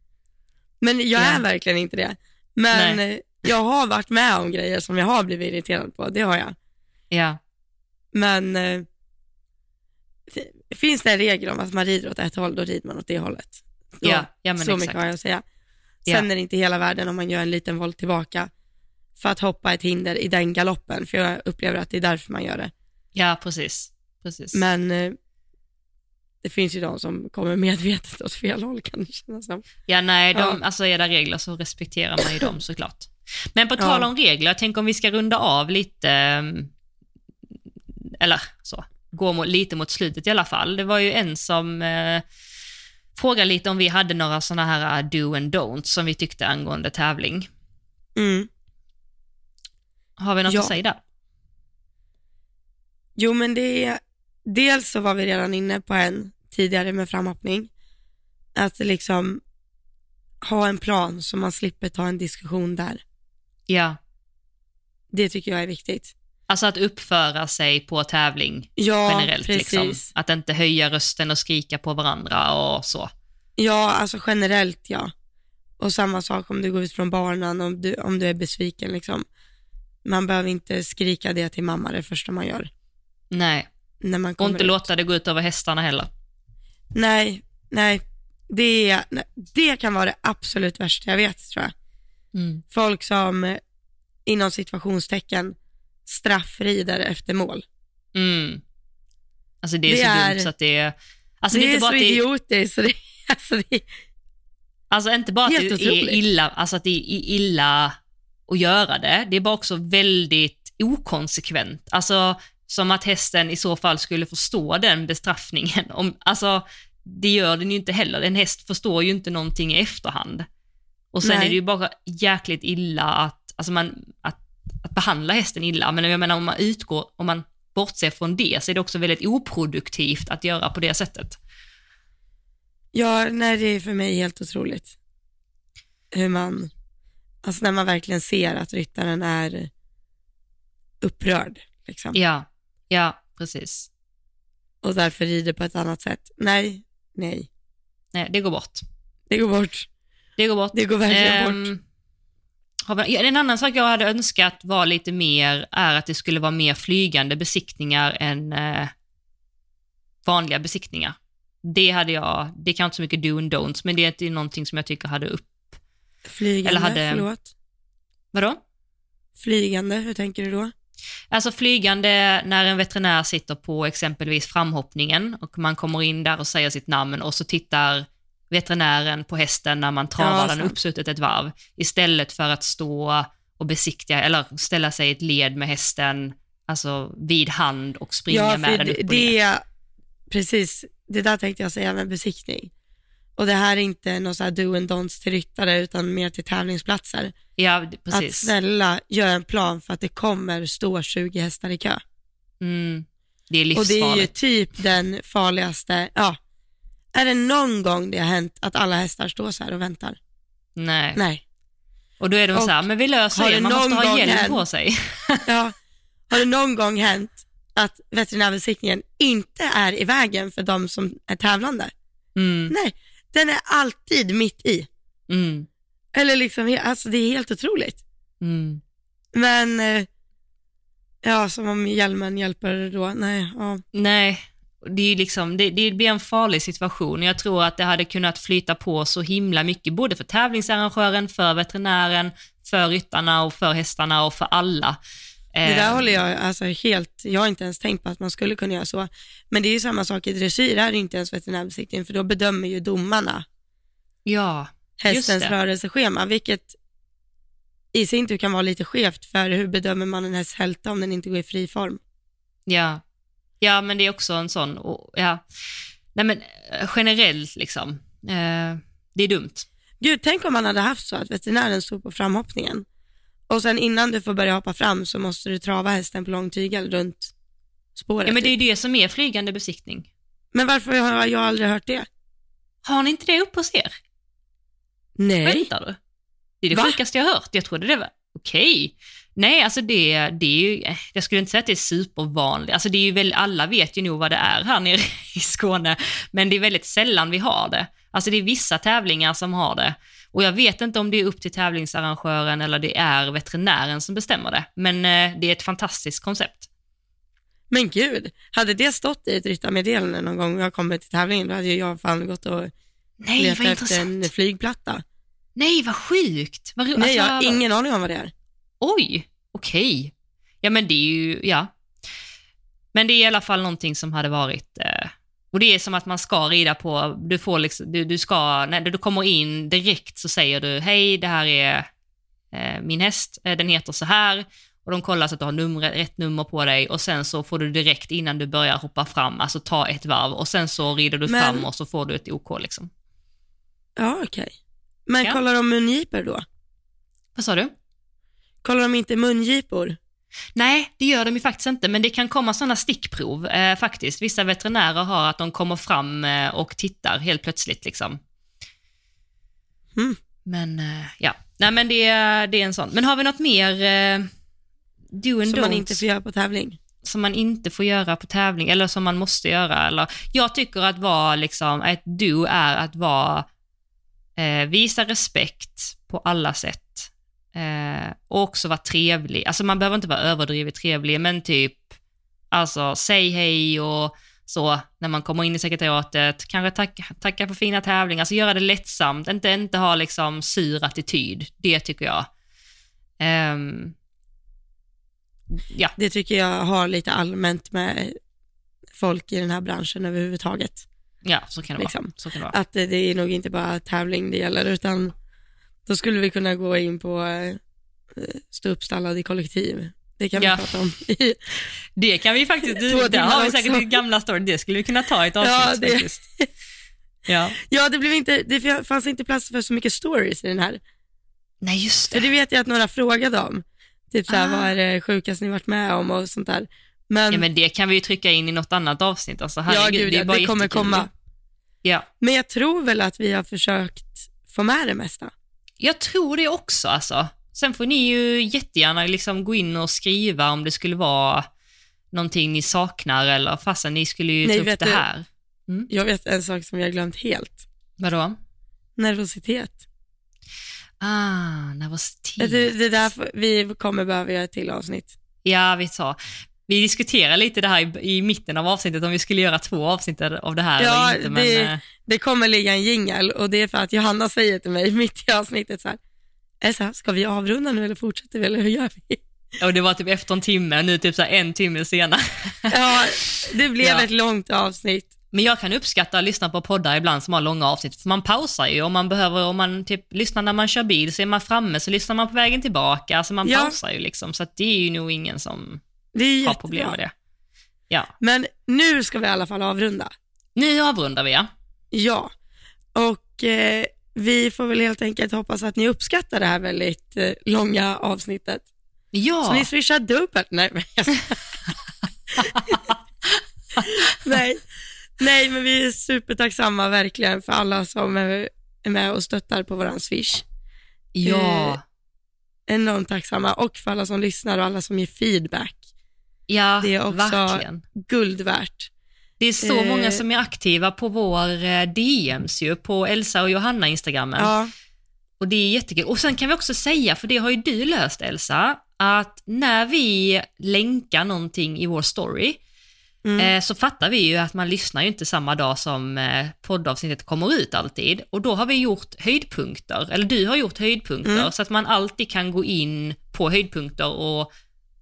Men jag Ja. är verkligen inte det. Men Nej. jag har varit med om grejer som jag har blivit irriterad på, det har jag. Ja, Men eh, finns det en regel om att man rider åt ett håll, då rider man åt det hållet. Då, ja, ja men så mycket exakt. har jag att säga. Ja. Sen är det inte hela världen om man gör en liten volt tillbaka för att hoppa ett hinder i den galoppen, för jag upplever att det är därför man gör det. Ja, precis. precis. Men eh, det finns ju de som kommer medvetet åt fel håll kan det kännas som. Ja, nej, de, Ja. alltså är det regler så respekterar man ju dem såklart. Men på tal om regler, jag tänker om vi ska runda av lite, ehm, eller så, gå mot, lite mot slutet i alla fall. Det var ju en som eh, frågade lite om vi hade några sådana här eh, do and don'ts som vi tyckte angående tävling. Mm. Har vi något Ja. att säga där? Jo, men det är, dels så var vi redan inne på en tidigare med framhoppning, att liksom ha en plan så man slipper ta en diskussion där. Ja, Det tycker jag är viktigt. alltså att uppföra sig på tävling Ja, generellt. precis. Liksom. Att inte höja rösten och skrika på varandra och så. Ja, alltså generellt ja. Och samma sak om du går ut från banan, om du, om du är besviken liksom. Man behöver inte skrika det till mamma det första man gör. Nej, När man och kommer inte ut. låta det gå ut över hästarna heller. Nej, nej. Det, är- det kan vara det absolut värsta jag vet tror jag. Mm. Folk som eh, inom situationstecken straffrider efter mål. Mm. Alltså det är Det så är- dumt så att det är... Alltså det, det, är är inte bara så är, idiotiskt. Det, alltså det, alltså inte bara att det otroligt. är illa, alltså att det är illa att göra det, det är bara också väldigt okonsekvent. Alltså som att hästen i så fall skulle förstå den bestraffningen. Om, alltså det gör den ju inte heller. En häst förstår ju inte någonting i efterhand. Och sen Nej. är det ju bara jäkligt illa att, alltså man, att, att behandla hästen illa. Men jag menar om man utgår, om man bortser från det så är det också väldigt oproduktivt att göra på det sättet. ja, nej, det är för mig helt otroligt. Hur man, alltså när man verkligen ser att ryttaren är upprörd liksom. Ja, ja, precis. och därför rider på ett annat sätt. Nej, nej, Nej, det går bort. det går bort. Det går bort. Det går verkligen Ehm, bort. vi, en annan sak jag hade önskat var lite mer, är att det skulle vara mer flygande besiktningar än eh, vanliga besiktningar. Det hade jag, det kan inte så mycket do and don'ts, men det är någonting som jag tycker hade upp. Flygande, eller hade- förlåt. Vadå? Flygande, hur tänker du då? Alltså flygande när en veterinär sitter på exempelvis framhoppningen och man kommer in där och säger sitt namn och så tittar veterinären på hästen när man travar Ja, den sant. uppsuttet ett varv istället för att stå och besiktiga eller ställa sig i ett led med hästen alltså vid hand och springa med den upp det, och ner. det, precis, det där tänkte jag säga med besiktning. Och det här är inte någon så här do and don'ts till ryttare utan mer till tävlingsplatser. Ja, d- Att precis. snälla gör en plan för att det kommer stå 20 hästar i kö. Mm. Det är Och det är ju livsfarligt. typ den farligaste, ja. Är det någon gång det har hänt att alla hästar står så här och väntar? Nej. Nej. Och då är de Och så här, men vi löser det, man måste ha hjälm hänt? på sig. Ja. Har det någon gång hänt att veterinärbesiktningen inte är i vägen för de som är tävlande? Mm. Nej, den är alltid mitt i. Mm. Eller liksom, alltså det är helt otroligt. Mm. Men, eh, ja, som om hjälmen hjälper då. Nej, ja. Nej, det, är liksom, det, det blir en farlig situation. Jag tror att det hade kunnat flyta på så himla mycket, både för tävlingsarrangören, för veterinären, för ryttarna och för hästarna och för alla. Det där Eh, håller jag alltså helt, jag har inte ens tänkt på att man skulle kunna göra så. Men det är ju samma sak i dressyr, här är det inte ens veterinärbesiktning för då bedömer ju domarna Ja, hästens rörelseschema, vilket i sin tur kan vara lite skevt för hur bedömer man en hästs hälta om den inte går i fri form? ja. Ja, men det är också en sån, och, ja. Nej men eh, generellt liksom, eh, det är dumt. Gud, tänk om man hade haft så att veterinären stod på framhoppningen och sen innan du får börja hoppa fram så måste du trava hästen på lång tygel runt spåret. Ja, men det är typ. ju det som är flygande besiktning. men varför har jag aldrig hört det? Har ni inte det uppe hos er? Nej. Skämtar du? Det är det Va? sjukaste jag har hört. Jag trodde det var okej. Nej, alltså det, det är ju, eh, jag skulle inte säga att det är supervanligt. Alltså det är ju väl, alla vet ju nog vad det är här nere i Skåne, men det är väldigt sällan vi har det. Alltså det är vissa tävlingar som har det. Och jag vet inte om det är upp till tävlingsarrangören eller det är veterinären som bestämmer det. Men eh, det är ett fantastiskt koncept. Men gud, hade det stått i ett ryttarmeddelande någon gång jag kommer till tävlingen, då hade jag fan gått och Nej, letat efter intressant. en flygplatta. Nej, vad sjukt. Vad Nej, jag alltså, har ingen aning om vad det är. Oj, okej. Ja, men det är ju, ja. Men det är i alla fall någonting som hade varit, eh, och det är som att man ska rida på, du får liksom, du, du ska, när du kommer in direkt så säger du, hej, det här är eh, min häst, eh, den heter så här, och de kollar så att du har nummer, rätt nummer på dig och sen så får du direkt innan du börjar hoppa fram, alltså ta ett varv och sen så rider du Men- fram och så får du ett OK liksom. Ja, okej. Men Ja. kollar de mungipor då? Vad sa du? Kollar de inte mungipor? Nej, det gör de ju faktiskt inte, men det kan komma sådana stickprov eh, faktiskt. Vissa veterinärer har att de kommer fram eh, och tittar helt plötsligt. liksom. Mm. Men eh, ja, nej men det, är- det är en sån. Men har vi något mer eh, do and Som man don'ts inte får göra på tävling? som man inte får göra på tävling eller som man måste göra? Eller, jag tycker att vara liksom, ett do är att vara, eh, visa respekt på alla sätt. Eh, och också vara trevlig. Alltså man behöver inte vara överdrivet trevlig, men typ, alltså säg hej och så när man kommer in i sekretariatet, kanske tacka, tacka för fina tävlingar, alltså göra det lättsamt, inte, inte ha liksom sur attityd, det tycker jag. Ehm, ja, Det tycker jag har lite allmänt med folk i den här branschen överhuvudtaget. ja, så kan det Liksom. vara. Så kan det vara. Att det, det är nog inte bara tävling det gäller, utan då skulle vi kunna gå in på eh, stå uppstallad i kollektiv. Det kan Ja. vi prata om. Det kan vi faktiskt, där timmar har vi också. säkert ditt gamla story, det skulle vi kunna ta i ett avsnitt Ja, det- faktiskt. Ja. ja, det, blev inte, det fanns inte plats för så mycket stories i den här. Nej, just För det. det vet jag att några frågade om. Typ såhär, Ah. vad är det sjukaste ni varit med om och sånt där. Men, Ja, men det kan vi ju trycka in i något annat avsnitt. Alltså, ja, herregud, gud, det, är ja, bara det kommer komma. Ja. Men jag tror väl att vi har försökt få med det mesta. Jag tror det också alltså. Sen får ni ju jättegärna liksom gå in och skriva om det skulle vara någonting ni saknar eller fastän ni skulle ju Nej, ta upp det här. Jag vet en sak som jag har glömt helt. Vadå? Nervositet. Ah, nervositet. Det, det där vi kommer behöva göra ett till avsnitt. Ja, vi tar. Vi diskuterar lite det här i, i mitten av avsnittet, om vi skulle göra två avsnitt av det här Ja, eller inte. Men, det- eh, Det kommer ligga en jingel och det är för att Johanna säger till mig mitt i avsnittet så här, Elsa, ska vi avrunda nu eller fortsätter vi eller hur gör vi? och det var typ efter en timme, och nu typ så en timme senare. Ja, det blev Ja. ett långt avsnitt. Men jag kan uppskatta att lyssna på poddar ibland som har långa avsnitt, för man pausar ju om man behöver, om man typ lyssnar när man kör bil så är man framme, så lyssnar man på vägen tillbaka, alltså man Ja. pausar ju liksom, så det är ju nog ingen som Det är har problem med det. Ja, Men nu ska vi i alla fall avrunda. nu avrundar vi ja. Ja, och eh, vi får väl helt enkelt hoppas att ni uppskattar det här väldigt eh, långa avsnittet. Så Ja, ni swishar dubbelt. Nej, men Nej. Nej, men vi är supertacksamma verkligen för alla som är med och stöttar på våran swish. ja, Enormt tacksamma och för alla som lyssnar och alla som ger feedback. Ja, det är också- verkligen. Guld värt. Det är så Eh. många som är aktiva på vår eh, DMs ju, på Elsa och Johanna Instagrammen. Ja, Och det är jättekul. Och sen kan vi också säga, för det har ju du löst Elsa, att när vi länkar någonting i vår story, Mm. eh, så fattar vi ju att man lyssnar ju inte samma dag som eh, poddavsnittet kommer ut alltid. Och då har vi gjort höjdpunkter, eller du har gjort höjdpunkter, Mm. så att man alltid kan gå in på höjdpunkter och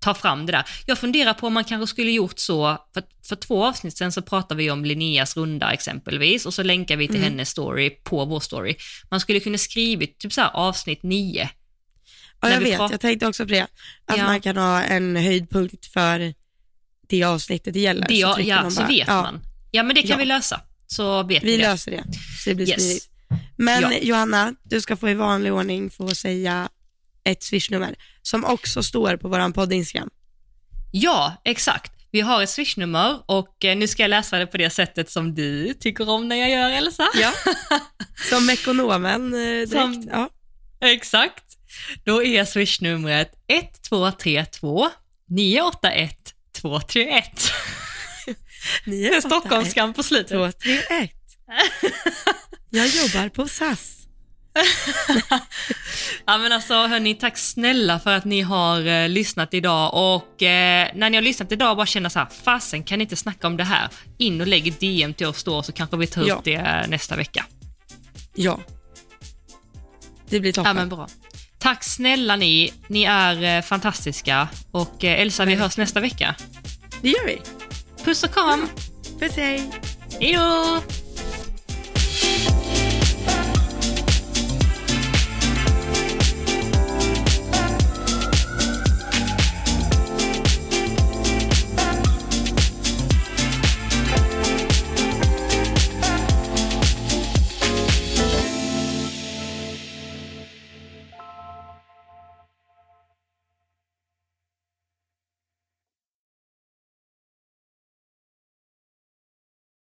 ta fram det där. Jag funderar på om man kanske skulle gjort så, för, för två avsnitt sen så pratade vi om Linneas runda exempelvis, och så länkar vi till Mm. hennes story på vår story. Man skulle kunna skrivit typ så här avsnitt nio. ja jag vet. Jag tänkte också på det. Att Ja. man kan ha en höjdpunkt för det avsnittet det gäller. Det, ja, trycker ja, man så bara- vet ja, man. Ja, men det kan Ja. vi lösa. Så vet vi det. löser det, så det blir Yes. smidigt. Men Ja. Johanna, du ska få i vanlig ordning få säga ett swishnummer som också står på våran podd Instagram. Ja, exakt. Vi har ett swishnummer och eh, nu ska jag läsa det på det sättet som du tycker om när jag gör Elsa. Ja. Som ekonomen eh, direkt. Som- Ja. Exakt. Då är swishnumret 1232 981 231. Ni är stockholmskan på slutet. Två, tre, ett. Jag jobbar på SAS. Ja men alltså hörni, tack snälla för att ni har eh, lyssnat idag och eh, när ni har lyssnat idag bara känna så här, fasen kan ni inte snacka om det här? In och lägg ett DM till oss då så kanske vi tar upp Ja. det eh, nästa vecka. Ja. Det blir Ja toppen. men bra. Tack snälla ni, ni är eh, fantastiska och eh, Elsa vi hörs nästa vecka. Det gör vi. Puss och kram, Puss hej. hejdå!